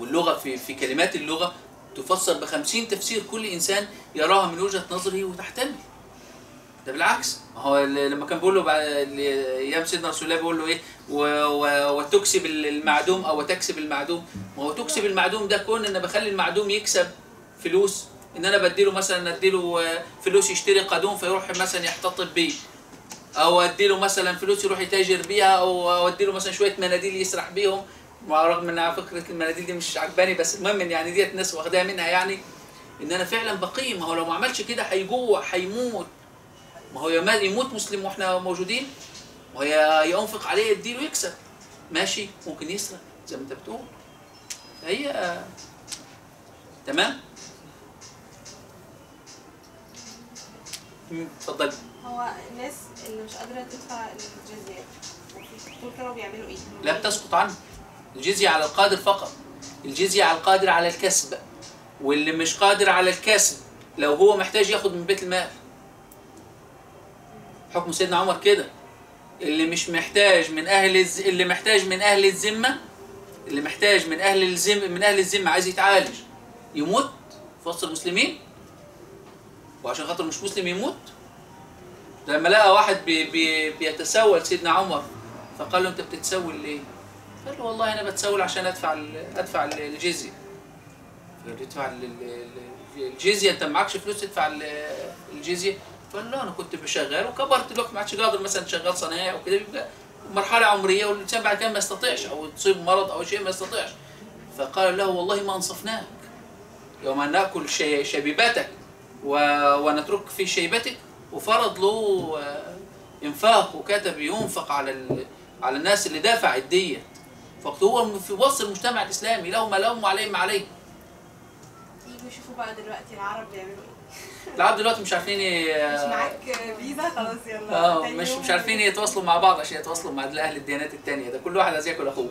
واللغة في في كلمات اللغة تفسر بخمسين تفسير كل إنسان يراها من وجهة نظره وتحتمل. ده بالعكس. ما هو لما كان بيقول له أيام سيدنا رسول الله بيقول له إيه؟ وتكسب المعدوم أو تكسب المعدوم. ما هو تكسب المعدوم ده كون إن بخلي المعدوم يكسب فلوس. إن أنا بديله مثلا أديله آه، فلوس يشتري قادوم فيروح مثلا يحتطب بيه. أو أديله مثلا فلوس يروح يتاجر بيها أو أديله مثلا شوية مناديل يسرح بيهم. مع رغم إن فكرة المناديل دي مش عجباني بس المهم يعني ديت ناس واخداها منها يعني. إن أنا فعلا بقيم. هو لو ما عملش كده هيجوع هيموت. ما هو يموت مسلم وإحنا موجودين؟ ما هو ينفق عليه يديله يكسب ماشي ممكن يسرق زي ما انت بتقول. هي تمام؟ مم، اتفضل هو الناس اللي مش قادرة تدفع الجزية دول كانوا بيعملوا إيه؟ لم تسقط عنه الجزية على القادر فقط. الجزية على القادر على الكسب. واللي مش قادر على الكسب لو هو محتاج ياخد من بيت المال. حكم سيدنا عمر كده. اللي مش محتاج من أهل الز... اللي محتاج من أهل الذمة اللي محتاج من أهل الذمه من أهل الذمة عايز يتعالج يموت في وسط المسلمين؟ وعشان خاطر مش مسلم يموت؟ لما لقى واحد بي بي بيتسول سيدنا عمر فقال له أنت بتتسول ليه؟ قال له والله أنا بتسول عشان أدفع ال- أدفع ال- الجزية. فقال له ال- الجزية أنت معكش فلوس تدفع ال- الجزية؟ له أنا كنت بشغال وكبرت دلوقتي ما عادش قادر مثلا شغال صنايعي أو كده بيبقى مرحلة عمرية والإنسان بعد كده ما يستطيعش أو تصيب مرض أو شيء ما يستطيعش. فقال له والله ما أنصفناك. يوم أن نأكل شبيبتك و- ونترك في شيبتك. وفرض له آه، إنفاق وكتب ينفق على ال... على الناس اللي دافع الدية. فقط هو في وسط المجتمع الإسلامي لهم وعليهم ما عليه. يجوا يشوفوا بقى دلوقتي العرب بيعملوا العرب دلوقتي مش عارفين مش معاك فيزا؟ خلاص يلا آه مش مش عارفين يتواصلوا مع بعض عشان يتواصلوا مع أهل الديانات التانية. ده كل واحد عايز ياكل أخوه.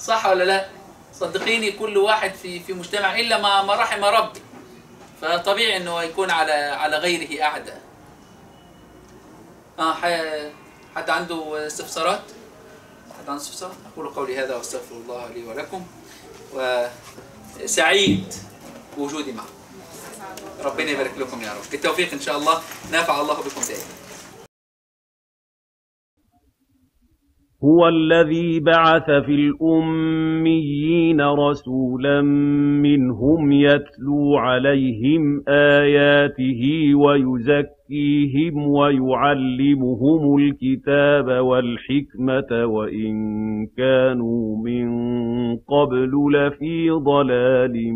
صح ولا لا؟ صدقيني كل واحد في في مجتمع إلا ما ما رحم ربي. فطبيعي إنه يكون على على غيره اعدى آه حد عنده استفسارات؟ حد عنده استفسارات؟ أقول قولي هذا واستغفر الله لي ولكم. وسعيد بوجودي معكم. ربنا يبارك لكم يا رب. بالتوفيق إن شاء الله. نافع الله بكم دائما. هو الذي بعث في الأميين رسولا منهم يتلو عليهم آياته ويزكيهم ويعلمهم الكتاب والحكمة وإن كانوا من قبل لفي ضلال